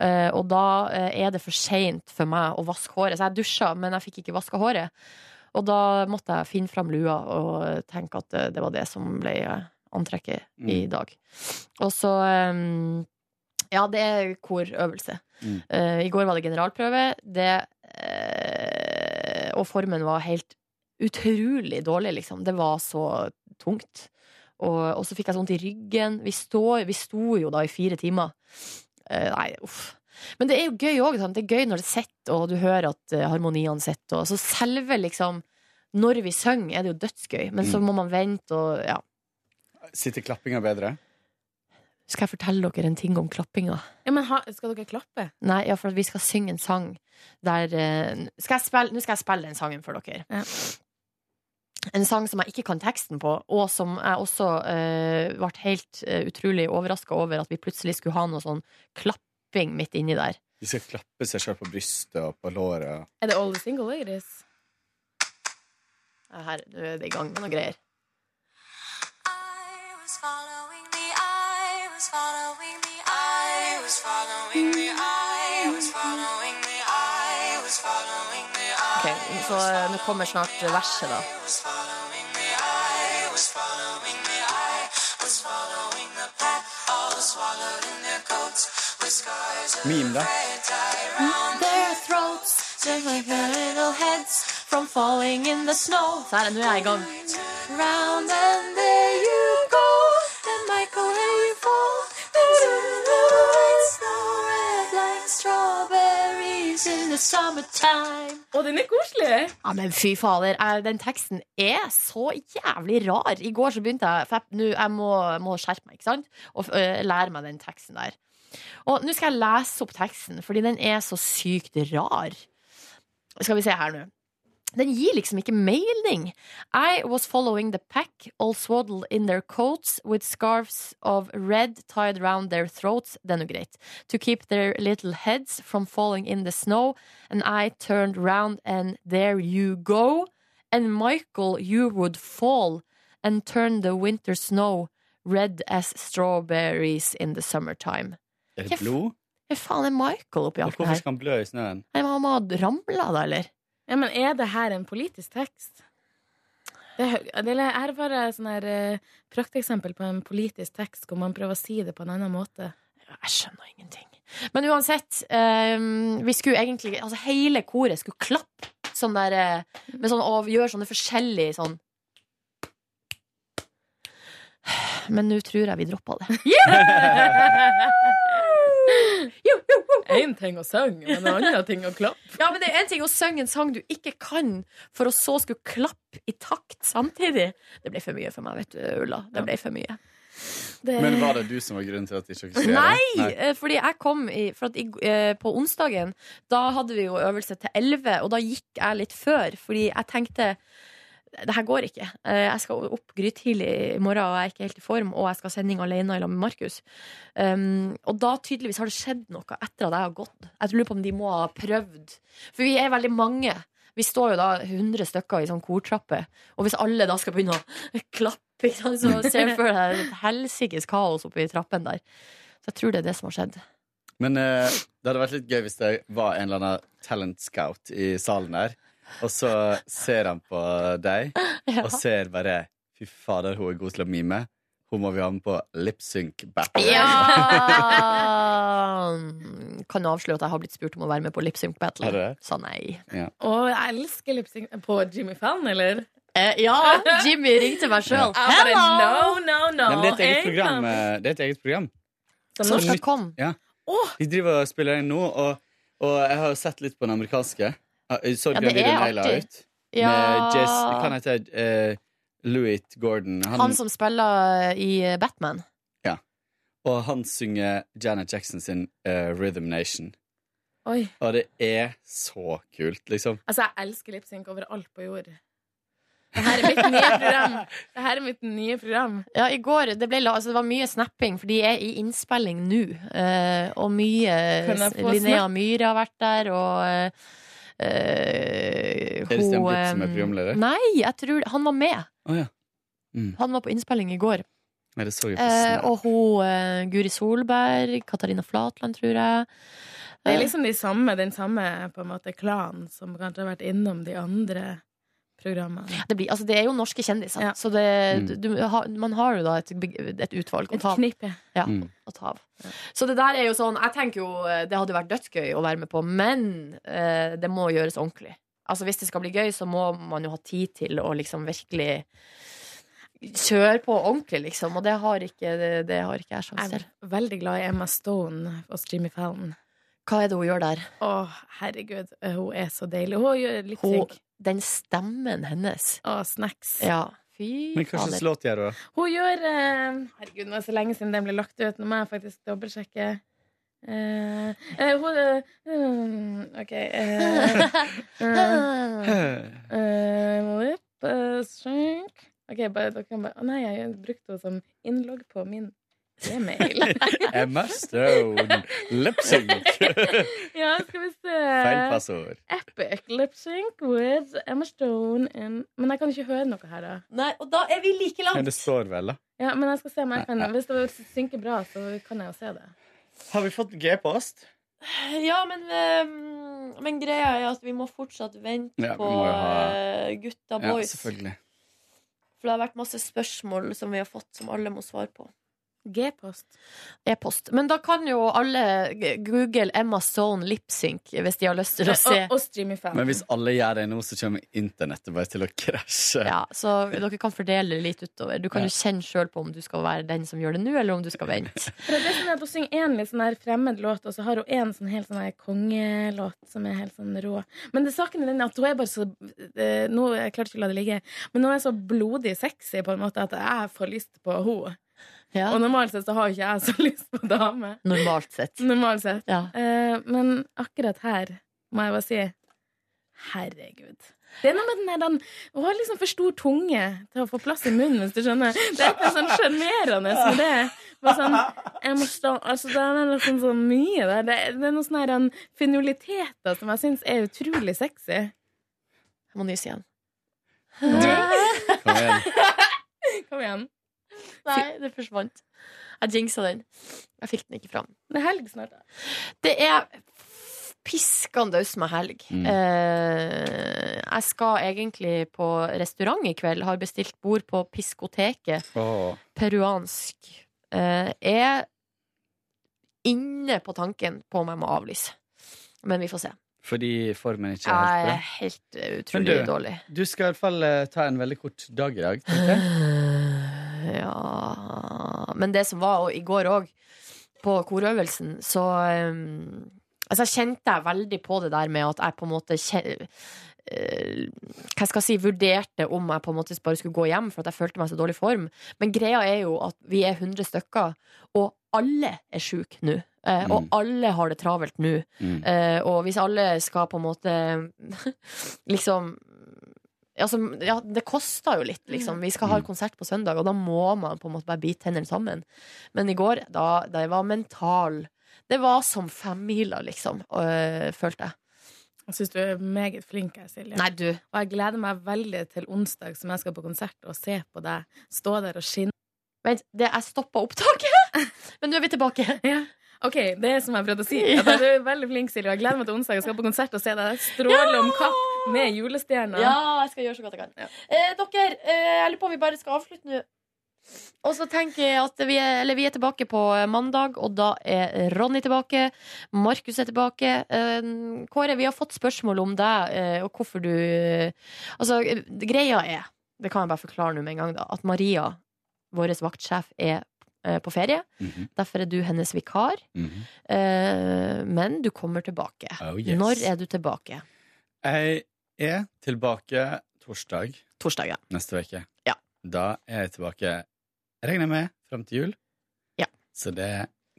Eh, og da eh, er det for seint for meg å vaske håret. Så jeg dusja, men jeg fikk ikke vaska håret. Og da måtte jeg finne fram lua og tenke at eh, det var det som ble antrekket antrekket i
Mm.
dag. Og så Ja, det er korøvelse.
Mm.
Uh, I går var det generalprøve. Det, uh, og formen var helt utrolig dårlig, liksom. Det var så tungt. Og, og så fikk jeg sånt i ryggen. Vi, stå, vi sto jo da i fire timer. Eh, nei, uff. Men det er jo gøy òg. Det er gøy når det sitter, og du hører at eh, harmoniene sitter. Så selve, liksom Når vi synger, er det jo dødsgøy, men så
Mm.
må man vente og ja.
Sitter klappinga bedre?
Skal jeg fortelle dere en ting om klappinga?
Ja, men ha, skal dere klappe?
Nei, ja, for vi skal synge en sang der eh, skal jeg spille, Nå skal jeg spille den sangen for dere. En sang som jeg ikke kan teksten på, og som jeg også uh, ble helt uh, utrolig overraska over at vi plutselig skulle ha noe sånn klapping midt inni der.
De skal klappe seg selv på brystet og på låret.
Er det All the Single Ladies?
Ja, Her, nå er det i gang med noe greier.
was following the I was following the I was following the I was following
Så eh, nå kommer snart verset, da.
Meme, da.
round
throats, heads from falling in the snow. Så her, nå er jeg i gang. Round and the summertime.
Å, den er koselig!
Ja, men fy fader, den teksten er så jævlig rar. I går så begynte jeg For jeg, nu, jeg må, må skjerpe meg, ikke sant? Og øh, lære meg den teksten der. Og nå skal jeg lese opp teksten, fordi den er så sykt rar. Skal vi se her nå. Den gir liksom ikke mening. I was following the pack, all swaddled in their coats, with scarves of red tied round their throats. Det er nå greit. To keep their little heads from falling in the snow. And I turned round, and there you go. And Michael, you would fall and turn the winter snow red as strawberries in the summertime.
Er det blod?
Hva faen er Michael oppi alt det
Hvorfor skal han blø i snøen?
Han må ha ramla, da, eller?
Ja, men er det her en politisk tekst? Det, det er bare sånn her eh, prakteksempel på en politisk tekst hvor man prøver å si det på en annen måte.
Jeg skjønner ingenting. Men uansett, ehm, vi skulle egentlig Altså hele koret skulle klappe sånn der eh, med sånn, Og gjøre sånne forskjellige sånn Men nå tror jeg vi droppa det.
Én ting å synge, men en annen ting å klappe.
Ja, men det er en ting å synge en sang du ikke kan, for å så skulle klappe i takt samtidig. Det ble for mye for meg, vet du, Ulla. Det ble for mye.
Men var det du som var grunnen til at de ikke skulle gjøre det?
Nei, fordi jeg kom i, for at i, eh, På onsdagen Da hadde vi jo øvelse til 11 Og da gikk jeg litt før Fordi jeg tenkte Det her går ikke. Eh, Jeg skal opp grytidlig i morgen Og jeg er ikke helt i form Og jeg skal ha sending alene Eller med Markus. Um, Og da tydeligvis har det skjedd noe Etter at jeg har gått. Jeg lurer på om de må ha prøvd. For vi er veldig mange. Vi står jo da 100 stykker i sånn kortrappe, og hvis alle da skal begynne å klappe, så ser jeg for deg et helsikes kaos oppi trappen der. Så jeg tror det er det som har skjedd.
Men uh, det hadde vært litt gøy hvis det var en eller annen talent scout i salen der, og så ser han på deg, og ser bare Fy fader, hun er god til å mime. Hun må vi ha med på lipsync battle.
Ja! Kan avsløre at jeg har blitt spurt om å være med på lipsync Battle.
Har du det?
Sa nei.
Ja.
Og jeg elsker lipsync på Jimmy Fan, eller?
Eh, ja, Jimmy ringte meg sjøl.
Hello! no, no, no.
Nei, det er et eget program. eh, Det er et eget program.
Som komme.
Ja. De driver og spiller inn nå, og, og jeg har sett litt på den amerikanske. Jeg Så
Ja,
den
det er
videoen jeg la ut?
Ja.
Med Jess, hva heter? Eh, Louis Gordon.
Han som spiller i eh, Batman.
Ja. Og han synger Janet Jackson sin uh, Rhythm Nation.
Oi.
Og det er så kult, liksom.
Altså, jeg elsker lipsync overalt på jord. Det her er mitt nye program. Det her er mitt nye program.
Ja, i går det, ble, altså, det var mye snapping, for de er i innspilling nå. Uh, og mye Linnea? Myhre har vært der, og eh, eh,
Er det Stian Blipp som er
eh,
programleder?
Nei, jeg tror han var med.
Oh, ja. Mm.
Han var på innspilling i går.
Nei,
Eh, og hun eh, Guri Solberg, Katarina Flatland, tror jeg.
Det
Eh,
er liksom de samme, den samme på en måte klanen som kanskje har vært innom de andre programmene.
det, blir, altså, det er jo norske kjendiser, så det,
Mm.
du, man har jo da et, et utvalg å ta av.
knippe.
Ja,
Mm.
å ta av. Så det der er jo sånn Jeg tenker jo eh, det hadde vært dødsgøy å være med på, men eh, det må gjøres ordentlig. Altså Hvis det skal bli gøy, så må man jo ha tid til å liksom virkelig kjøre på ordentlig, liksom. Og det har ikke, det, det har ikke jeg sjanse
Jeg er veldig glad i Emma Stone og Jimmy Fallon.
Hva er det hun gjør der?
Å, herregud, hun er så deilig. Hun gjør
litt
lipsync.
Den stemmen hennes.
Å, snacks.
Ja, Fy
Men hva slags låt gjør hun?
Hun gjør eh, Herregud, nå er det så lenge siden den ble lagt ut. Nå må jeg faktisk dobbeltsjekke. Eh, eh, hun eh, OK eh, eh, eh, lip eh, sync OK, bare, dere kan bare Å nei, jeg brukte henne som innlogg på min e-mail.
Emma Stone, lipsync.
ja, skal vi se
Feil passord.
Epic lip sync with Emma Stone in Men jeg kan ikke høre noe her, da.
Nei, og da er vi like langt.
Men det står vel, da.
Ja, men jeg skal se om jeg kan Hvis det synker bra, så kan jeg jo se det.
Har vi fått G-post?
Ja, men, eh, men greia er at vi må fortsatt vente
Ja,
på
ha-
gutta boys.
Ja, selvfølgelig.
For det har vært masse spørsmål som vi har fått, som alle må svare på.
G-post.
E-post. Men da kan jo alle google Emma Stone lipsync hvis de har lyst til å se.
Og, og
Men hvis alle gjør det nå, så kommer internettet bare til å krasje.
Ja, så dere kan fordele det litt utover. Du kan jo kjenne sjøl på om du skal være den som gjør det nå, eller om du skal vente.
For det er sånn at Hun synger en litt sånn her fremmed låt, og så har hun en sånn helt sånn her kongelåt som er helt sånn rå. Men det saken er den at hun er bare så Nå Nå jeg klarte ikke å la det ligge, men hun er så blodig sexy på en måte at jeg får lyst på henne. Og normalt sett så har jo ikke jeg så lyst på dame.
Normalt sett.
Normalt sett.
Ja.
Eh, men akkurat her må jeg bare si herregud. Det er noe med den der, den, Hun har liksom for stor tunge til å få plass i munnen, hvis du skjønner. Det er ikke sånn sjarmerende med det. Bare sånn, jeg må stå, altså, det er liksom så mye der. Det, det er noen sånne her, finoliteter som jeg syns er utrolig sexy.
Jeg må nyse igjen.
Kom igjen.
Kom igjen.
Nei, det forsvant. Jeg jinxa den. Jeg fikk den ikke fram.
Det er helg snart. da.
Det er piskende med helg.
Mm.
Eh, jeg skal egentlig på restaurant i kveld. Har bestilt bord på Piskoteket.
Oh.
Peruansk. Eh, er inne på tanken på om jeg må avlyse. Men vi får se.
Fordi formen ikke er helt bra.
helt er
helt
utrolig
du,
dårlig.
Du skal i hvert fall eh, ta en veldig kort dag i dag. Tenker jeg.
Ja Men det som var i går òg, på korøvelsen, så um, Altså, jeg kjente jeg veldig på det der med at jeg på en måte kje- uh, hva skal jeg si, vurderte om jeg på en måte bare skulle gå hjem for at jeg følte meg så dårlig form. Men greia er jo at vi er 100 stykker, og alle er sjuke nå. Eh, Og alle har det travelt nå.
Mm.
Uh, og hvis alle skal på en måte liksom Altså, ja, det koster jo litt, liksom. Vi skal ha konsert på søndag, og da må man på en måte bare bite tennene sammen. Men i går, da det var mental Det var som femmila, liksom, øh, følte jeg.
Jeg syns du er meget flink her, Silje.
Nei, du.
Og jeg gleder meg veldig til onsdag, som jeg skal på konsert, og se på deg stå der og skinne.
Vent, det, jeg stoppa opptaket! Men nå er vi tilbake.
Ja. OK, det er som jeg prøvde å si. Ja. du er veldig flink, Silje. Jeg gleder meg til onsdag. Jeg skal på konsert og se deg stråle om kapp med julestjerna.
Ja, jeg skal gjøre så godt jeg kan. Eh, dere, eh, jeg lurer på om vi bare skal avslutte nå. Og så tenker jeg at vi er, eller vi er tilbake på mandag, og da er Ronny tilbake. Markus er tilbake. Eh, Kåre, vi har fått spørsmål om deg eh, og hvorfor du Altså, eh, greia er, det kan jeg bare forklare nå med en gang, da, at Maria, vår vaktsjef, er eh, på ferie.
Mhm.
Derfor er du hennes vikar.
Mhm.
Eh, men du kommer tilbake.
Oh, yes.
Når er du tilbake?
Jeg er tilbake torsdag.
Torsdag, ja.
Neste uke.
Ja.
Da er jeg tilbake, regner jeg med, fram til jul.
Ja.
Så det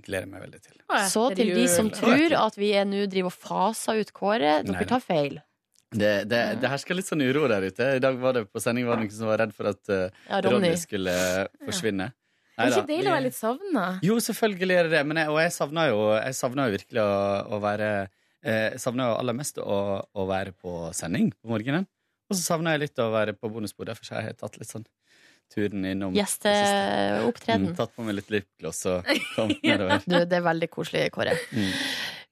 gleder jeg meg veldig til.
Så til de som tror at vi er nå driver og faser ut Kåre,
Nei.
dere tar feil.
Det, det, det hersker litt sånn uro der ute. I dag var det på sending var det noen som var redd for at uh,
Ja, Ronny.
Ronny skulle forsvinne.
Det er
det
ikke deilig å være litt savna.
Jo, selvfølgelig er det det. Men jeg, og jeg savna jo, jo virkelig å, å være eh, Jeg savner jo aller mest å, å være på sending på morgenen. Og så savner jeg litt å være på bonusbord. Derfor har jeg tatt litt sånn turen innom.
Gjesteopptreden.
Mm, tatt på meg litt lipgloss og kommet nedover.
Du, det er veldig koselig, Kåre.
Mm.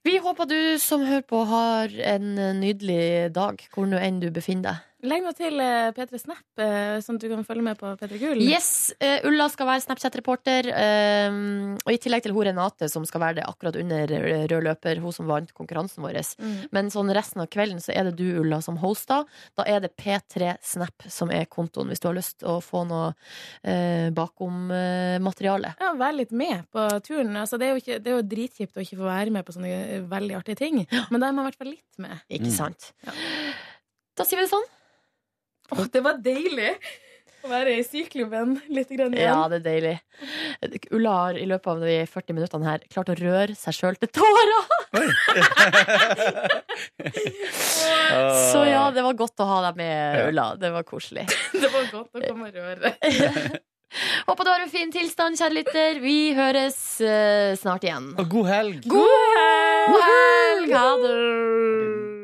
Vi håper du som hører på, har en nydelig dag, hvor nå enn du befinner deg.
Legg nå til eh, P3 Snap, eh, sånn at du kan følge med på P3 Gull.
Yes, Uh, Ulla skal være Snapchat-reporter. og i tillegg til hun Renate, som skal være det akkurat under rød løper, hun som vant konkurransen vår.
Mm.
Men sånn resten av kvelden så er det du, Ulla, som hoster. Da er det P3 Snap som er kontoen, hvis du har lyst til å få noe eh, bakom-materiale.
Ja, Være litt med på turen. Altså, det, er jo ikke, det er jo dritkjipt å ikke få være med på sånne veldig artige ting. Men da er man i hvert fall litt med.
Ikke sant? Da sier vi det sånn.
Åh, det var deilig! Å være i syklubben litt grann igjen.
Ja, det er deilig. Ulla har i løpet av de 40 minuttene her klart å røre seg sjøl til tårer. Så ja, det var godt å ha deg med, Ulla. Det var koselig.
Det var godt å komme og røre.
Håper du har en fin tilstand, kjære lytter. Vi høres uh, snart igjen.
Og god helg!
God helg! God helg! Ha det!